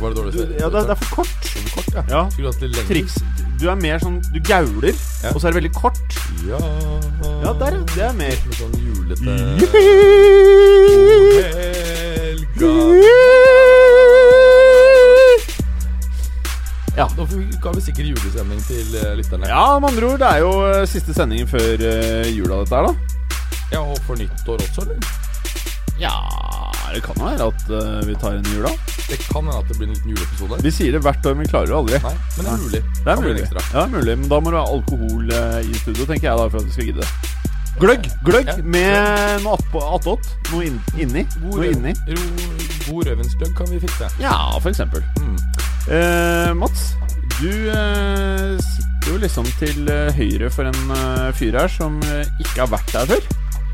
Var det dårlig spill? Ja, det, det er for kort. kort, ja. Ja. Skulle hatt litt. Triks. Du er mer sånn Du gauler, Ja. og så er det veldig kort. Ja, Ja, der, ja. Det er mer Litt sånn julete Helga Ja, da får- ga vi sikkert julestemning til eh, lytterne. Ja, med andre ord, det er jo eh, siste sendingen før eh, jula, dette her, da. Ja, Og for nyttår også, eller? Ja Det kan være at uh, vi tar en i jula. Det kan hende at det blir en liten juleepisode. Vi sier det hvert år, men vi klarer det aldri. Nei, men det er mulig. Det er mulig. Ja, mulig, Men da må du ha alkohol uh, i studio, tenker jeg da, for at vi skal gidde. Gløgg gløgg Ja. med noe attåt. Noe inn, inni. God, Noe inni. god rødvinsgløgg kan vi fikse. Ja, for eksempel. Mm. Uh, Mats, du sitter jo liksom til høyre for en fyr her som ikke har vært der før.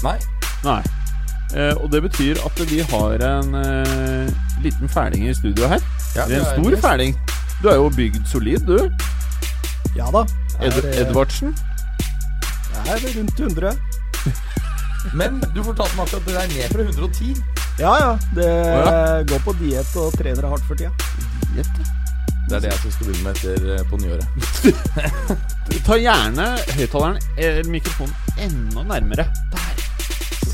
Nei. Nei. Eh, og det betyr at vi har en eh, liten fæling i studio her. Ja, det er en stor gjest. fæling. Du er jo bygd solid, du. Ja da. Ed eh, Edvardsen. Jeg er rundt 100. Men du fortalte meg akkurat at det er ned fra 110. Ja ja. Det ja. går på diett og trener hardt for tida. Det er det jeg skal begynne med etter på nyåret. Ta gjerne høyttaleren eller mikrofonen enda nærmere. Der.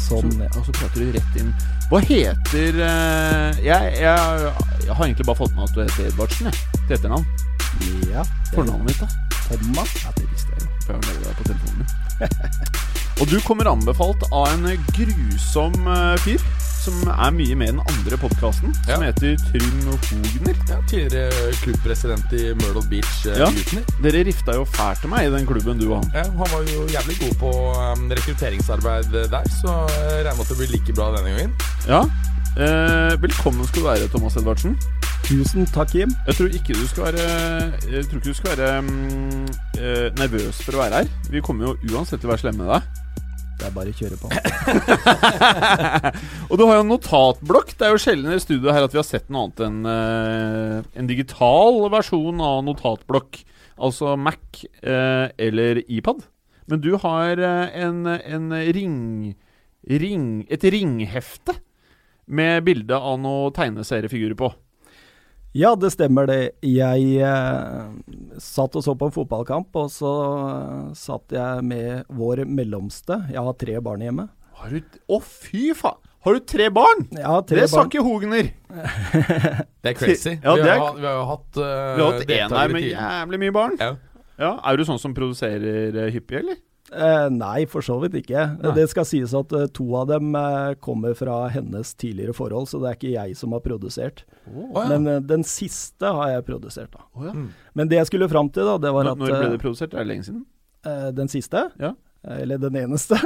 Sånn, ja. Og så prater du rett inn. Hva heter eh, jeg, jeg, jeg har egentlig bare fått med at du heter Edvardsen, jeg. Til etternavn. ja. Fornavnet ditt, da? Thomas. Ja, det visste jeg jo. For jeg har deg på telefonen min. Og du kommer anbefalt av en grusom eh, fyr som er mye med i den andre podkasten, som heter Trym Hogner. Ja, tidligere klubbpresident i Myrtle Beach eh, Ja. Dere rifta jo fælt til meg i den klubben, du og han. Ja, han var jo jævlig god på um, rekrutteringsarbeid der, så jeg regner med at det blir like bra denne gangen. Ja. Eh, velkommen skal du være, Thomas Edvardsen. Tusen takk, Jim. Jeg tror ikke du skal være Jeg tror ikke du skal være eh, nervøs for å være her. Vi kommer jo uansett til å være slemme med deg. Det er bare å kjøre på. Og du har jo en notatblokk. Det er jo sjelden i studio her at vi har sett noe annet enn uh, en digital versjon av notatblokk. Altså Mac uh, eller iPad. Men du har uh, en, en ring, ring Et ringhefte med bilde av noen tegneseriefigurer på. Ja, det stemmer det. Jeg eh, satt og så på en fotballkamp, og så eh, satt jeg med vår mellomste. Jeg har tre barn hjemme. Har du Å, fy faen! Har du tre barn? Ja, tre Det sa barn. ikke Hogner. Det er crazy. Ja, vi, det har, er- har, vi har jo hatt, uh, Vi har hatt en her med jævlig mye barn. Ja. Ja, Er du sånn som produserer eh, hyppig, eller? Eh, nei, for så vidt ikke. Nei. Det skal sies at uh, to av dem uh, kommer fra hennes tidligere forhold, så det er ikke jeg som har produsert. Oh, ja. Men uh, den siste har jeg produsert, da. Oh, ja. Mm. Men det jeg skulle fram til, da, det var Når, at når ble det produsert? Er det lenge siden? eh, den siste, Ja. eller den eneste,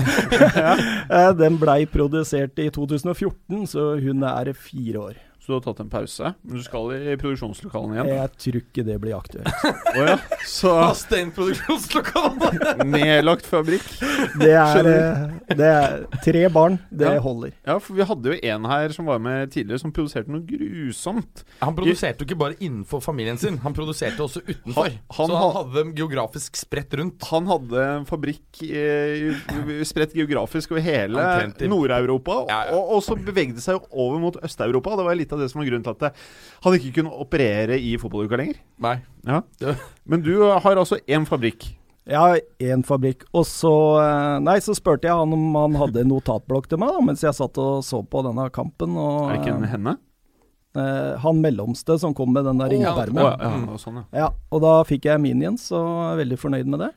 den blei produsert i 2014, så hun er fire år. Så du har tatt en pause, men du skal i produksjonslokalene igjen? Jeg tror ikke det blir aktuelt. oh, ja. Så Fast nedlagt fabrikk. Det er, eh, det er tre barn, det Ja. holder. Ja, for vi hadde jo en her som var med tidligere, som produserte noe grusomt. Han produserte jo ikke bare innenfor familien sin, han produserte også utenfor. Han- han så han hadde dem geografisk spredt rundt. Han hadde en fabrikk eh, spredt geografisk over hele Nord-Europa, Ja, ja. og, og så bevegde seg jo over mot Øst-Europa. Det var litt av det som var grunnen til at han ikke kunne operere i fotballuka lenger. Nei. Ja. Men du har altså én fabrikk. Jeg har én fabrikk. Og så eh, Nei, så spurte jeg han om han hadde en notatblokk til meg, da, mens jeg satt og så på denne kampen. Og, Er det ikke en henne? eh, han mellomste som kom med den der Å, ringpermen. ja, ja, ja, og sånn, ja. Ja, og da fikk jeg min igjen, så jeg er veldig fornøyd med det.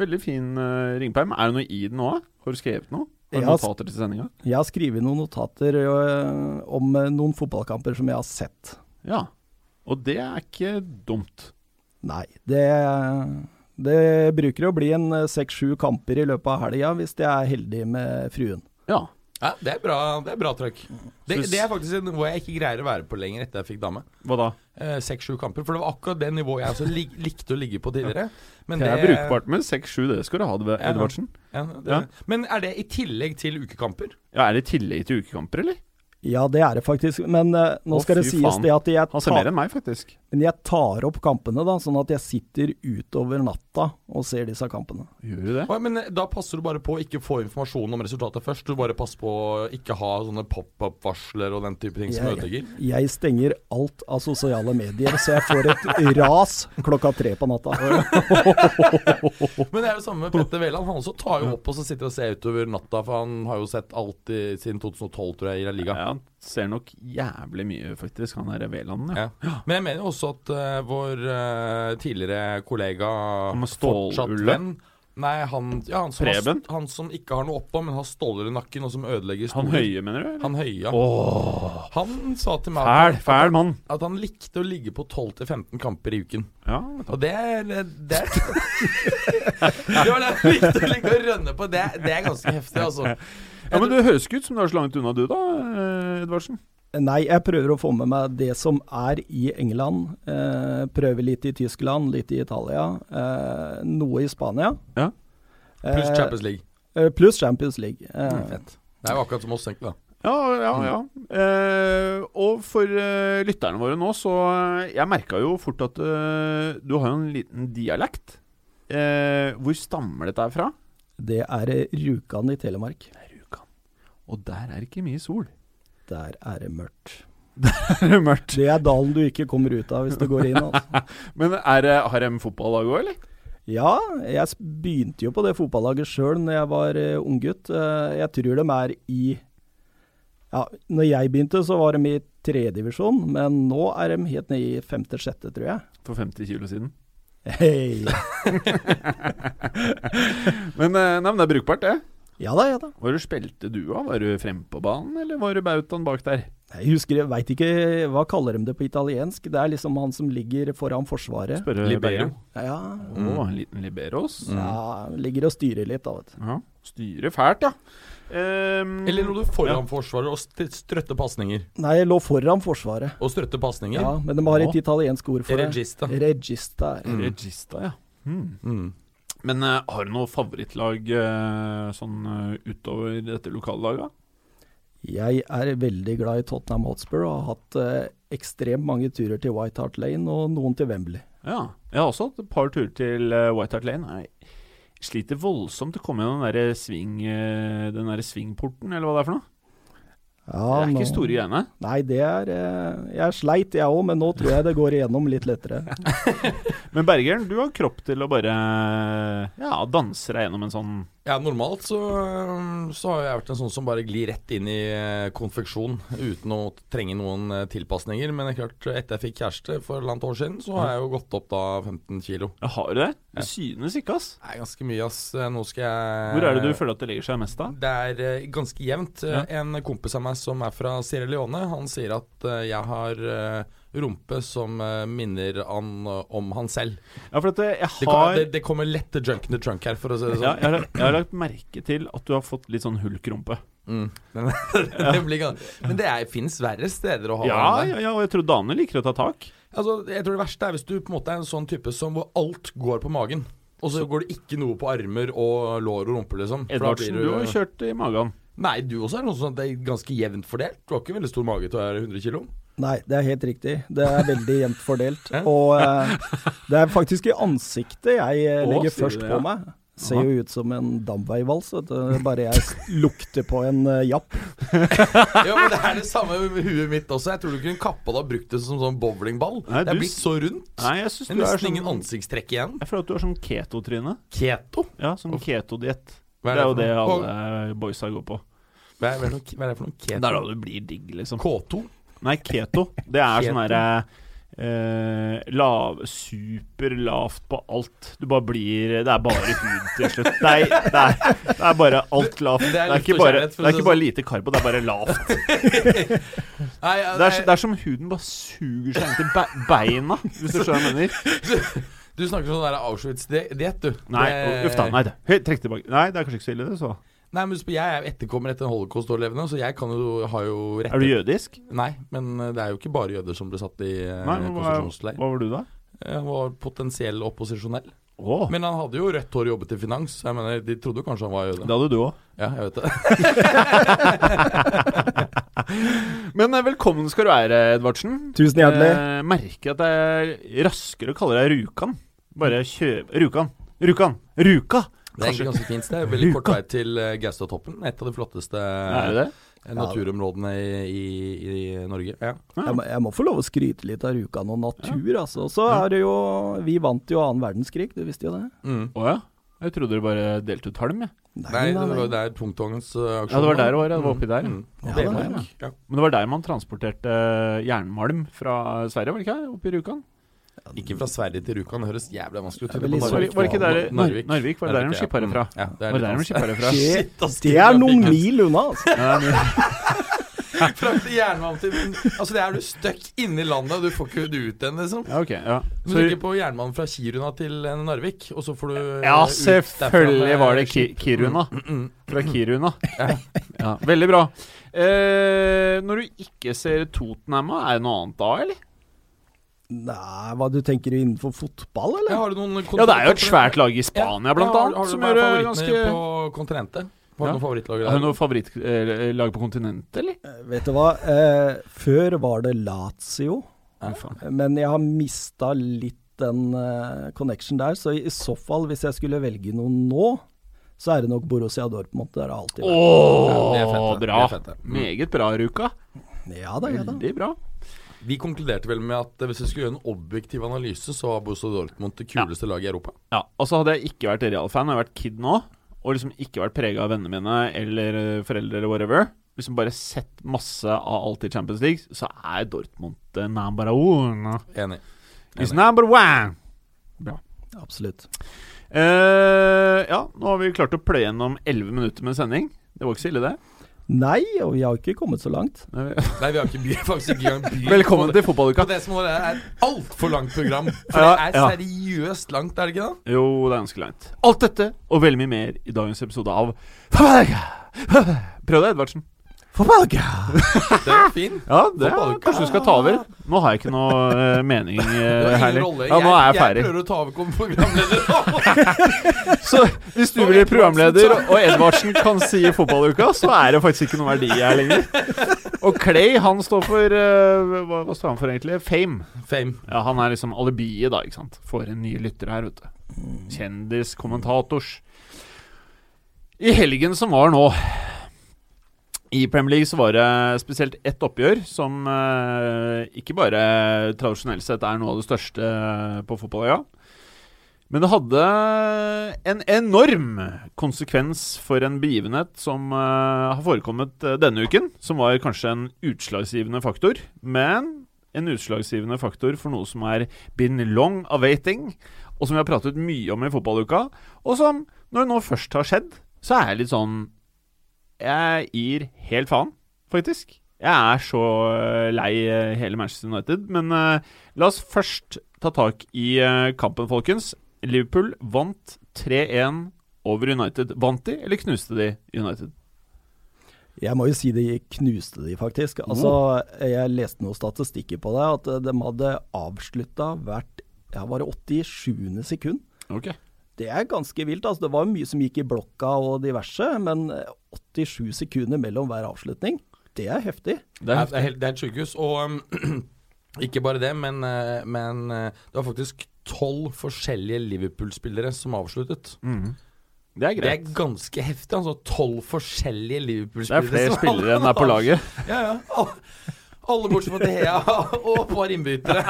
Veldig fin uh, ringperm. Er det noe i den òg? Har du skrevet noe? Har du notater til sendinga? Jeg har skrevet noen notater om noen fotballkamper som jeg har sett. Ja. Og det er ikke dumt. Nei, det, det bruker å bli en seks-sju kamper i løpet av helga hvis jeg er heldig med fruen. Ja. Ja, det er bra, det er bra trøkk. Det, det er faktisk en nivå jeg ikke greier å være på lenger etter jeg fikk dame. Hva da? Eh, Seks-sju kamper. For det var akkurat det nivået jeg også lik, likte å ligge på tidligere. Men Det er brukbart med 6-7, det skal du ha, Edvardsen. Ja. Ja, Ja. Men er det i tillegg til ukekamper? Ja, Er det i tillegg til ukekamper, eller? Ja, det er det faktisk. Men uh, nå Å, skal det sies faen. det at jeg Han ser mer enn meg, faktisk. men jeg tar opp kampene, da, sånn at jeg sitter utover natta og ser disse kampene. Gjør du det? Å, Men eh, da passer du bare på å ikke få informasjon om resultatet først. Du bare passer på å ikke ha sånne pop-up-varsler og den type ting som ødelegger. Jeg stenger alt av sosiale medier, så jeg får et ras klokka tre på natta. Men det er det samme med Petter Wæland. Han også tar jo opp og så sitter og ser utover natta, for han har jo sett alt i, siden 2012, tror jeg, i La Liga. Ja, han ser nok jævlig mye, faktisk, han der Veland. Ja. Ja. Men jeg mener jo også at uh, vår uh, tidligere kollega Han fortsatt venn Nei, han, ja, han, som har, han som ikke har noe oppå, men har ståler i nakken, og som ødelegger Han stoler. høye, mener du? eller? Han høye. ja. Han sa til meg fæl, at, fæl mann. at han likte å ligge på 12-15 kamper i uken. Ja, Og det er Det er Det var det han likte å ligge og rønne på. Det, det er ganske heftig, altså. Ja, men det høres ikke ut som du er så langt unna du, da, eh, Edvardsen. Nei, jeg prøver å få med meg det som er i England. Eh, prøver litt i Tyskland, litt i Italia. Eh, noe i Spania. Ja. Pluss Eh, Champions League. eh, pluss Champions League. Eh, Fett. Det er jo akkurat som oss, egentlig. da Ja, ja, ja. Eh, og for eh, lytterne våre nå, så Jeg merka jo fort at eh, du har jo en liten dialekt. Eh, hvor stammer dette fra? det er Rjukan i Telemark. Det. Og der er ikke mye sol. Der er det mørkt. Det er mørkt. Det er dalen du ikke kommer ut av hvis du går inn. Altså. Men er det, har de fotballag òg, eller? Ja, jeg begynte jo på det fotballaget sjøl når jeg var uh, unggutt. Uh, jeg tror de er i Ja, når jeg begynte, så var de i tredjedivisjon, men nå er de helt nede i femte-sjette, tror jeg. For 50 kilo siden. Hei. Men, uh, nei, men det er brukbart, det. Ja da, ja da. Hvor spilte du av? Var du fremme på banen, eller var du bautaen bak der? Jeg husker, jeg veit ikke hva kaller de det på italiensk. Det er liksom han som ligger foran forsvaret. Spørre Libero. Ja, Ja, Å, en liten liberos. ja ligger og styrer litt, da, vet du. Ja. Styrer fælt, ja. Um, Eller lå du foran forsvaret og st strøtte pasninger? Nei, jeg lå foran forsvaret. Og strøtte pasninger? Ja, men de har et oh. italiensk ord for det. Regista. Regista. Mm. Regista, ja. Mm. Mm. Men uh, har du noe favorittlag uh, sånn uh, utover dette lokallaget? Jeg er veldig glad i Tottenham Hotspur og har hatt ekstremt mange turer til White Hart Lane og noen til Wembley. Ja. Jeg har også hatt et par turer til White Hart Lane. Jeg sliter voldsomt til å komme gjennom den derre sving, den der svingporten, eller hva det er for noe. Ja, det er nå- ikke store greiene. Nei, det er Jeg Jeg sleit, jeg òg, men nå tror jeg det går igjennom litt lettere. Men Bergeren, du har kropp til å bare ja, danse deg gjennom en sånn Ja, normalt så, så har jeg vært en sånn som bare glir rett inn i eh, konfeksjon uten å trenge noen eh, tilpasninger. Men det er klart, etter jeg fikk kjæreste for et år siden, så har jeg jo gått opp da 15 kilo. ja, Har du det? Det synes ikke, ass. Det er ganske mye, ass. Eh, Nå skal jeg Hvor er det du føler at det legger seg mest, da? Det er eh, ganske jevnt. Eh, Ja. En kompis av meg som er fra Sierra Leone, han sier at eh, jeg har eh, rumpe som eh, minner han om han selv. Ja, for at jeg Det, har det, det kommer lett til junk in the trunk her, for å si det ja, sånn. jeg, har, jeg har lagt merke til at du har fått litt sånn hulkrumpe. Mm. Men, det blir, men det fins verre steder å ha Ja, ja, ja, og jeg tror damene liker å ta tak. Altså, jeg tror det verste er hvis du på en måte er en sånn type som hvor alt går på magen. Og så går det ikke noe på armer og lår og rumpe, liksom. Edvardsen, du, du har kjørt i magen. Nei, du også er noe sånn at det er ganske jevnt fordelt. Du har ikke veldig stor mage til å være 100 kilo. Nei, det er helt riktig. Det er veldig jevnt fordelt. Og eh, det er faktisk i ansiktet jeg eh, Å, legger sier du først det, på meg. Ser jo ut som en damveivals, vet du. Bare jeg s- lukter på en uh, japp. Ja, men Det er det samme med huet mitt også. Jeg tror du kunne kappa det og brukt det som sånn bowlingball. Nei, det er du blitt så rundt. Nei, jeg syns Det du er er nesten sånn ingen ansiktstrekk igjen. Jeg føler at du har sånn keto-tryne. Keto? Ja, sånn keto-diett. Hva Det er jo for det noe? alle boysa går på. Hva er, hva er det for noe- hva er det for noe Det er da du blir digg, liksom. K2? Nei, keto. Det er sånn Keto. derre eh, lav, superlavt på alt. Du bare blir Det er bare hud til slutt. Det er, det er, det er bare alt lavt. Det Det er er, luft ikke og bare, kjærlighet, for å det er si ikke bare lite karbo, det er bare lavt. Nei, Det er, det er som huden bare suger seg inn til be beina, hvis du skjønner hva jeg mener. du snakker sånn der Auschwitz-diett, du. Nei, Det- uff da. Nei, det. Høy, trekk tilbake. Nei, det er kanskje ikke så ille, det, så. Nei, men Jeg er etterkommer etter en holocaust-overlevende, så jeg kan jo, har jo rett Er du jødisk? Nei, men eh, det er jo ikke bare jøder som ble satt i eh, Nei, hva, konsentrasjonsleir. hva var du, da? Han var potensiell opposisjonell. Oh. Men han hadde jo rødt hår og jobbet i finans. Jeg mener, De trodde jo kanskje han var jøde. det hadde du òg. Ja, jeg vet det. Men eh, velkommen skal du være, Edvardsen. Tusen hjertelig. Jeg merker at det er raskere å kalle deg Rjukan. Bare kjøp Rjukan. Rjukan. Ruka! Det er egentlig ganske fint sted. Veldig kort vei til uh, Gaustatoppen. Et av de flotteste Er det eh, naturområdene i, i, i Norge. Ja. Jeg må, jeg må få lov å skryte litt av Rjukan og natur, altså. Så er det jo Vi vant jo annen verdenskrig, du visste jo det? Mm. oh, ja. Jeg trodde dere bare delte ut halm, jeg. Nei, det var der tungtvognens uh, aksjon Ja, det var der det var. Det var oppi der. ja. Mm. Ja, Det var var ja. Men det var der man transporterte eh, jernmalm fra Sverige, var det ikke? Oppi Rjukan? Ikke fra Sverige til Rjukan, det høres jævlig vanskelig ut. Var, Narvik. det- var ikke der Narvik. Narvik? Var det der de skippa herfra? fra? Ja, det er Var det er ass, det er noen mil unna, altså. Ja, Frakte jernmalm til Altså, det er du stuck inne i landet, og du får ikke det ut igjen, liksom. ja, okay, Ja. Du Så, ligger på jernmalm fra Kiruna til eh, Narvik, og så får du eh, ja, selvfølgelig var det Ki. Kiruna. Mm, mm. Fra Kiruna. Ja, veldig bra. Eh, når du ikke ser Tottenhamma, er det noe annet da, eller? Nei, hva du tenker innenfor fotball, Ja, eller? har du noen Ja, det er jo et svært lag i Spania, blant Ja, har- annet, har du som gjør det favorittene ganske på kontinentet? Har du Ja. noen favorittlag Har du noe favorittlag på kontinentet, eller? Eh, Vet du hva, eh, før var det Lazio, Ja. men jeg har mista litt den eh, connection der, så i, i så fall, hvis jeg skulle velge noen nå, så er det nok Borussia Dortmund. Det har alltid vært. Ja, det er fett, bra. Det er. Mm. Meget bra, Ruka. Ja da, ja da. Veldig bra. Vi konkluderte vel med at eh, hvis vi skulle gjøre en objektiv analyse, så var Borussia Dortmund det kuleste laget i Europa. Ja, og så hadde jeg ikke vært Real-fan, jeg har vært kid nå, og liksom ikke vært prega av vennene mine eller eh, foreldre eller whatever. Liksom bare sett masse av alt i Champions League, så er Dortmund number one. Enig. Is number one! Absolutt. Uh, ja, nå har vi klart å pløye gjennom 11 minutter med sending. Det var ikke så ille, det. Nei, og vi har ikke kommet så langt. Nei, Nei, vi har ikke by, faktisk ikke engang by. Velkommen på til det. fotballuka. Det som er et altfor langt program. For Ja, det er ja. seriøst langt, er det ikke da? Jo, det er ganske langt. Alt dette og veldig mye mer i dagens episode av. Prøv det, Edvardsen. Det er fin. Ja, det er, kanskje du skal ta over. Nå har jeg ikke noe eh, mening Det uh, var her. ingen rolle. Ja, nå er jeg jeg ferdig. prøver å ta over som programleder. Så hvis du blir programleder og Edvardsen kan si fotballuka, så er det faktisk ikke noe verdi her lenger. Og Clay, han står for eh, hva, hva står han for egentlig? Fame. Fame. Ja, Han er liksom alibiet, da, ikke sant. For en ny lytter her, vet du. Kjendis, kommentators. I helgen som var nå i Premier League så var det spesielt ett oppgjør som eh, ikke bare tradisjonelt sett er noe av det største på fotballøya. Men det hadde en enorm konsekvens for en begivenhet som eh, har forekommet eh, denne uken. Som var kanskje en utslagsgivende faktor. Men en utslagsgivende faktor for noe som er been long awaiting, og som vi har pratet mye om i fotballuka. Og som, når det nå først har skjedd, så er jeg litt sånn Jeg gir helt faen, faktisk. Jeg er så eh, lei eh, hele Manchester United. Men uh, la oss først ta tak i uh, kampen, folkens. Liverpool vant 3-1 over United. Vant de, eller knuste de United? Jeg må jo si de knuste de, faktisk. Altså, Jeg leste noen statistikker på det, at de hadde avslutta hvert ja, var det 87. sekund. Ok. Det er ganske vilt. altså Det var mye som gikk i blokka og diverse, men 87 sekunder mellom hver avslutning, det er heftig. Det er det er, det er et sykehus. Og um, ikke bare det, men, eh, men eh, det var faktisk tolv forskjellige Liverpool-spillere som avsluttet. Mhm. Det er Det er ganske heftig. altså Tolv forskjellige Liverpool-spillere. Det er flere spillere enn er på laget. Ja, ja. Alle, bortsett fra Thea og par innbyttere.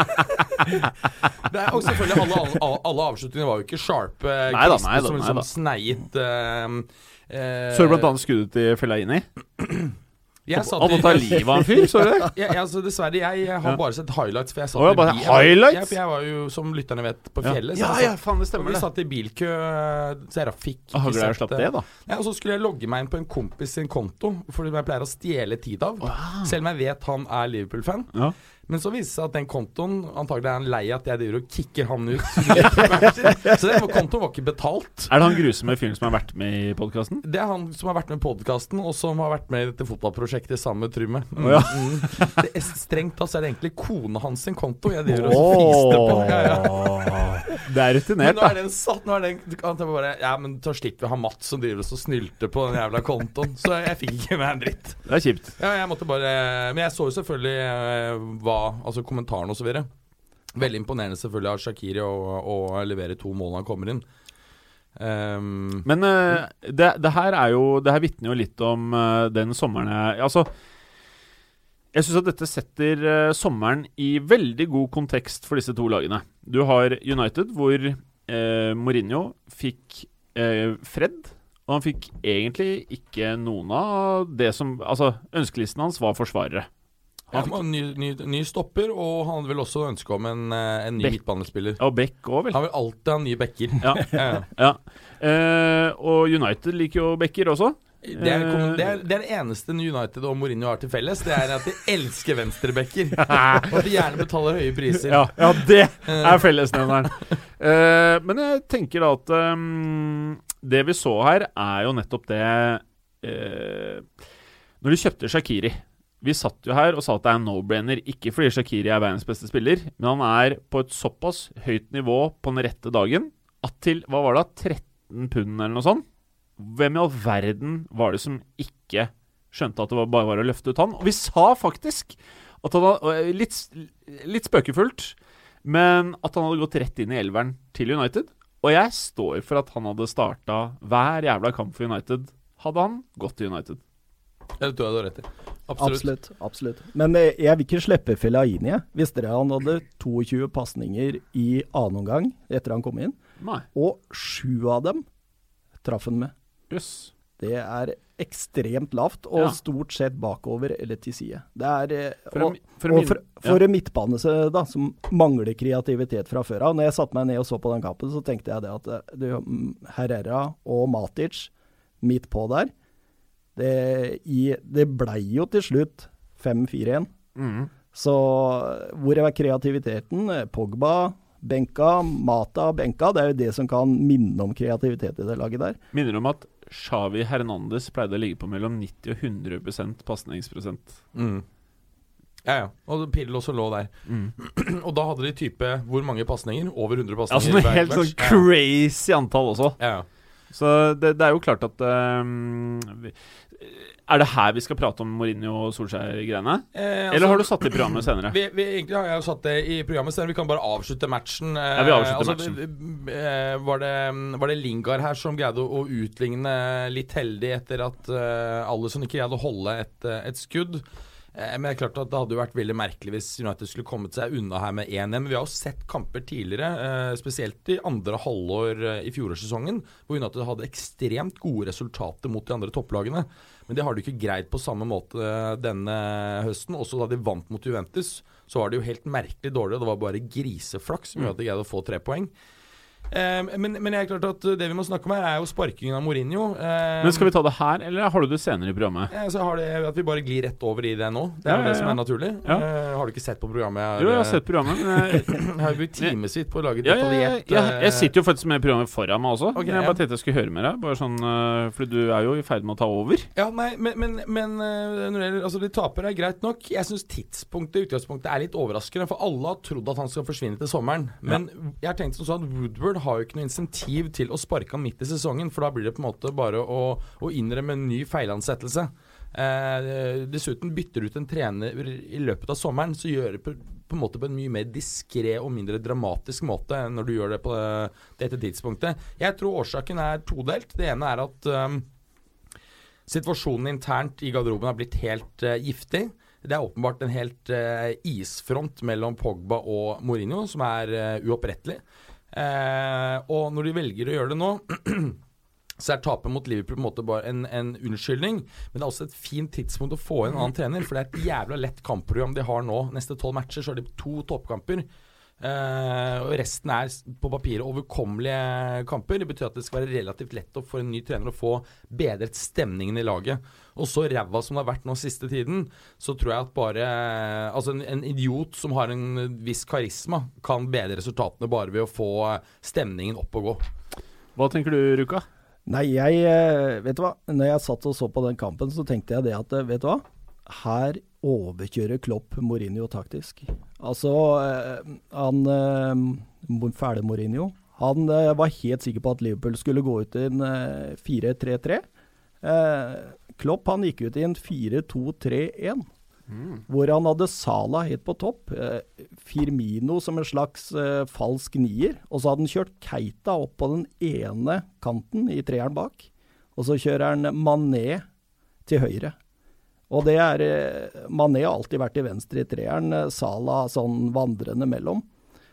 Det er, og selvfølgelig alle, alle, alle avslutningene var jo ikke sharpe eh, Nei da, nei da, som nei liksom da. sneiet uh, uh, Så du blant annet skuddet til Fellaini? Jeg satt Han må ta livet av en fyr, så du det? jeg, jeg, altså, dessverre, jeg, jeg har bare sett highlights. For jeg satt Å, ja, i bare bil- jeg highlights? Ja, for jeg var jo, som lytterne vet, på Ja. fjellet. så Ja, jeg ja, satt- faen, det og stemmer vi det. satt i bilkø, så jeg fikk ikke Glad jeg sett slapp det. det, da. Ja, og så skulle jeg logge meg inn på en kompis sin konto, fordi jeg pleier å stjele tid av. Selv om jeg vet han er Liverpool-fan. Ja. Men så viser det seg at den kontoen antagelig er han lei at jeg driver og kicker han ut. så den kontoen var ikke betalt. Er det han grusomme fyren som har vært med i podkasten? Det er han som har vært med i podkasten, og som har vært med i dette fotballprosjektet sammen med Trymme. Mm, oh, ja. mm. Det er Strengt tatt så er det egentlig kona hans sin konto jeg driver og frister på. Ja, ja. Det er Men rutinert, nå er da. den satt Nå er den du kan tenke bare Ja, men så slipper vi å ha Mats som driver og snylter på den jævla kontoen. Så jeg fikk ikke med en dritt. Det er kjipt. Ja, jeg måtte bare Men jeg så jo selvfølgelig eh, hva Altså kommentaren og så videre. Veldig imponerende selvfølgelig av Shakiri å levere to mål når han kommer inn. Um, Men uh, det, det her er jo Det her vitner jo litt om uh, den sommeren jeg Altså Jeg syns at dette setter uh, sommeren i veldig god kontekst for disse to lagene. Du har United, hvor uh, Mourinho fikk uh, Fred. Og han fikk egentlig ikke noen av det som Altså, ønskelisten hans var forsvarere. Han fikk, ny, ny, ny stopper, og han hadde vel også ønske om en, eh, en ny midtbanespiller. og Beck òg, vel. Han vil alltid ha nye backer. Ja. Ja. Eh, og United liker jo backer også. Det, er, det, er, det er det eneste United og Mourinho har til felles. Det er at de elsker venstrebacker. og at de gjerne betaler høye priser. Ja, ja det er fellesnevneren. Eh, men jeg tenker da at um, det vi så her, er jo nettopp det eh, Når de kjøpte Shakiri Vi satt jo her og sa at det er no-brainer, ikke fordi Shakiri er verdens beste spiller, men han er på et såpass høyt nivå på den rette dagen at til hva var det, 13 pund eller noe sånt? Hvem i all verden var det som ikke skjønte at det var bare var å løfte ut han? Og vi sa faktisk at han hadde, litt, litt spøkefullt, men at han hadde gått rett inn i elveren til United. Og jeg står for at han hadde starta hver jævla kamp for United, hadde han gått til United. Jeg tror jeg du har rett i. Absolutt. Absolutt. absolutt. Men eh, jeg vil ikke slippe Felaini. Hvis dere han hadde 22 pasninger i annen omgang etter han kom inn? Nei. Og sju av dem traff han med. Yes. Det er ekstremt lavt, og Ja. stort sett bakover eller til side. Det er eh, For, og, for, og for, for en midtbane så, da, som mangler kreativitet fra før av. Når jeg satte meg ned og så på den kampen, så tenkte jeg det at eh, du, mm, Herrera og Matic midt på der Det, i, det ble jo til slutt 5-4-1. Mm. Så hvor er kreativiteten? Pogba benka, Mata benka. Det er jo det som kan minne om kreativitet i det laget der. Minner om at Xavi Hernandez pleide å ligge på mellom 90 og 100 pasningsprosent. Mm. Ja, ja. Og Pirlo også lå der. Og da hadde de type hvor mange pasninger? Over 100 Ja, pasninger? sånn hver helt sånn? Ja. crazy antall også. Ja, ja. Så det, det er jo klart at ehm, vi- Er det her vi skal prate om Mourinho og Solskjær-greiene? Eh, Eller har du satt det i programmet senere? Vi, vi, egentlig har jeg jo satt det i programmet, senere. vi kan bare avslutte matchen. Eh, Ja, vi avslutter matchen. eh, var, det, var det Lingard her som greide å, utligne litt heldig etter at uh, Alison ikke greide å holde et, eh, et skudd? Eh, men det er klart at det hadde jo vært veldig merkelig hvis United skulle kommet seg unna her med 1-1. Men vi har jo sett kamper tidligere, eh, spesielt i andre halvår eh, i fjorårssesongen, hvor United hadde ekstremt gode resultater mot de andre topplagene. Men det har de ikke greid på samme måte denne høsten. Også da de vant mot Juventus, så var det jo helt merkelig dårlig. Det var bare griseflaks som gjorde at de greide å få tre poeng. Eh, men, men jeg er klart at det vi må snakke om her, er jo sparkingen av Mourinho. Eh, Men skal vi ta det her, eller har du det senere i programmet? ja, så har det, At vi bare glir rett over i det nå. Det er jo ja, det som er naturlig. Eh, har du ikke sett på programmet? Jo, jeg har sett programmet. Men jeg, har brukt timevis på å lage detaljert eh, jeg sitter jo faktisk med programmet foran meg også. Okay, men jeg bare tenkte jeg skulle høre med deg. Bare sånn, for fordi du er jo i ferd med å ta over. Ja, nei, men, men, men eh, det gjelder altså, de taper er greit nok. Jeg syns tidspunktet utgangspunktet er litt overraskende, for alle har trodd at han skal forsvinne til sommeren. Men jeg har tenkt som sånn at Woodward har jo ikke noe insentiv til å sparke han midt i sesongen, for da blir det på en måte bare å, å innrømme en ny feilansettelse. Eh, dessuten bytter du ut en trener i løpet av sommeren, så gjør det på, på en måte på en mye mer diskré og mindre dramatisk måte enn når du gjør det på dette tidspunktet. Jeg tror årsaken er todelt. Det ene er at um, Situasjonen internt i garderoben har blitt helt uh, giftig. Det er åpenbart en helt uh, isfront mellom Pogba og Mourinho som er uh, uopprettelig. Eh, og når de velger å gjøre det nå, så er tapet mot Liverpool på en måte bare en, en unnskyldning. Men det er også et fint tidspunkt å få inn en annen trener, for det er et jævla lett kampprogram de har nå. Neste tolv matcher så har de to toppkamper. Eh, og resten er på papiret overkommelige kamper. Det betyr at det skal være relativt lett for en ny trener å få bedret stemningen i laget. Og så ræva som det har vært nå siste tiden, så tror jeg at bare Altså, en, en idiot som har en viss karisma, kan bedre resultatene bare ved å få stemningen opp og gå. Hva tenker du, Ruka? Nei, jeg eh, Vet du hva? Når jeg satt og så på den kampen, så tenkte jeg det at eh, Vet du hva? Her overkjører Klopp Mourinho taktisk. Altså, eh, han Fæle Mourinho. Han var helt sikker på at Liverpool skulle gå ut i en eh, 4-3-3. Klopp han gikk ut i en 4-2-3-1. Hvor han hadde Sala helt på topp, eh, Firmino som en slags eh, falsk nier, og så hadde han kjørt Keita opp på den ene kanten i treeren bak. Og så kjører han Mané til høyre. Og det er eh, Mané har alltid vært i venstre i treeren, eh, Sala sånn vandrende mellom.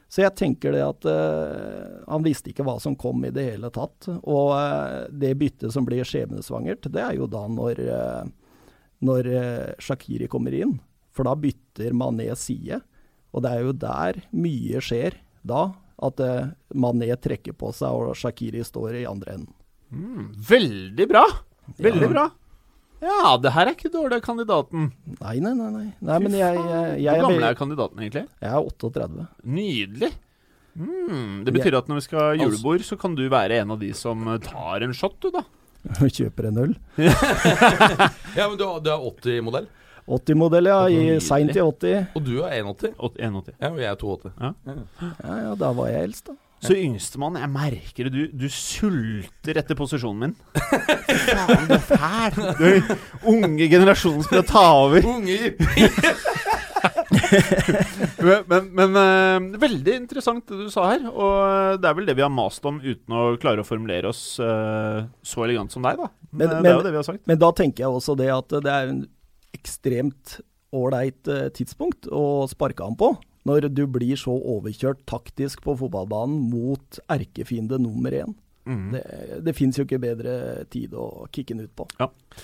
Så jeg tenker det at uh, han visste ikke hva som kom i det hele tatt. Og uh, det byttet som blir skjebnesvangert, det er jo da når uh, når Shakiri kommer inn. For da bytter Mané side. Og det er jo der mye skjer da. At Mané trekker på seg, og Shakiri står i andre enden. Mm, veldig bra! Veldig Ja. bra. Ja, det her er ikke dårlig, av kandidaten. Nei, nei, nei. nei. nei men jeg, jeg, jeg, Hvor gammel er, kandidaten egentlig? jeg er 38. Nydelig. Mm, det betyr at når vi skal ha julebord, så kan du være en av de som eh, tar en shot, du, da. og kjøper en øl. Ja, men du, har- du er 80-modell, 80-modell, ja. I seint i 80. og du er 81. 81. Ja, og jeg er 82. Ja, ja, da var jeg eldst, da. Så yngstemann, jeg merker det. Du, du sulter etter posisjonen min. Faen, du er fæl. Du, unge generasjonen skal ta over. Unge Men, men, men eh, veldig interessant det du sa her. Og det er vel det vi har mast om uten å klare å formulere oss eh, så elegant som deg, da. Men, Men- eh, det er jo det vi har sagt. Men da tenker jeg også det at det er en ekstremt ålreit eh, tidspunkt å sparke han på. Når du blir så overkjørt taktisk på fotballbanen mot erkefiende nummer én. Mm. Det, det fins jo ikke bedre tid å kicke den ut på.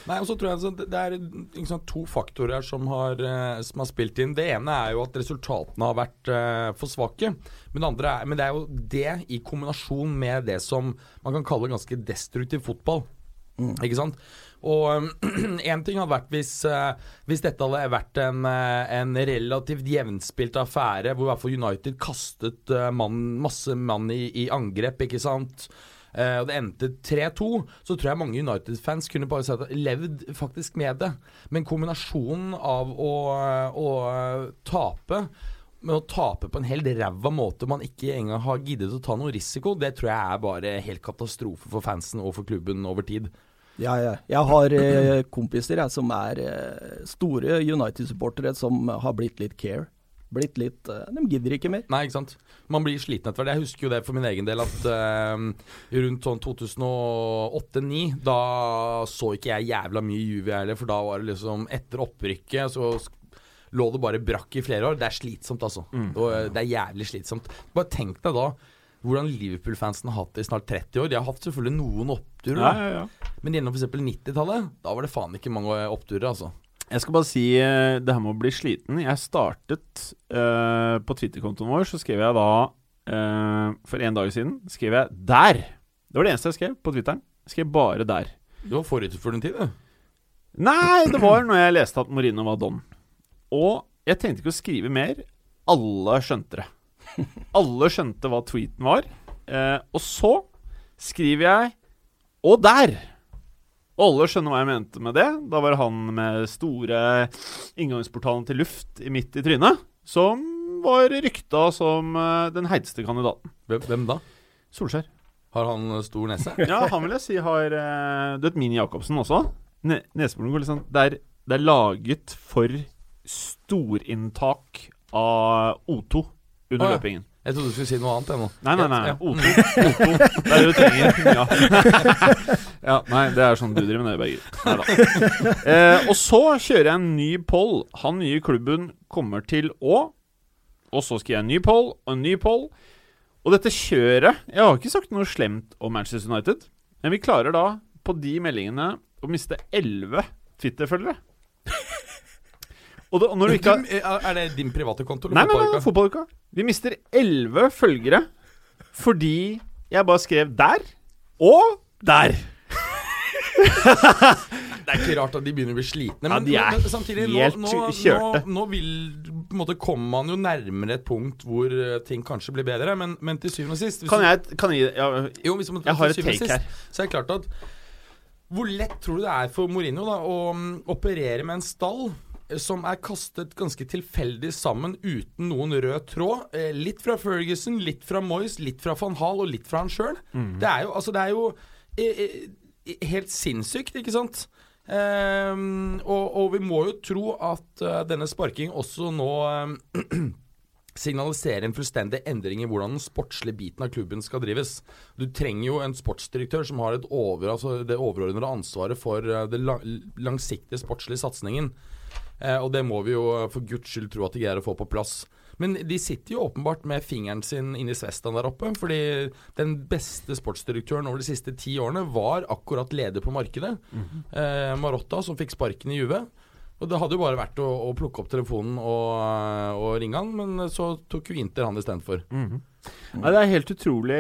Nei, og så tror jeg altså, det er liksom, to faktorer som har, eh, som har spilt inn. Det ene er jo at resultatene har vært uh, for svake. Men det andre er, men det er jo det i kombinasjon med det som man kan kalle ganske destruktiv fotball. Ikke sant? Og én ting hadde vært hvis, eh, hvis dette hadde vært en, eh, en relativt jevnspilt affære, hvor i hvert fall United kastet eh, mann, masse mann i, i angrep, ikke sant. Og det endte 3-2, så tror jeg mange United-fans kunne bare sagt at levd faktisk med det. Men kombinasjonen av å, å tape med å tape på en helt ræva måte man ikke engang har giddet å ta noe risiko, det tror jeg er bare helt katastrofe for fansen og for klubben over tid. Ja, ja. Jeg har eh, kompiser jeg, som er eh, store United-supportere som har blitt litt care. Blitt litt eh, De gidder ikke mer. Nei, ikke sant. Man blir sliten etter hvert. Jeg husker jo det for min egen del at eh, rundt sånn 2008-2009, da så ikke jeg jævla mye Juve jeg heller, for da var det liksom Etter opprykket så lå det bare brakk i flere år. Det er slitsomt, altså. Mm. Det, det er jævlig slitsomt. Bare tenk deg da hvordan Liverpool-fansen har hatt det i snart 30 år. De har hatt selvfølgelig noen oppturer, Ja, ja, ja. Men gjennom f.eks. 90-tallet, da var det faen ikke mange oppturer, altså. Jeg skal bare si eh, det her med å bli sliten. Jeg startet uh, på Twitter-kontoen vår, så skrev jeg da uh, For en dag siden skrev jeg 'der'. Det var det eneste jeg skrev på Twitteren. Jeg skrev bare 'der'. Du var forut for din tid, du. Nei, det var når jeg leste at Morino var don. Og jeg tenkte ikke å skrive mer. Alle skjønte det. Alle skjønte hva tweeten var. Uh, og så skriver jeg 'og der'. Alle skjønner hva jeg mente med det. Da var det han med store inngangsportalen til luft i midt i trynet som var rykta som eh, den heiteste kandidaten. Hvem, da? Solskjær. Har han eh, stor nese? Ja, han vil jeg si har eh, Du vet Mini Jacobsen også? Ne Neseboren går sånn det er, det er laget for storinntak av O2 under ah, ja. løpingen. Jeg trodde du skulle si noe annet ennå. Nei, nei, nei. Ja. O2. O2. Det er det du trenger. Ja. ja. Nei, det er sånn du driver med det, Berger. Nei da. Eh, og så kjører jeg en ny poll. Han nye klubben kommer til å Og så skriver jeg en ny poll og en ny poll. Og dette kjøret Jeg har ikke sagt noe slemt om Manchester United, men vi klarer da, på de meldingene, å miste elleve Twitter-følgere. Og, når du ikke har er det din private konto? Nei, nei, nei, fotballuka? Vi mister elleve følgere fordi jeg bare skrev 'der' og 'der'. Det er ikke rart at de begynner å bli slitne. Ja, de er men samtidig, helt nå, nå, kjørte. nå vil på en måte kommer man jo nærmere et punkt hvor eh, ting kanskje blir bedre. Men, men til syvende og sist Kan jeg, kan jeg ja, jo, hvis man, Jeg har et take sist, Så er det klart at Hvor lett tror du det er for Mourinho da, å mm, operere med en stall eh, som er kastet ganske tilfeldig sammen uten noen rød tråd? Eh, litt fra Ferguson, litt fra Moyes, litt fra van Hall og litt fra han sjøl. Det er jo, altså, det er jo eh, eh, helt sinnssykt, ikke sant? Ehm, og, og vi må jo tro at uh, denne sparking også nå eh, signaliserer en fullstendig endring i hvordan den sportslige biten av klubben skal drives. Du trenger jo en sportsdirektør som har et over, altså det overordnede ansvaret for uh, la langsiktige sportslige satsingen. Eh, og det må vi jo eh, for guds skyld tro at de greier å få på plass. Men de sitter jo åpenbart med fingeren sin inni svestaen der oppe. Fordi den beste sportsdirektøren over de siste ti årene var akkurat leder på markedet. eh, Marotta, som fikk sparken i Juve. Og Det hadde jo bare vært å, å plukke opp telefonen og, eh, og ringe han, men så tok jo Inter han istedenfor. Nei, Det er helt utrolig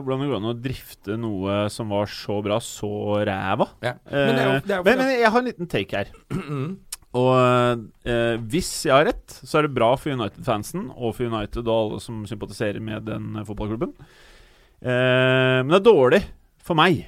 hvordan det går an å drifte noe som var så bra, så ræva. Ja. Men det er jo, det er jo men, men jeg har en liten take her. Og eh, hvis jeg har rett, så er det bra for United-fansen og for United og alle som sympatiserer med den eh, fotballklubben. Eh, men det er dårlig for meg.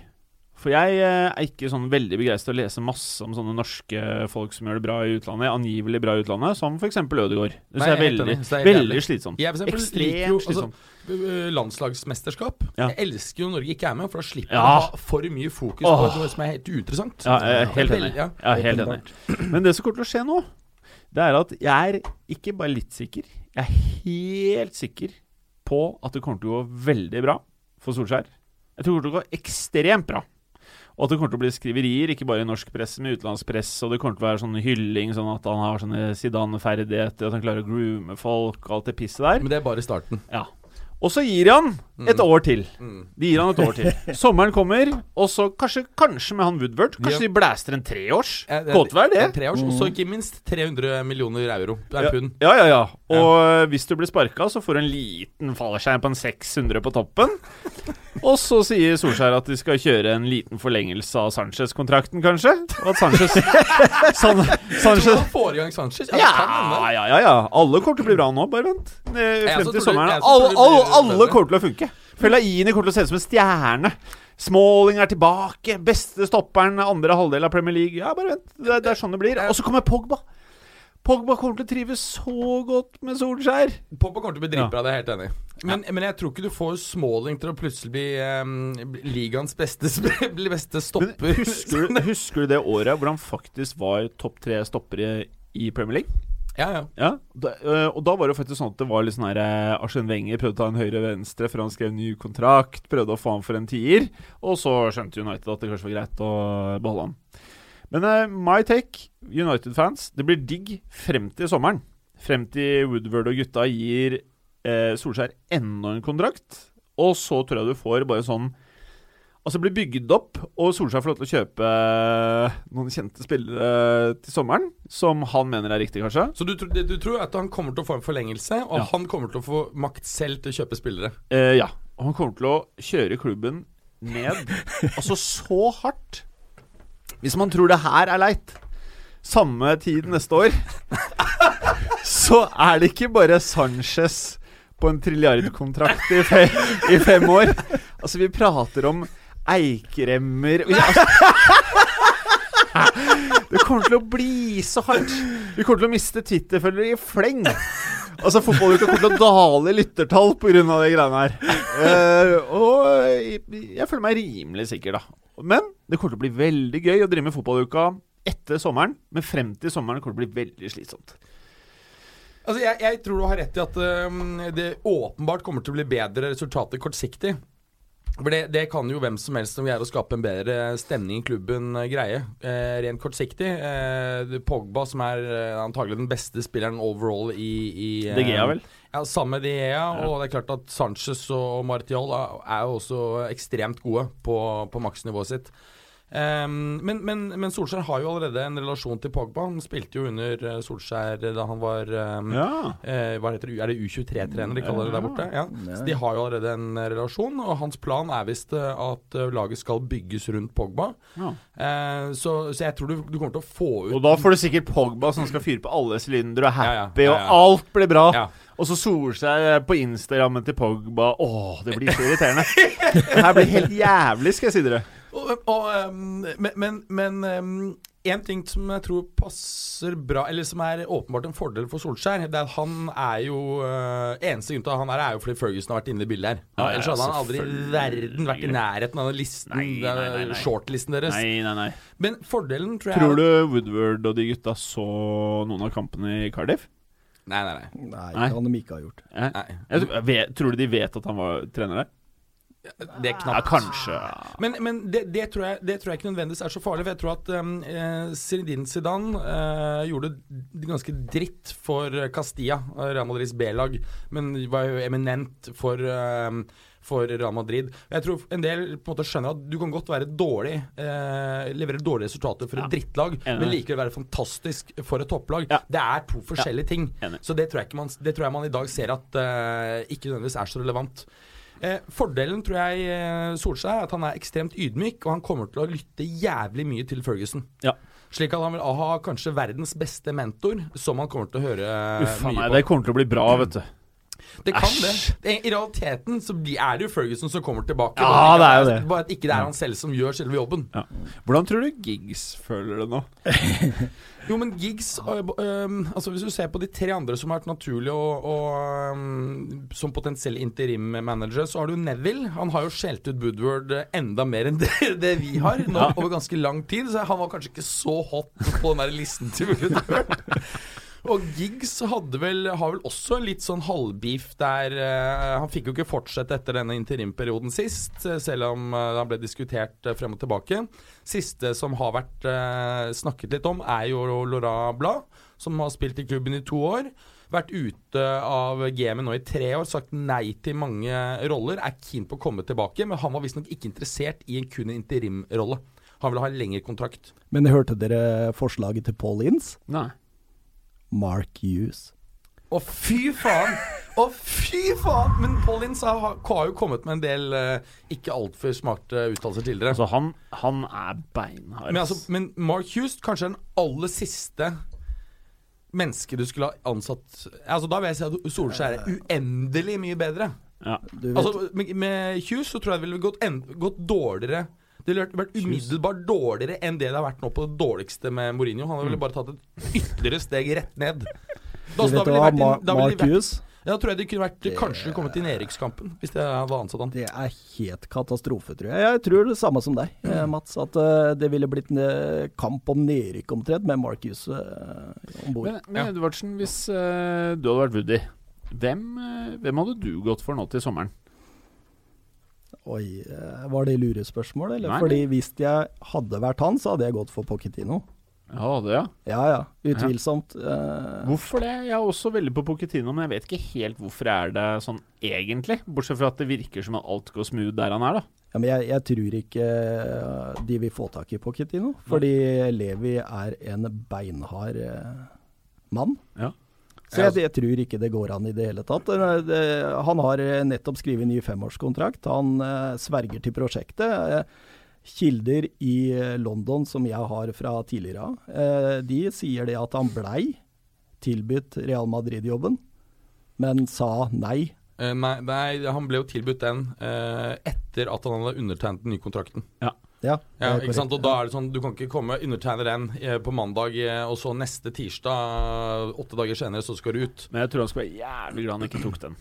For jeg eh, er ikke sånn veldig begeistret å lese masse om sånne norske folk som gjør det bra i utlandet, angivelig bra i utlandet, som f.eks. Ødegaard. Det er veldig. Er veldig slitsomt. Jeg for Ekstremt jo, altså, slitsomt. øh, landslagsmesterskap. Ja. Jeg elsker jo Norge ikke er med, for da slipper Ja. å ha for mye fokus Åh. på noe som er helt uinteressant. Ja, jeg er helt enig. ja. Helt enig. Men det som kommer til å skje nå, det er at jeg er ikke bare litt sikker, jeg er helt sikker på at det kommer til å gå veldig bra for Solskjær. Jeg tror det kommer til å gå ekstremt bra. Og at det kommer til å bli skriverier, ikke bare i norsk presse, men utenlandsk presse. Og det kommer til å være sånn hylling, sånn at han har sånne Zidane-ferdigheter, at han klarer å groome folk og alt det pisset der. Men det er bare starten. Ja. Og så gir han et år til. De gir han et år til. Sommeren kommer, og så kanskje, kanskje med han Woodward. Kanskje de blæster en treårs. Eh, Godt være det. Tre års, og så ikke minst 300 millioner euro. Det er Ja, pund. ja, ja, ja. Og hvis du blir sparka, så får du en liten fallskjerm på en 600 på toppen. Og så sier Solskjær at de skal kjøre en liten forlengelse av Sanchez-kontrakten, kanskje. Og at Sanchez San, Sanchez han får i gang Sanchez? Ja, ja, ja, ja, ja. Alle kommer til å bli bra nå, bare vent. Eh, Frem til sommeren. Alle, alle, alle kommer til å funke. Fellaini kommer til å se ut som en stjerne. Smalling er tilbake. Beste stopperen andre halvdel av Premier League. Ja, bare vent. Det, det er sånn det blir. Og så kommer Pogba. Pogba kommer til å trives så godt med Solskjær. Pogba kommer til å bli dritbra, det er jeg helt enig i. Men, men jeg tror ikke du får Smalling til å plutselig bli um, ligaens beste, beste stopper. Men husker, du, husker du det året hvor han faktisk var topp tre stoppere i Premier League? ja, ja. Ja, da, øh, og da var det jo faktisk sånn at det var litt sånn her Arsen Arsene Wenger prøvde å ta en høyre-venstre før han skrev ny kontrakt, prøvde å få ham for en tier, og så skjønte United at det kanskje var greit å beholde han. Men uh, my take, United-fans, det blir digg frem til sommeren. Frem til Woodward og gutta gir uh, Solskjær enda en kontrakt, og så tror jeg du får bare sånn Altså blir bygd opp, og Solskjær får lov til å kjøpe øh, noen kjente spillere til sommeren, som han mener er riktig, kanskje. Så du, tror- du tror at han kommer til å få en forlengelse, og Ja. han kommer til å få makt selv til å kjøpe spillere? Eh, ja. Og han kommer til å kjøre klubben ned. altså så hardt. Hvis man tror det her er leit, samme tid neste år, så er det ikke bare Sanchez på en trilliardkontrakt i, fe i fem år. Altså, vi prater om eikremmer altså, Det kommer til å bli så hardt. Vi kommer til å miste Twitter-følgere i fleng. Altså, Fotballuka kommer til å dale i lyttertall pga. de greiene her. Uh, og jeg, jeg føler meg rimelig sikker, da. Men det kommer til å bli veldig gøy å drive med fotballuka etter sommeren. Men frem til sommeren kommer det til å bli veldig slitsomt. Altså, jeg, jeg tror du har rett i at uh, det åpenbart kommer til å bli bedre resultater kortsiktig. For det, det kan jo hvem som helst som greier å skape en bedre stemning i klubben eh, greie. Eh, rent kortsiktig. Eh, Pogba, som er eh, antagelig den beste spilleren overall i, i eh, De Gea, vel? Ja, Samme De Gea. Og det er klart at Sanchez og Martial er jo også ekstremt gode på, på maksnivået sitt. Ehm, men, men, men Solskjær har jo allerede en relasjon til Pogba. Han spilte jo under eh, Solskjær da han var um, Ja. uh, hva heter det, Er det U23-trener de kaller det der borte? Ja. Så De har jo allerede en eh, relasjon, og hans plan er visst at laget skal bygges rundt Pogba. ja. Uh, så, så jeg tror du, du kommer til å få ut Og da får du sikkert Pogba som skal fyre på alle sylindere, og Ja, ja. happy, Ja, ja. og alt blir bra. Ja. Og så Solskjær på Instagrammen til Pogba. Åh, det blir så irriterende. det her blir helt jævlig, skal jeg si dere. Og, og, ehm, men men, men ehm, en ting som jeg tror passer bra, eller som er åpenbart en fordel for Solskjær, det er at han er jo uh, Eneste grunn til at han er er jo fordi Ferguson har vært inne i bildet her. Ja, Ellers hadde han aldri i verden vært i nærheten av den listen, Nei, nei, nei, nei. shortlisten deres. Nei, nei, nei. Men fordelen tror jeg Tror du Woodward og de gutta så noen av kampene i Cardiff? Nei, nei, nei. Nei, det kan de ikke ha gjort. Eh? nei. Jeg, tror- jeg vet, tror du de vet at han var trener der? Det er Ja, kanskje. Men, men det, det, tror jeg, det tror jeg ikke nødvendigvis er så farlig. For jeg tror at um, eh, Zinedine Zidane eh, gjorde det ganske dritt for Castilla, Real Madrids B-lag, men var jo eminent for, eh, for Real Madrid. Jeg tror en del på en måte skjønner at du kan godt være dårlig, eh, levere dårlige resultater for et Ja. drittlag, Enig. men likevel være fantastisk for et topplag. Ja. Det er to forskjellige ting. Enig. Så det tror, jeg ikke man, det tror jeg man i dag ser at eh, ikke nødvendigvis er så relevant. Eh, fordelen tror jeg eh, Solskjær er at han er ekstremt ydmyk, og han kommer til å lytte jævlig mye til Ferguson. Ja. Slik at han vil ha kanskje verdens beste mentor, som han kommer til å høre eh, Uff mye nei, på. det kommer til å bli bra, vet du. Det kan det. Æsj. det. I realiteten så er det jo Ferguson som kommer tilbake. Ja, det er jo det. Bare at ikke det er han selv som gjør selve jobben. Ja. Hvordan tror du Giggs føler det nå? Jo, men Giggs øh, øhm, Altså Hvis du ser på de tre andre som har vært naturlige og, og øhm, som potensielle interim-manager, så har du Neville. Han har jo skjelt ut Woodward enda mer enn det, det vi har, nå, over ganske lang tid. Så han var kanskje ikke så hot på den der listen til Woodward. Og Giggs hadde vel, har vel også litt sånn halvbeef der uh, Han fikk jo ikke fortsette etter denne interimperioden sist, eh, selv om uh, han ble diskutert uh, frem og tilbake. Siste som har vært snakket litt om, er jo Laura Blad, som har spilt i klubben i to år. Vært ute av gamet nå i tre år, sagt nei til mange roller. Er keen på å komme tilbake, men han var visstnok ikke interessert i en kun interimrolle. Han ville ha en lengre kontrakt. Men hørte dere forslaget til Paul Inns? Nei. Mark Hughes. Å, fy faen! Å, fy faen! Men Paulins har, har jo kommet med en del eh, ikke altfor smarte uttalelser tidligere. Altså, han, han er beinhard. men, altså, men Mark Hughes, kanskje den aller siste mennesket du skulle ha ansatt Altså Da vil jeg si at Solskjær er uendelig mye bedre. ja. Du vet, Altså Med, med Hughes så tror jeg det ville gått, gått dårligere. Det ville vært- umiddelbart dårligere enn det det har vært nå på det dårligste med Mourinho. Han ville bare tatt et ytterligere steg rett ned. Da, da ville det vært, Ma da ville vært Ja, tror jeg de kunne vært Kanskje kommet inn i Erikskampen, hvis jeg hadde ansatt han. Det er helt katastrofe, tror jeg. Jeg tror det samme som deg, mm. Mats. At uh, det ville blitt en eh, kamp om nedrykk omtrent med Marcus uh, om bord. Men, men Edvardsen, hvis uh, du hadde vært Woody, hvem, eh, hvem hadde du gått for nå til sommeren? Oi, eh, var det lurespørsmål, eller? Nei, Fordi hvis jeg hadde vært han, så hadde jeg gått for Pochettino. Ja, det, ja. Ja ja, utvilsomt. Eh, Hvorfor det? Jeg er også veldig på Pochettino, men jeg vet ikke helt hvorfor jeg er det sånn egentlig. Bortsett fra at det virker som at alt går smooth der han er, da. ja, men jeg, jeg tror ikke eh, de vil få tak i Pochettino, fordi Levi er en beinhard mann. Ja. Så jeg, jeg tror ikke det går an i det hele tatt. Han har eh, nettopp skrevet ny femårskontrakt. Han eh, sverger til prosjektet. Eh, kilder i London som jeg har fra tidligere av, de sier det at han blei tilbudt Real Madrid-jobben, men sa nei. Eh, nei, nei, han ble jo tilbudt den etter at han hadde undertegnet den nye kontrakten. Ja, Ja, er ikke sant? Og da er det sånn, Du kan ikke komme undertegne den eh, på mandag, eh, og så neste tirsdag, åtte dager senere, så skal du ut. Men jeg tror han skal være jævlig glad han ikke tok den.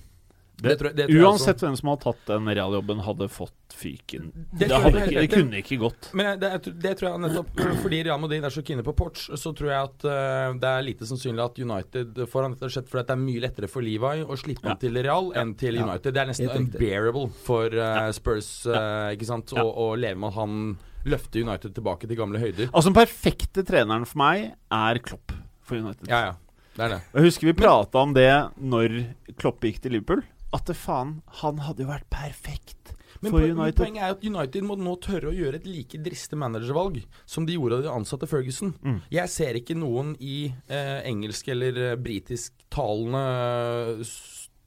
Det tror jeg- det tror jeg Uansett hvem som hadde tatt den realjobben, hadde fått fyken. Det Det, hadde ikke, det kunne ikke gått. Men det, det tror jeg nettopp fordi Real Madrid er så kine på Porch, så tror jeg at uh, det er lite sannsynlig at United får han rett og slett fordi det er mye lettere for Levi å slippe Ja. han til Real enn til Ja. United. Det er nesten unbearable for uh, Spurs uh, ikke sant? Ja. Å, å leve med at han løfter United tilbake til gamle høyder. Altså, den perfekte treneren for meg er Klopp for United. Ja, ja. Det er det. Jeg husker vi prata om det når Klopp gikk til Liverpool. At det faen, han hadde jo vært perfekt. Men for United. poenget er at United må nå tørre å gjøre et like dristig managervalg som de gjorde av de ansatte Ferguson. Mm. Jeg ser ikke noen i eh, engelsk eller eh, britisk-talende eh,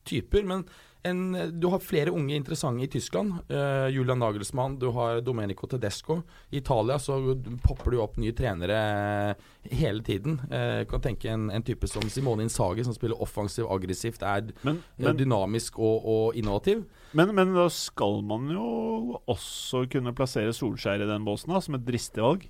typer, men en, du har flere unge interessante i Tyskland. Uh, Julian Nagelsmann, du har Domenico Tedesco. I Italia så popper det opp nye trenere eh, hele tiden. Uh, kan tenke en, en type som Simone Insage, som spiller offensivt, aggressivt, er Men, men, dynamisk og, og innovativ. men, men da skal man jo også kunne plassere Solskjær i den båsen, da, som et dristig valg.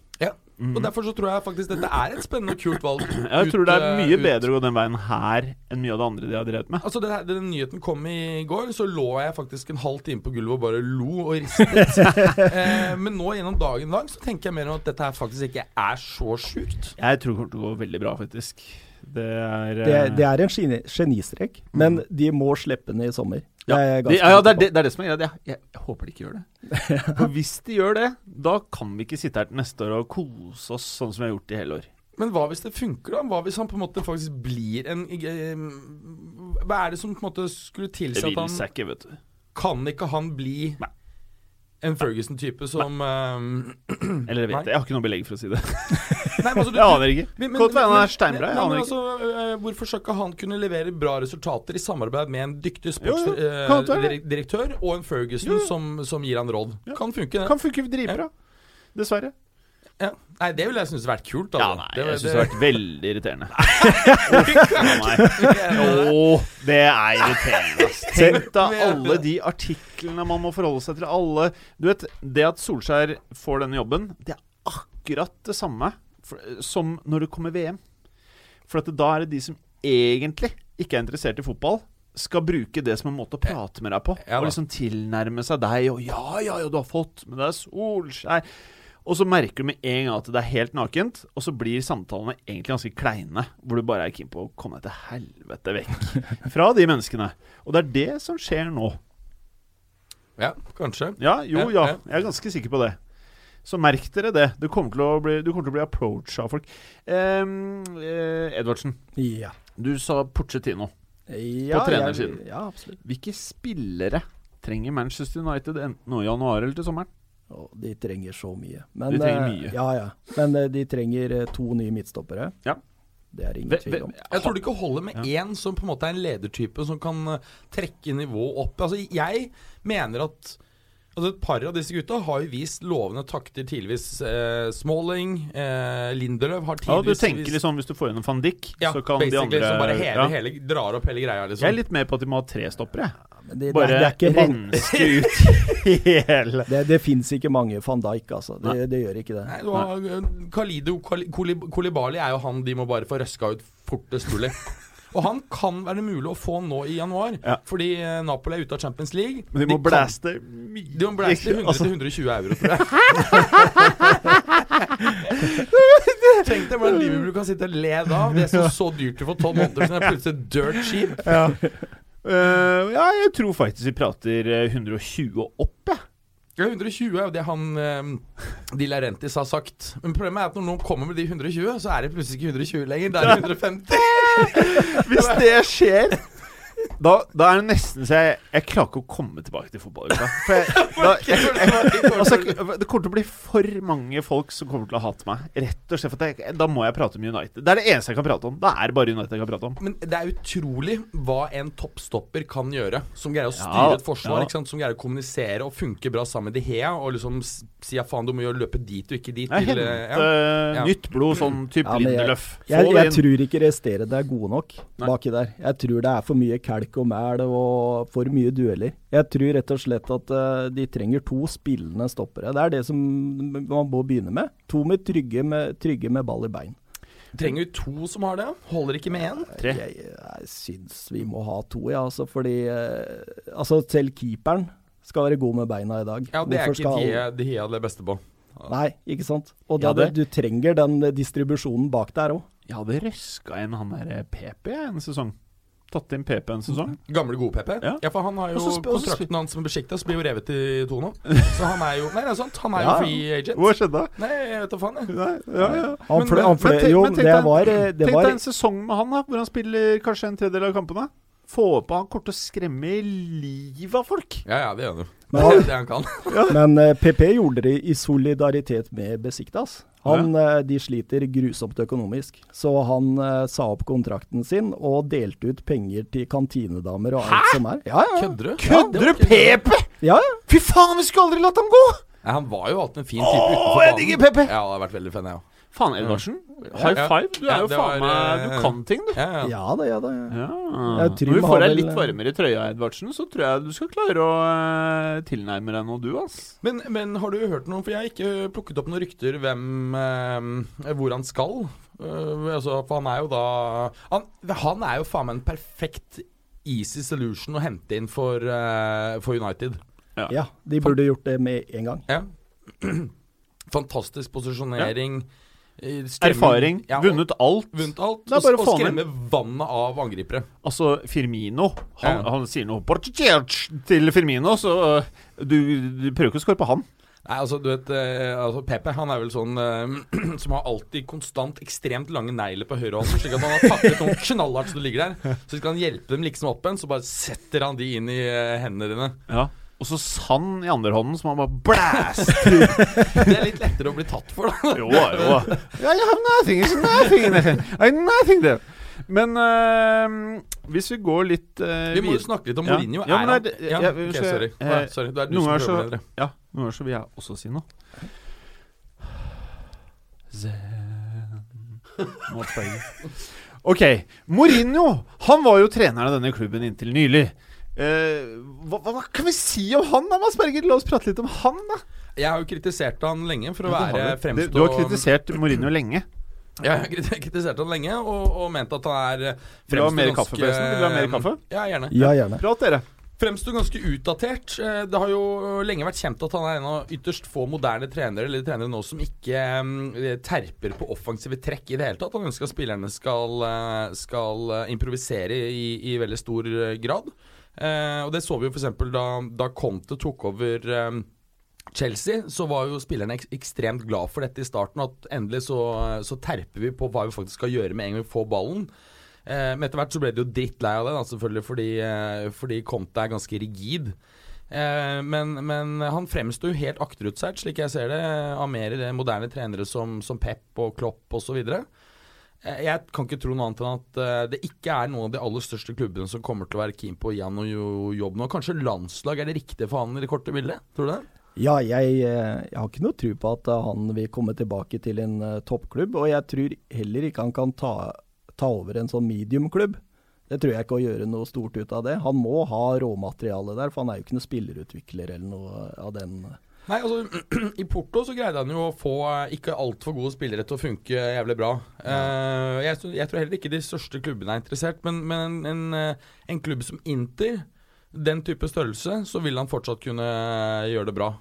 Mhm. Og Derfor så tror jeg faktisk dette er et spennende og kult valg. Jeg Ut, tror det er eh, mye ut- bedre å gå den veien her enn mye av det andre de har drevet med. Altså det Den nyheten kom i går, så lå jeg faktisk en halv time på gulvet og bare lo og ristet. eh, men nå gjennom dagen lang så tenker jeg mer om at dette her faktisk ikke er så sjukt. Jeg tror det kommer til å gå veldig bra, faktisk. Det er Det, eh, det er en geni genistrek, men de må slippe den i sommer. Ja, Det er de, ja, ja det, er det, det er det som er greia. Jeg, jeg, håper de ikke gjør det. For hvis de gjør det, da kan vi ikke sitte her til neste år og kose oss sånn som vi har gjort i hele år. Men hva hvis det funker, da? Hva hvis han på en måte faktisk blir en Hva er det som på en måte skulle tilsi at han ikke, vet du. Kan ikke han bli Nei. en Ferguson-type som eh, Eller jeg vet det. Jeg har ikke noe belegg for å si det. Nei, men altså, du- Jeg aner ikke. Godt være han er steinbra. Jeg aner ikke. altså, øh, hvorfor skal ikke han kunne levere bra resultater i samarbeid med en dyktig sportsdirektør og en Ferguson. Som, som gir han råd? Ja. Kan funke, det. Kan funke dritbra. Dessverre. Ja. Nei, det ville jeg synes vært kult. Ja, Altså. nei, Det- jeg synes det det- vært veldig irriterende. Å, det er irriterende. ass. Tenk da alle de artiklene man må forholde seg til. Alle Du vet, det at Solskjær får denne jobben, det er akkurat det samme for, som når det kommer VM. For at da er det de som egentlig ikke er interessert i fotball, skal bruke det som en måte å prate med deg på. Ja og liksom tilnærme seg deg. Og 'ja, ja, ja, du har fått med deg Solskjær'. Og så merker du med en gang at det er helt nakent, og så blir samtalene egentlig ganske kleine. Hvor du bare er keen på å komme deg til helvete vekk fra de menneskene. Og det er det som skjer nå. Ja, kanskje. Ja, jo, ja. Jeg er ganske sikker på det. Så merk dere det. Du kommer til å bli, du kommer til å bli approacha av folk. Ehm, eh, Edvardsen, Ja. du sa Porcetino. ja trenersiden. jeg- Ja, absolutt. Hvilke spillere trenger Manchester United enten nå i januar eller til sommeren? Oh, de trenger så mye. Men, De trenger eh, mye. Ja, ja. Men eh, de trenger eh, to nye midtstoppere. Ja. Det er ingen tvil om. Jeg tror det ikke holder med Ja. som på en måte er en ledertype som kan eh, trekke nivået opp. Altså, jeg mener at Altså Et par av disse gutta har jo vist lovende takter tidligvis. Eh, Smalling, eh, Lindelöf har Ja, du tidligvis vist... liksom Hvis du får gjennom van Dijk, ja, så kan de andre som bare hele, ja. hele, drar opp hele greia, liksom. Jeg er litt med på at de må ha tre stoppere. Men det, Bare det, det renske ut hele Det, det fins ikke mange van Dijk, altså. Det, det gjør ikke det. Nei, du har, eh, Khalido Kolibali er jo han de må bare få røska ut fortest mulig. Og han kan være mulig å få nå i januar, Ja. fordi eh, Napoli er ute av Champions League. Men de må de blaste mye. De må blaste 100 Altså, til 120 euro, tror jeg. Tenk deg hvordan Liverpool kan sitte og le da. Det som så dyrt for tolv måneder siden, er plutselig dirt cheap. ja. Uh, ja, jeg tror faktisk vi prater eh, 120 og opp, jeg. Ja, 120 er jo det han eh, De Laurentis har sagt. Men problemet er at når noen kommer med de 120, så er det plutselig ikke 120 lenger. Det er 150. Hvis det skjer da, da er det nesten så jeg Jeg klarer ikke å komme tilbake til fotballuka. Altså, det kommer til å bli for mange folk som kommer til å hate meg. Rett og slett for at jeg, Da må jeg prate om United. Det er det eneste jeg kan prate om. Det er bare United jeg kan prate om. Men det er utrolig hva en toppstopper kan gjøre. Som greier å styre Ja, et forsvar. ja. Ikke sant? Som greier å kommunisere og funke bra sammen med De Hea. Og liksom si ja, faen, du må jo løpe dit og ikke dit. Jeg til, henter eh, ja. Ja. nytt blod, sånn type Ja, men jeg- Lindeløf. Jeg, jeg tror ikke resterende er gode nok Nei. baki der. Jeg tror det er for mye kelk og mæl og for mye dueller. Jeg tror rett og slett at eh, de trenger to spillende stoppere. Det er det som man må begynne med. To med trygge med, trygge med ball i bein. Trenger vi to som har det? Holder ikke med én? Tre. Jeg, jeg syns vi må ha to, ja. Altså fordi eh, Altså selv keeperen skal være god med beina i dag. Ja, det er ikke skal- De De det beste på. Nei, ikke sant. Og Ja, da, det- du trenger den distribusjonen bak der òg. Jeg hadde røska inn han der PP en sesong. Tatt inn PP en sesong. Gamle, gode PP? Ja. for han har jo Og og Kontrakten hans med Besjiktas blir jo revet i to nå. Så han er jo Nei, det er sant. Han er jo free agent. Hva skjedde? Nei, jeg vet da faen, jeg. Nei, ja, ja. Han Men- fløy, men- han fløy Men Jo, men tenk det var eh, Det Tenk var deg en sesong med han, da hvor han spiller kanskje en tredjedel av kampene. Få på han kommer til å skremme livet av folk. Ja, ja, det gjør han jo. Det er det han kan. men uh, PP gjorde det i solidaritet med Besiktas. Han, ja. De sliter grusomt økonomisk, så han eh, sa opp kontrakten sin og delte ut penger til kantinedamer og alt som er. Ja, ja. Kødder du? Kødder du, Pepe?! ja, ja. Fy faen, vi skulle aldri latt ham gå! Nei, han var jo alltid en fin type Åh, utenfor jeg digger Pepe! Ja, det har vært veldig fan, jeg òg. Faen, Edvardsen. High five. Du er jo faen meg Du eh, kan ting, du. Ja, ja. Ja da, ja da. Ja. Ja. Når vi får deg litt varmere i trøya, Edvardsen, så tror jeg du skal klare å eh, tilnærme deg noe, du, ass. Men, men har du hørt noe? For jeg har ikke plukket opp noen rykter hvem eh, Hvor han skal. Eh, altså, for han er jo da Han, han er jo faen meg en perfekt easy solution å hente inn for, eh, for United. ja, de burde gjort det med en gang. Ja. Fantastisk posisjonering. eh, skremme- Erfaring. Ja, Vunnet alt. Vunnet alt. Det og han skremme vannet av angripere. Altså, Firmino Han, Ja. han sier noe til Firmino, så øh, du, du prøver ikke å score på han. Nei, altså, du vet eh, altså, Pepe han er vel sånn eh, som har alltid konstant ekstremt lange negler på høyrehånden. Slik at han har taklet noen knallhardt som du ligger der. Så skal han hjelpe dem liksom opp igjen, så bare setter han de inn i eh, hendene dine. Ja. Og så sand i andre hånden, som han bare blæst Det er litt lettere å bli tatt for, da. Jo, jo. I have nothing, it's nothing, nothing. I have nothing there. Men øh, hvis vi går litt øh, Vi må jo snakke litt om. Mourinho. Ja, Ja, er er- ja, ja, ok, sorry. eh, sorry. Det er du som prøver så- bedre. Ja, noen ganger så vil jeg også si noe. Zen Ok, Mourinho Han var jo treneren av denne klubben inntil nylig. Eh, hva, hva kan vi si om han da, Mads Berger? La oss prate litt om han, da. Jeg har jo kritisert han lenge for å Ja, være du. fremstå Du, du har kritisert Mourinho lenge. Ja, jeg har kritisert han lenge og, og ment at han er mer ganske- kaffe, forresten? Vil du ha mer kaffe? Ja, gjerne. Ja, gjerne. Prat, dere. Fremstår ganske utdatert. Eh, Det har jo lenge vært kjent at han er en av ytterst få moderne trenere eller trenere nå som ikke eh, terper på offensive trekk i det hele tatt. Han ønsker at spillerne skal, eh, skal improvisere i, i veldig stor grad. Eh, og Det så vi jo f.eks. Da, da Conte tok over eh, Chelsea, så var jo spillerne ek ekstremt glad for dette i starten. At endelig så, så terper vi på hva vi faktisk skal gjøre med en gang vi får ballen. Eh, men etter hvert så ble det jo drittlei av det, da, selvfølgelig, fordi, eh, fordi Conte er ganske rigid. Eh, men, men han fremsto jo helt akterutseilt, slik jeg ser det, av mer moderne trenere som, som Pep og Klopp osv. Eh, jeg kan ikke tro noe annet enn at eh, det ikke er noen av de aller største klubbene som kommer til å være keen på å gi ham noe jo- jobb nå. Kanskje landslag er det riktige for han i det korte bildet? Tror du det? Ja, jeg, eh, jeg har ikke noe tro på at eh, han vil komme tilbake til en eh, toppklubb. Og jeg tror heller ikke han kan ta, ta over en sånn mediumklubb. Det tror jeg ikke å gjøre noe stort ut av det. Han må ha råmateriale der, for han er jo ikke noen spillerutvikler eller noe av den. Nei, altså I Porto så greide han jo å få eh, ikke altfor gode spillere til å funke jævlig bra. Uh, jeg, jeg tror heller ikke de største klubbene er interessert, men, men en, en, en klubb som Inter, den type størrelse, så vil han fortsatt kunne eh, gjøre det bra.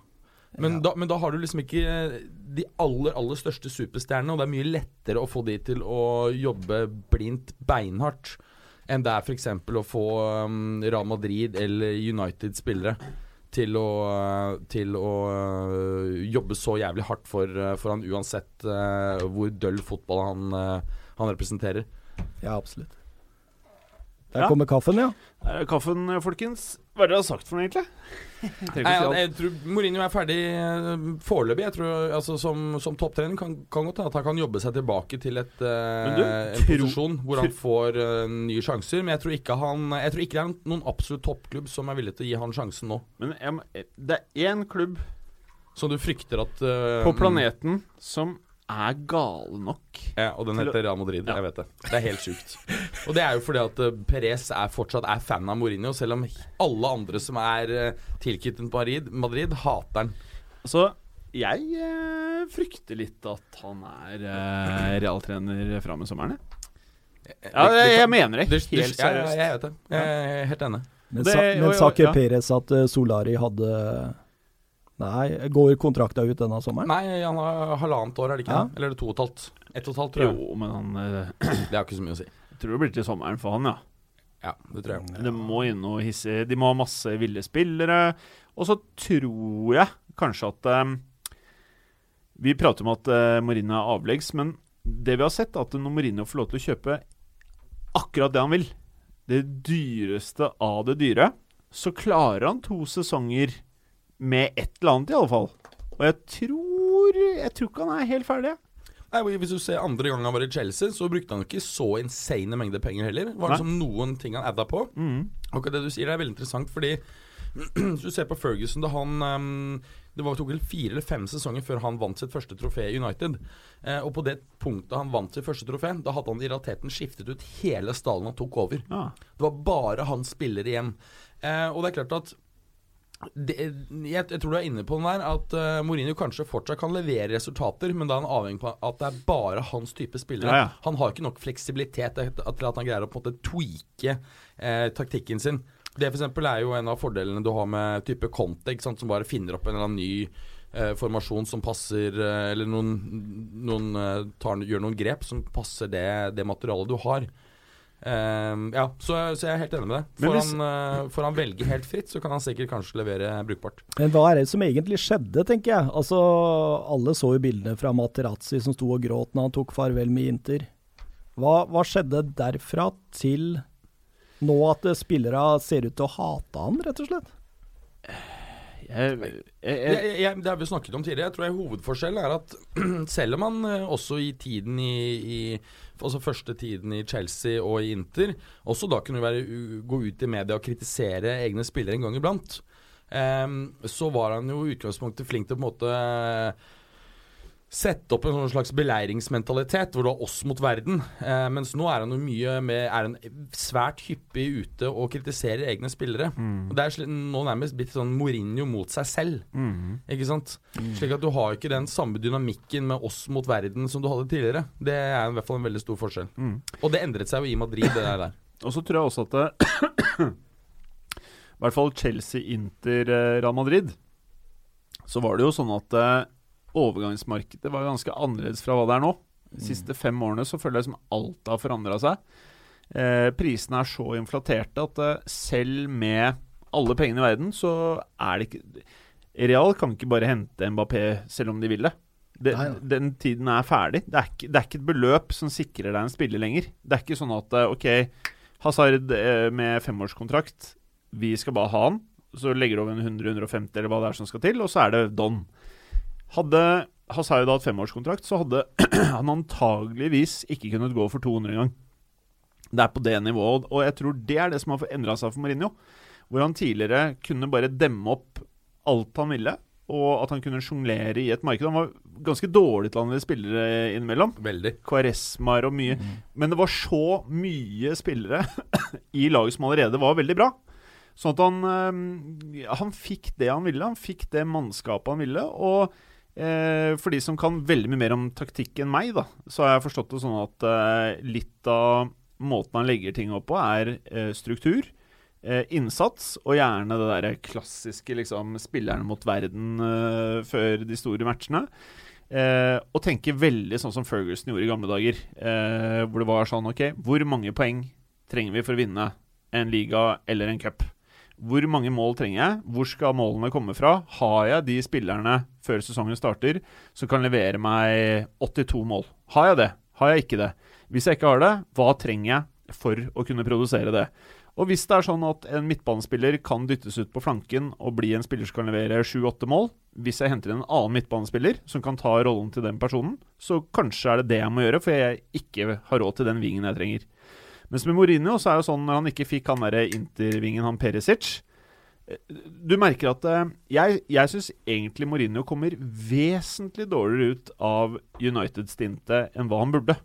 Men, da, men da har du liksom ikke eh, de aller, aller største superstjernene, og det er mye lettere å få de til å jobbe blindt beinhardt enn det er f.eks. å få um, Real Madrid eller United-spillere til å, til å øh, jobbe så jævlig hardt for, øh, for han uansett øh, hvor døll fotball han, han representerer. Ja, absolutt. Der Ja. kommer kaffen, ja. Der er kaffen, folkens. Hva er det dere har sagt for noe, egentlig? Å jeg tror Mourinho er ferdig øh, foreløpig. Jeg tror altså, Som, som topptrener kan, kan godt hende at han kan jobbe seg tilbake til et, uh, du, en posisjon hvor han får uh, nye sjanser. Men jeg tror ikke han Jeg tror ikke det er noen absolutt toppklubb som er villig til å gi han sjansen nå. Men jeg, det er én klubb Som du frykter at uh, på planeten som er gale nok Ja, og den heter Real Madrid. Ja. Jeg vet det. Det er helt sjukt. Og det er jo fordi at uh, Perez er fortsatt er fan av Mourinho, selv om alle andre som er uh, tilknyttet Madrid, Madrid, hater han. Så jeg eh, frykter litt at han er eh, realtrener fram med sommeren. jeg. Ja, Det- det jeg, jeg mener det. Helt seriøst. ja, jeg vet det. Jeg er helt enig. Men, sa, men sa ikke. Perez at eh, Solari hadde Nei, går kontrakta ut denne sommeren? Nei, han har halvannet år, er det ikke Ja. det? Eller er det to og et halvt? Ett og et halvt, tror jeg. Jo, men han eh, Det har ikke så mye å si. Jeg tror det blir til sommeren for han, ja. Ja, det tror jeg. Det må inn noe hisse De må ha masse ville spillere. Og så tror jeg kanskje at eh, Vi prater om at uh, Mourinho er avleggs, men det vi har sett, er at når Mourinho får lov til å kjøpe akkurat det han vil, det dyreste av det dyre, så klarer han to sesonger med et eller annet, i alle fall. Og jeg tror Jeg tror ikke han er helt ferdig. Nei, Hvis du ser andre gang han var i Chelsea, så brukte han ikke så insane mengder penger heller. Det var Nei. liksom noen ting han adda på. Og det du sier, er veldig interessant, fordi hvis du ser på Ferguson da han um, Det var, tok vel fire eller fem sesonger før han vant sitt første trofé i United. Eh, og på det punktet han vant sitt første trofé, da hadde han i realiteten skiftet ut hele stallen han tok over. Ja. Det var bare hans spiller igjen. Eh, og det er klart at det, jeg, jeg tror du er inne på den der at uh, Mourinho kanskje fortsatt kan levere resultater, men da er han avhengig på at det er bare hans type spillere. Ja, ja. Han har ikke nok fleksibilitet til at han greier å på en måte tweake eh, taktikken sin. Det for eksempel er jo en av fordelene du har med type Conte, sant, som bare finner opp en eller annen ny eh, formasjon som passer eh, Eller noen, noen eh, tar, gjør noen grep som passer det, det materialet du har. Ehm, ja, så, så jeg er helt enig med deg. Får, hvis- han, uh, får han velge helt fritt, så kan han sikkert kanskje levere brukbart. Men hva er det som egentlig skjedde, tenker jeg. Altså, Alle så jo bildene fra Materazzi som sto og gråt når han tok farvel med Inter. Hva, hva skjedde derfra til nå at spillere ser ut til å hate han, rett og slett? Jeg, jeg, Jeg, det har vi snakket om tidligere. Jeg tror jeg hovedforskjellen er at selv om han eh, også i tiden i, i Altså første tiden i Chelsea og i Inter. Også da kunne være, gå ut i media og kritisere egne spillere en gang iblant, um, så var han jo i utgangspunktet flink til å på en måte Sette opp en sånn slags beleiringsmentalitet hvor du har oss mot verden. Eh, mens nå er han jo mye med Er han svært hyppig ute og kritiserer egne spillere. Og Det er nå nærmest blitt sånn Mourinho mot seg selv. Ikke sant? Slik at du har ikke den samme dynamikken med oss mot verden som du hadde tidligere. Det er i hvert fall en veldig stor forskjell. Og det endret seg jo i Madrid, det der. Og så tror jeg også at det, I hvert fall Chelsea, Inter, eh, Real Madrid Så var det jo sånn at eh, overgangsmarkedet var ganske annerledes fra hva det er nå. De siste fem årene så føler jeg som alt har forandra seg. Eh, prisene er så inflaterte at eh, selv med alle pengene i verden, så er det ikke Real kan ikke bare hente Mbappé selv om de vil det. det Nei, nei. den tiden er ferdig. Det er, ikke, det er ikke et beløp som sikrer deg en spiller lenger. Det er ikke sånn at eh, OK, Hazard eh, med femårskontrakt, vi skal bare ha han. Så legger du over en 100-150 eller hva det er som skal til, og så er det Don. Hadde Hazard hatt femårskontrakt, så hadde han antageligvis ikke kunnet gå for 200 engang. Det er på det nivået, og jeg tror det er det som har endra seg for Mourinho. Hvor han tidligere kunne bare demme opp alt han ville, og at han kunne sjonglere i et marked. Han var ganske dårlig til å anvende spillere innimellom. Veldig. Kvaresmaer og mye. Men det var så mye spillere i laget som allerede var veldig bra. Sånn at han, eh, han fikk det han ville. Han fikk det mannskapet han ville. Og eh, for de som kan veldig mye mer om taktikk enn meg, da, så har jeg forstått det sånn at eh, litt av måten han legger ting opp på, er eh, struktur. Eh, innsats, og gjerne det der klassiske liksom, spillerne mot verden eh, før de store matchene. Eh, og tenke veldig sånn som Ferguson gjorde i gamle dager. Hvor det var sånn OK, hvor mange poeng trenger vi for å vinne en liga eller en cup? Hvor mange mål trenger jeg? Hvor skal målene komme fra? Har jeg de spillerne før sesongen starter som kan levere meg 82 mål? Har jeg det? Har jeg ikke det? Hvis jeg ikke har det, hva trenger jeg for å kunne produsere det? Og hvis det er sånn at en midtbanespiller kan dyttes ut på flanken og bli en spiller som kan levere 7-8 mål, hvis jeg henter inn en annen midtbanespiller som kan ta rollen til den personen, så kanskje er det det jeg må gjøre, for jeg ikke har råd til den vingen jeg trenger. Mens med Mourinho så er det sånn når han ikke fikk han derre intervingen, han Perisic eh, Du merker at eh, Jeg, jeg syns egentlig Mourinho kommer vesentlig dårligere ut av United-stintet enn hva han burde.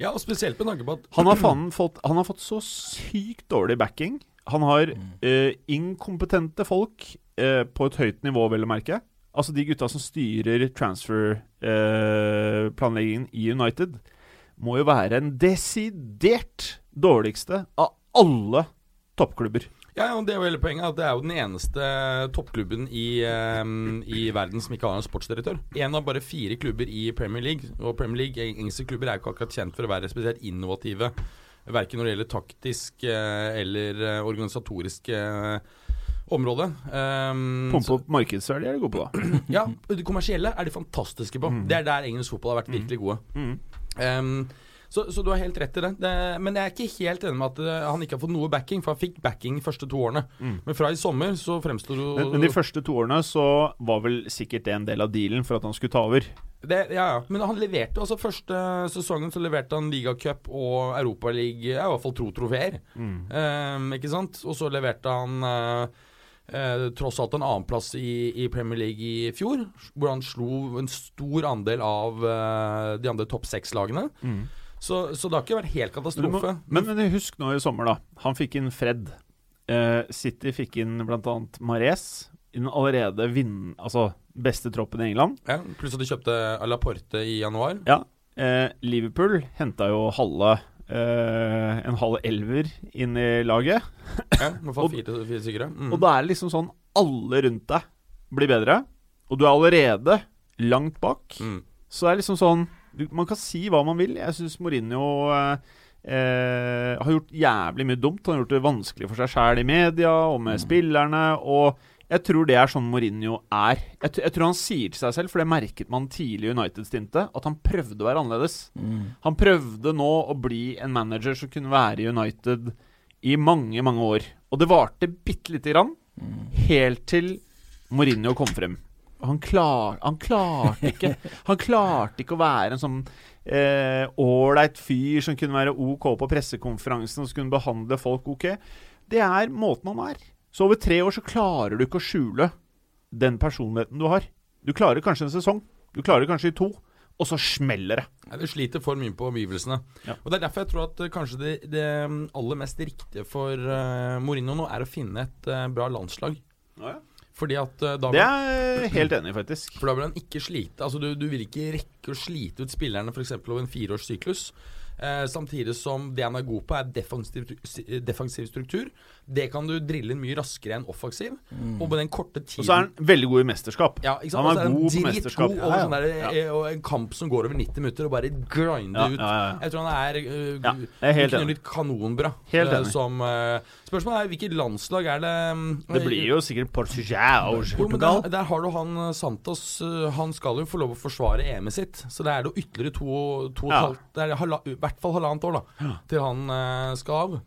Ja, og spesielt med tanke på at Han har, faen fått, han har fått så sykt dårlig backing. Han har eh, inkompetente folk eh, på et høyt nivå, vel å merke. Altså de gutta som styrer transfer-planleggingen i United, må jo være en desidert dårligste av alle toppklubber. Ja, og det er jo hele poenget. At det er jo den eneste toppklubben i, um, i verden som ikke har en sportsdirektør. En av bare fire klubber i Premier League. Og Premier League, engelske klubber, er jo ikke akkurat kjent for å være spesielt innovative. Verken når det gjelder taktisk eh, eller eh, organisatorisk eh, område. Um, Pumpe opp markedsverdi er de gode på, da. Ja, det kommersielle er de fantastiske på. Det er der engelsk fotball har vært virkelig gode. Mm. Um, Så, så du har helt rett i det. det. Men jeg er ikke helt enig med at eh, han ikke har fått noe backing, for han fikk backing de første to årene. Men fra i sommer så fremsto du Men, men de første to årene så var vel sikkert det en del av dealen for at han skulle ta over. det, Ja, ja. Men han leverte altså første sesongen så leverte han ligacup og Europaliga, ja, i hvert fall to trofeer. Eh, ikke sant? Og så leverte han uh, eh, tross alt en annenplass i, i Premier League i fjor, hvor han slo en stor andel av eh, de andre topp seks-lagene. Så, så det har ikke vært helt Men, må, katastrofe. men, men husk nå i sommer, da. Han fikk inn Fred. Uh, City fikk inn bl.a. Mares. I den allerede vinn... Altså beste troppen i England. ja, pluss at de kjøpte Laporte i januar. Ja. Uh, Liverpool henta jo halve Uh, En halv elver inn i laget. Ja, Og- fire, fire. Mm. Og da er det liksom sånn Alle rundt deg blir bedre, og du er allerede langt bak. Mm. Så det er liksom sånn du, Man kan si hva man vil. Jeg syns Mourinho eh, har gjort jævlig mye dumt. Han har gjort det vanskelig for seg sjæl i media og med spillerne. Og jeg tror det er sånn Mourinho er. Jeg, jeg tror han sier til seg selv, for det merket man tidlig i United-stintet, at han prøvde å være annerledes. Han prøvde nå å bli en manager som kunne være i United i mange, mange år. Og det varte bitte lite grann, helt til Mourinho kom frem. Han, klar, han klarte ikke Han klarte ikke å være en sånn ålreit fyr som kunne være OK på pressekonferansen og som kunne behandle folk OK. Det er måten han er. Så over tre år så klarer du ikke å skjule den personligheten du har. Du klarer kanskje en sesong, du klarer kanskje i to, og så smeller det. Ja, Det sliter for mye på omgivelsene. Ja. Og Det er derfor jeg tror at eh, kanskje det, det aller mest riktige for uh, Mourinho nå er å finne et uh, bra landslag. Fordi at eh, da Det er jeg helt enig i, faktisk. For da vil han ikke slite Altså Du, du vil ikke rekke å slite ut spillerne f.eks. over en fireårs syklus. Eh, samtidig som det han er god på, er defensiv, defensiv struktur. Det kan du drille inn mye raskere enn offensiv. Og på den korte tiden Og så er han veldig god i mesterskap. ja, ikke sant? Han er god på mesterskap. mesterskap. over Ja, ja. sånn der, Ja. eh, og en kamp som går over 90 minutter, og bare grinder Ja, ut. ja, ja. Jeg tror han er uh, Ja, er helt enig. kanonbra. Helt enig. Uh, som, uh, spørsmålet er hvilket landslag er det mm, Det blir jo sikkert Portugal. Portugal. der, der har du han eh, Santos. eh, Han skal jo få lov å forsvare EM-et sitt. Så det er jo ytterligere to, to og et halvt Det er i hvert fall halvannet år da til han eh, skal av.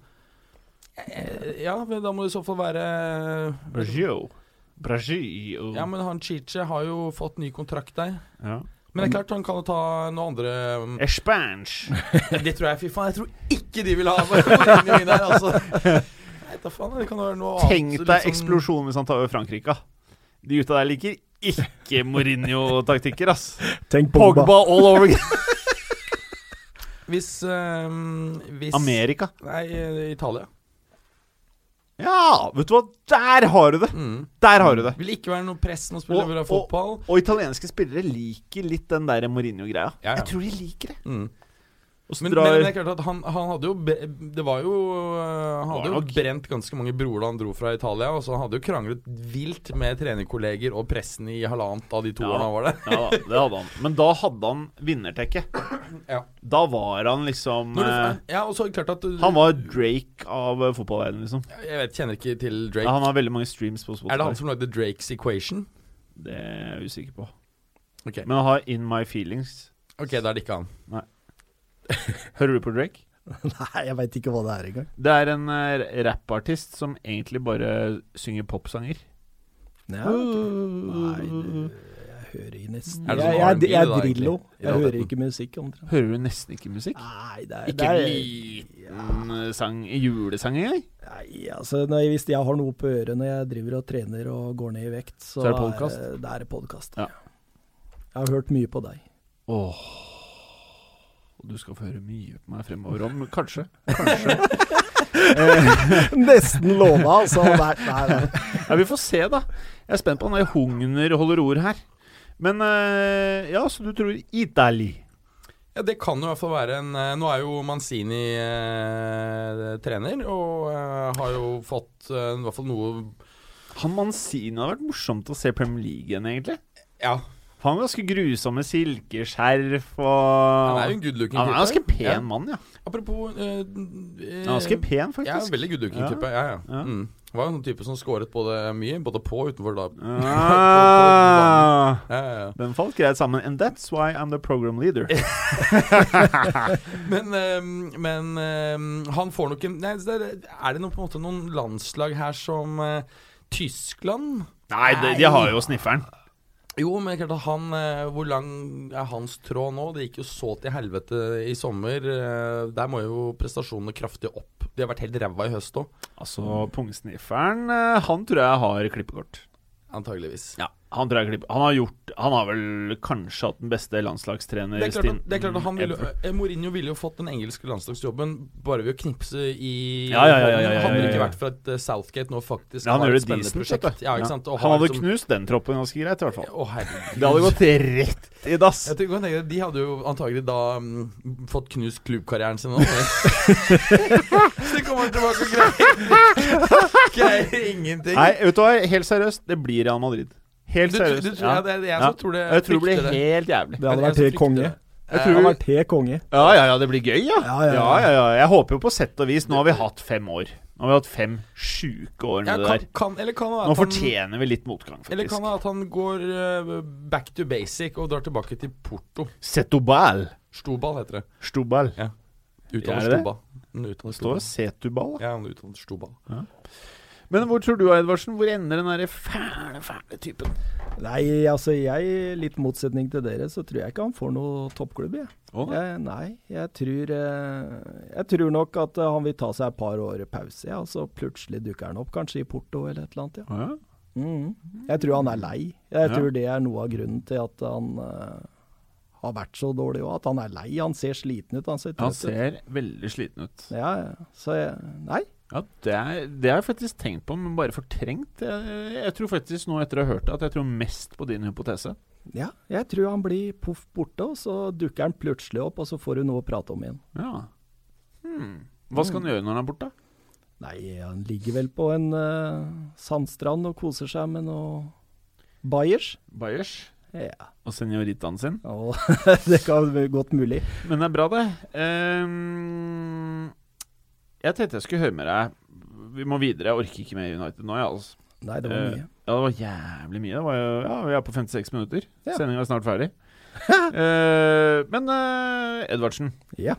Eh, Ja, men da må det i så fall være Brasil. Brasil. Ja, men han Chiche har jo fått ny kontrakt der. Ja. Men det er klart han kan jo ta noe andre um, Espange. Det tror jeg, fy faen. Jeg tror ikke de vil ha Mourinho inn her, altså. Nei, da faen, det kan være noe annet. Tenk deg sånn- eksplosjonen hvis han tar over Frankrike. De gutta der liker ikke Mourinho-taktikker, ass. Tenk Pogba. Pogba all over again. Hvis, um, hvis Amerika. Nei, eh, Italia. Ja, vet du hva? Der har du det! Mm. Der har du det. Vil ikke være noe press når spillere Og, vil ha og, fotball. og italienske spillere liker litt den der Mourinho-greia. Ja, ja. Jeg tror de liker det. Mm. Og så Men, drar men det er klart at han, han hadde jo Det var jo uh, Han hadde jo brent ganske mange broer da han dro fra Italia. Og så han hadde jo kranglet vilt med trenerkolleger og pressen i halvannet av de to Ja. årene han var der. Ja det hadde han. Men da hadde han vinnertekket. Ja. Da var han liksom eh, du, ja, og så det klart at Han var Drake av eh, fotballverdenen, liksom. Jeg vet, kjenner ikke til Drake. Ja, han har veldig mange streams på Spotify. er det han som lagde Drakes Equation? Det er jeg usikker på. Ok, Men han har In My Feelings. Ok, da er det ikke han. Hører du på Drake? Nei, jeg veit ikke hva det er engang. Det er en uh, rappartist som egentlig bare synger popsanger. Ja, okay. Nei, jeg hører ikke nesten Er det Jeg, sånn jeg, jeg, da, er Drillo. Jeg hører ikke musikk. omtrent. Hører du nesten ikke musikk? Nei, det er, Ikke det en er liten ja. sang, julesang engang? Nei, altså når jeg, Hvis jeg har noe på øret når jeg driver og trener og går ned i vekt, så, Så er det podkast. Ja. Jeg har hørt mye på deg. Åh Du skal få høre mye på meg fremover om Kanskje. Kanskje. Nesten lova, altså. Nei, nei, nei. Ja, Vi får se, da. Jeg er spent på om det Hugner holder ord her. Men eh, ja, så du tror Italy? Ja, Det kan jo i hvert fall være en eh, Nå er jo Manzini eh, trener, og eh, har jo fått eh, i hvert fall noe Han Manzini har vært morsomt å se Premier League igjen, egentlig. Ja, Han har ganske grusomme silkeskjerf og han er jo en good looking Han er ganske pen Ja. mann, ja. Apropos eh, Han er ganske pen, faktisk. Ja, veldig good looking Ja. type. Ja, ja. Ja. Mm. Var jo en sånn type som skåret både mye, både på og utenfor da. Ah, Ja, ja, ja. den falt greit sammen. And that's why I'm the program leader. Men, ehm, men ehm, han får nok en nei, er det noe, på en måte noen landslag her som uh, Tyskland? Nei, de, de har jo snifferen. Jo, men klart at han eh, Hvor lang er hans tråd nå? Det gikk jo så til helvete i sommer. eh, Der må jo prestasjonene kraftig opp. De har vært helt ræva i høst òg, Altså, Pungsnifferen, eh, han tror jeg har klippekort. antageligvis. Ja, han jeg. Han har gjort Han har vel kanskje hatt den beste landslagstrener Det er klart det er klart at han ville, eh, Mourinho ville jo fått den engelske landslagsjobben bare ved å knipse i Ja, ja, ja, ja, det ja, ikke vært for at eh, Southgate nå faktisk Ja, han har et spennende decent, prosjekt. Han hadde liksom- knust den troppen ganske greit, i hvert fall. Å. Det hadde gått rett i dass. Jeg tenker, tenker, De hadde jo antagelig da um, fått knust klubbkarrieren sin nå. Så de kommer tilbake og greier Greier ingenting. Nei, vet du hva, helt seriøst, det blir Real Madrid. Helt du, du, seriøst. du ja, jeg, det er jeg Ja. som tror det. Jeg tror det blir helt jævlig. Det hadde vært helt konge. det. Jeg Det han hadde vært helt konge. Ja, ja, ja, det blir gøy, ja. Ja, ja, ja. ja, ja, ja. Jeg håper jo på sett og vis. Nå har vi hatt fem år. Nå har vi hatt fem sjuke år Ja, med det der. kan, eller kan det Nå fortjener han, vi litt motgang, faktisk. eller kan det at han går uh, back to basic og drar tilbake til Porto. Setubal. Stobal heter det. Stubal. Uttaler Er det det? Stoba. Uttaler står. Setubal. da. Ja, han uttaler Stobal. Men hvor tror du, Edvardsen, hvor ender den derre fæle, fæle typen? Nei, altså jeg, litt motsetning til dere, så tror jeg ikke han får noe toppklubb, jeg. Oh. jeg nei, jeg tror eh, Jeg tror nok at eh, han vil ta seg et par år pause, ja, og så plutselig dukker han opp, kanskje i Porto eller et eller annet. Ja. Oh, ja. Mm. Jeg tror han er lei. Jeg tror det er noe av grunnen til at han uh, har vært så dårlig òg. At han er lei. Han ser sliten ut. Han ser Han ser veldig sliten ut. Ja, ja. Så jeg, nei. Ja, det, er, det har jeg faktisk tenkt på, men bare fortrengt. Jeg, jeg tror faktisk nå etter å ha hørt det, at jeg tror mest på din hypotese. Ja, jeg tror han blir poff borte, og så dukker han plutselig opp, og så får du noe å prate om igjen. Ja. Hmm. Hva skal han gjøre når han er borte? Nei, han ligger vel på en uh, sandstrand og koser seg med noe bayers. Bayers Ja, og senioritaen sin. Ja, det kan være godt mulig. Men det er bra, det. Ehm, jeg tenkte jeg skulle høre med deg. Vi må videre. Jeg orker ikke mer United nå, jeg, altså. Nei, det var Eh, mye. Ja, det var jævlig mye. Det var ja, Vi er på 56 minutter. Ja. Sendinga er snart ferdig. uh, men uh, Edvardsen. Ja.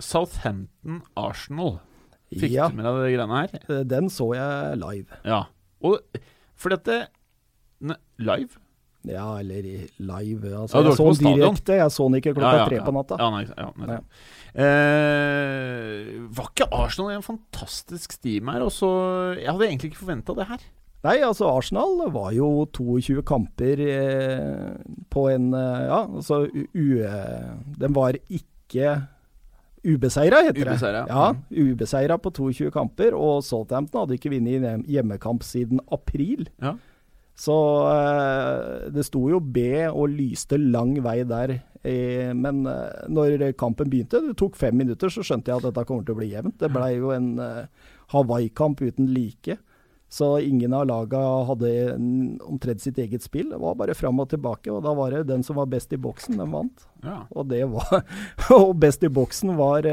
Southampton-Arsenal. Fikk ja, du med deg de greiene her? den så jeg live. Ja. Og fordi at det ne, Live? Ja, eller live. Ja, Altså, du jeg så den direkte. Jeg så den ikke klokka Ja, ja, tre på natta. Ja, nei, ja, nettopp. Eh, var ikke Arsenal i en fantastisk steam her? Og så Jeg hadde egentlig ikke forventa det her. Nei, altså Arsenal var jo 22 kamper eh, på en eh, Ja, altså u... den var ikke ubeseira, heter det. Ubeseira, Ja, ubeseira på 22 kamper. Og Southampton hadde ikke vunnet hjemmekamp siden april. Ja. Så eh, det sto jo B og lyste lang vei der. Eh, men eh, når kampen begynte, det tok fem minutter, så skjønte jeg at dette kommer til å bli jevnt. Det blei jo en Hawaii-kamp uten like. Så ingen av laga hadde en- omtrent sitt eget spill. Det var bare fram og tilbake, og da var det den som var best i boksen, den vant. Ja. Og det var Og best i boksen var,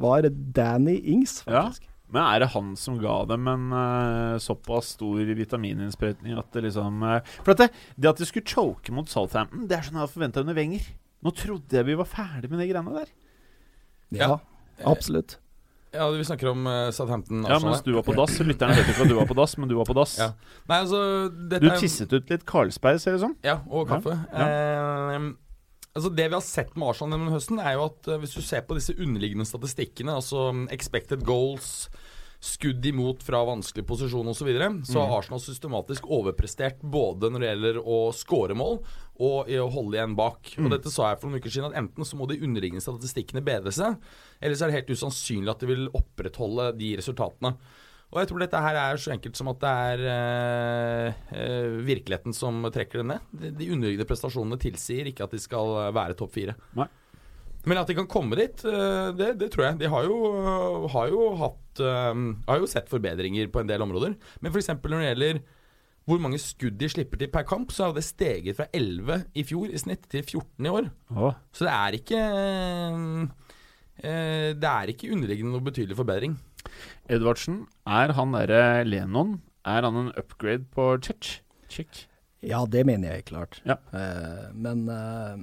var Danny Ings, Ja. Men er det han som ga dem en uh, såpass stor vitamininnsprøytning at det liksom uh, For at det, det at de skulle choke mot Southampton, det er sånn jeg hadde forventa under Wenger. Nå trodde jeg vi var ferdig med de greiene der. Ja, Ja. absolutt. Ja, vi snakker om uh, Southampton. Ja, mens du var på dass. Lytterne vet ikke at du var på dass, men du var på dass. Ja. Nei, altså dette Du tisset ut litt Carlsberg, ser det ut som. Ja, og kaffe. Ja. Eh, altså Det vi har sett med Arsenal denne høsten, er jo at eh, hvis du ser på disse underliggende statistikkene, altså mm, expected goals, skudd imot fra vanskelig posisjon osv., så, videre, så har Arsenal systematisk overprestert både når det gjelder å score mål og i å holde igjen bak. Og Dette sa jeg for noen uker siden, at enten så må de underliggende statistikkene bedre seg, eller så er det helt usannsynlig at de vil opprettholde de resultatene. Og jeg tror dette her er så enkelt som at det er eh, virkeligheten som trekker det ned. De, de underliggende prestasjonene tilsier ikke at de skal være topp fire. Nei. Men at de kan komme dit, eh, det, det tror jeg. De har jo, har jo hatt eh, Har jo sett forbedringer på en del områder. Men f.eks. når det gjelder hvor mange skudd de slipper til per kamp, så har det steget fra 11 i fjor i snitt til 14 i år. Åh. Så det er ikke eh, Det er ikke underliggende noe betydelig forbedring. Edvardsen, er han derre Lenon Er han en upgrade på Chech? Chech? Ja, det mener jeg klart. Ja. Eh, men eh,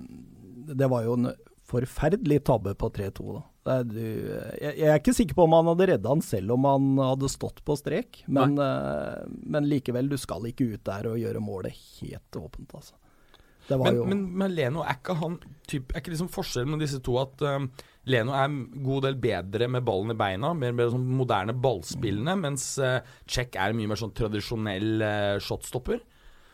det var jo en forferdelig tabbe på 3-2, da. Er, du, jeg, jeg er ikke sikker på om han hadde redda han selv om han hadde stått på strek, men, eh, men likevel, du skal ikke ut der og gjøre målet helt åpent, altså. Det var Men, jo men, men Leno, er ikke han typ, Er ikke liksom forskjellen med disse to at um, Leno er en god del bedre med ballen i beina, mer, mer sånn moderne ballspillende, mens uh, Czech er mye mer sånn tradisjonell uh, shotstopper?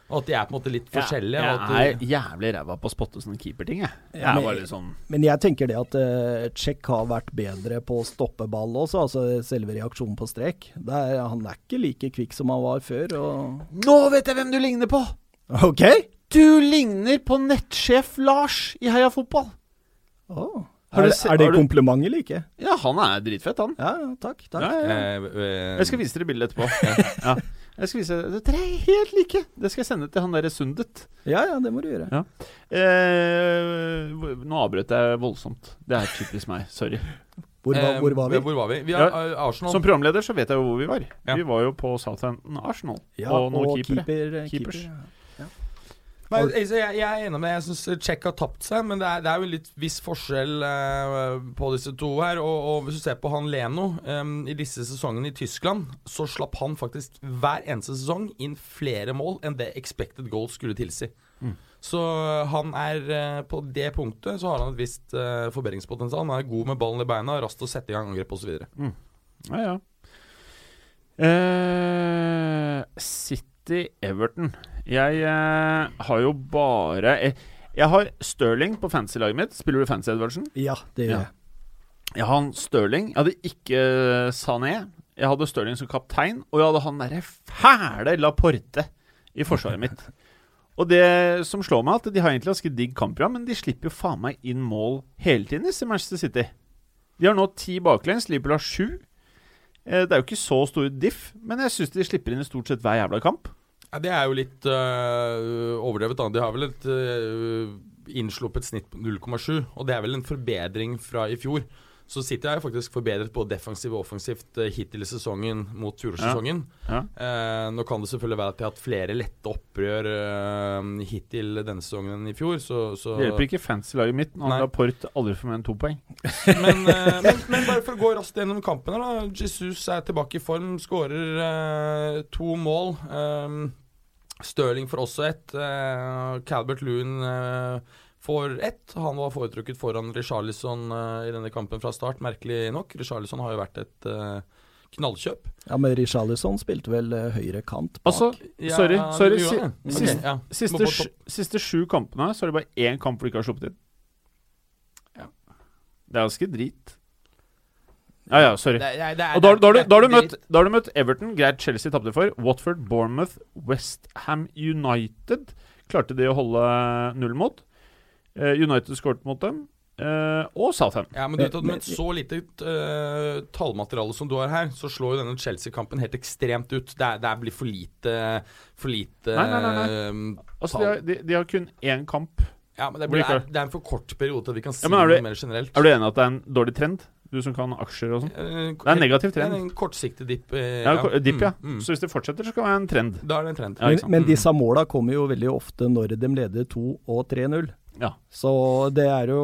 Og at de er på en måte litt forskjellige? og at jeg de, er jævlig ræva på å spotte sånne keeperting, jeg. Jeg Ja, men- sånn Men jeg tenker det at uh, Czech har vært bedre på å stoppe ball også, altså selve reaksjonen på strek. Det er, han er ikke like kvikk som han var før. Og Nå vet jeg hvem du ligner på! OK! Du ligner på nettsjef Lars i Heia Fotball. Oh. Har er, du er det kompliment eller ikke? Ja, han er dritfett, han. Ja, ja, takk. takk. Ja, ja, ja. eh, eh, Jeg skal vise dere bildet etterpå. ja. Jeg skal vise Dere er helt like! Det skal jeg sende til han derre Sundet. Ja, ja, det må du gjøre. Ja. Eh, nå avbrøt jeg voldsomt. Det er typisk meg. Sorry. Hvor, var- eh, hvor var vi? Hvor var vi? Vi er, Ja, eh, Som programleder så vet jeg jo hvor vi var. Ja. Vi var jo på Southampton Arsenal. Ja, og noen keepere. keeper, Keepers. keeper, ja. Nei, altså, jeg, jeg er enig med. Jeg syns Czech har tapt seg, men det er, det er jo litt viss forskjell eh, på disse to her. Og, og hvis du ser på han Leno em, i disse sesongene i Tyskland, så slapp han faktisk hver eneste sesong inn flere mål enn det expected goals skulle tilsi. Mm. Så han er eh, på det punktet så har han et visst uh, forbedringspotensial. Han er god med ballen i beina, raskt å sette i gang angrep osv. Ja, ja. Eh, City-Everton. Jeg eh, har jo bare Jeg, Jeg har Sterling på fantasy-laget mitt. Spiller du fancy Edvardsen? Ja, det gjør jeg. Jeg har han Sterling. Jeg hadde ikke Sané. Jeg hadde Sterling som kaptein, og jeg hadde han derre fæle Laporte i forsvaret mitt. Og det som slår meg, at de har egentlig ganske digg kampprogram, men de slipper jo faen meg inn mål hele tiden, i Manchester City. De har nå ti baklengs, Liverpool har sju. Eh, Det er jo ikke så stor diff, men jeg syns de slipper inn i stort sett hver jævla kamp. Ja, det er jo litt øh, overdrevet. De har vel et øh, innsluppet snitt på 0,7, og det er vel en forbedring fra i fjor. Så City er jo faktisk forbedret både defensivt og offensivt øh, hittil i sesongen mot fjorårssesongen. Ja. Eh, nå kan det selvfølgelig være at de har hatt flere lette opprør eh, hittil denne sesongen enn i fjor, så, så Det hjelper ikke fancy-laget mitt når. Laporte aldri får mer enn to poeng. men, eh, men, men bare for å gå raskt gjennom kampen her, da. Jesus er tilbake i form, skårer eh, to mål. Um, Stirling får også ett. Calbert Loon eh, får ett. Han var foretrukket foran Richarlison eh, i denne kampen fra start, merkelig nok. Richarlison har jo vært et eh, knallkjøp. Ja, men Richarlison spilte vel eh, høyre kant bak. Altså, Ja, sorry, sorry. Si, siste, okay, ja. siste, siste sju kampene så er det bare én kamp hvor de ikke har sluppet inn. Ja. Det er ganske drit. Ja ja, sorry. Det det Og da, har du møtt, da har du møtt Everton, greit Chelsea tapte for. Watford, Bournemouth, Westham United klarte de å holde null mot. Eh, United skåret mot dem. Uh, og Southam. Ja, men du vet at Med så lite uh, tallmateriale som du har her, så slår jo denne Chelsea-kampen helt ekstremt ut. Det, er, det blir for lite For lite Nei, nei, nei, nei. Altså, de har, de, de har kun én kamp. Ja, men det, Blir det, er, det er en for kort periode til at vi kan si Ja, er du- noe mer generelt. Er du enig i at det er en dårlig trend? Du som kan aksjer og sånn. Det er en negativ det trend. En kortsiktig dipp. eh, Ja, ko- Dipp, ja. Mm, mm. Så hvis det fortsetter, så kan det være en trend. Da er det en trend. Ja, men, men Mm. disse måla kommer jo veldig ofte når de leder 2 og 3-0. Ja. Så det er jo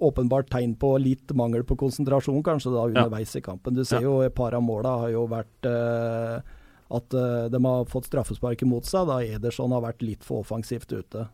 åpenbart tegn på litt mangel på konsentrasjon, kanskje da Ja. underveis i kampen. Du ser Ja. jo et par av måla har jo vært eh, at eh, de har fått straffespark imot seg, da Ederson har vært litt for offensivt ute.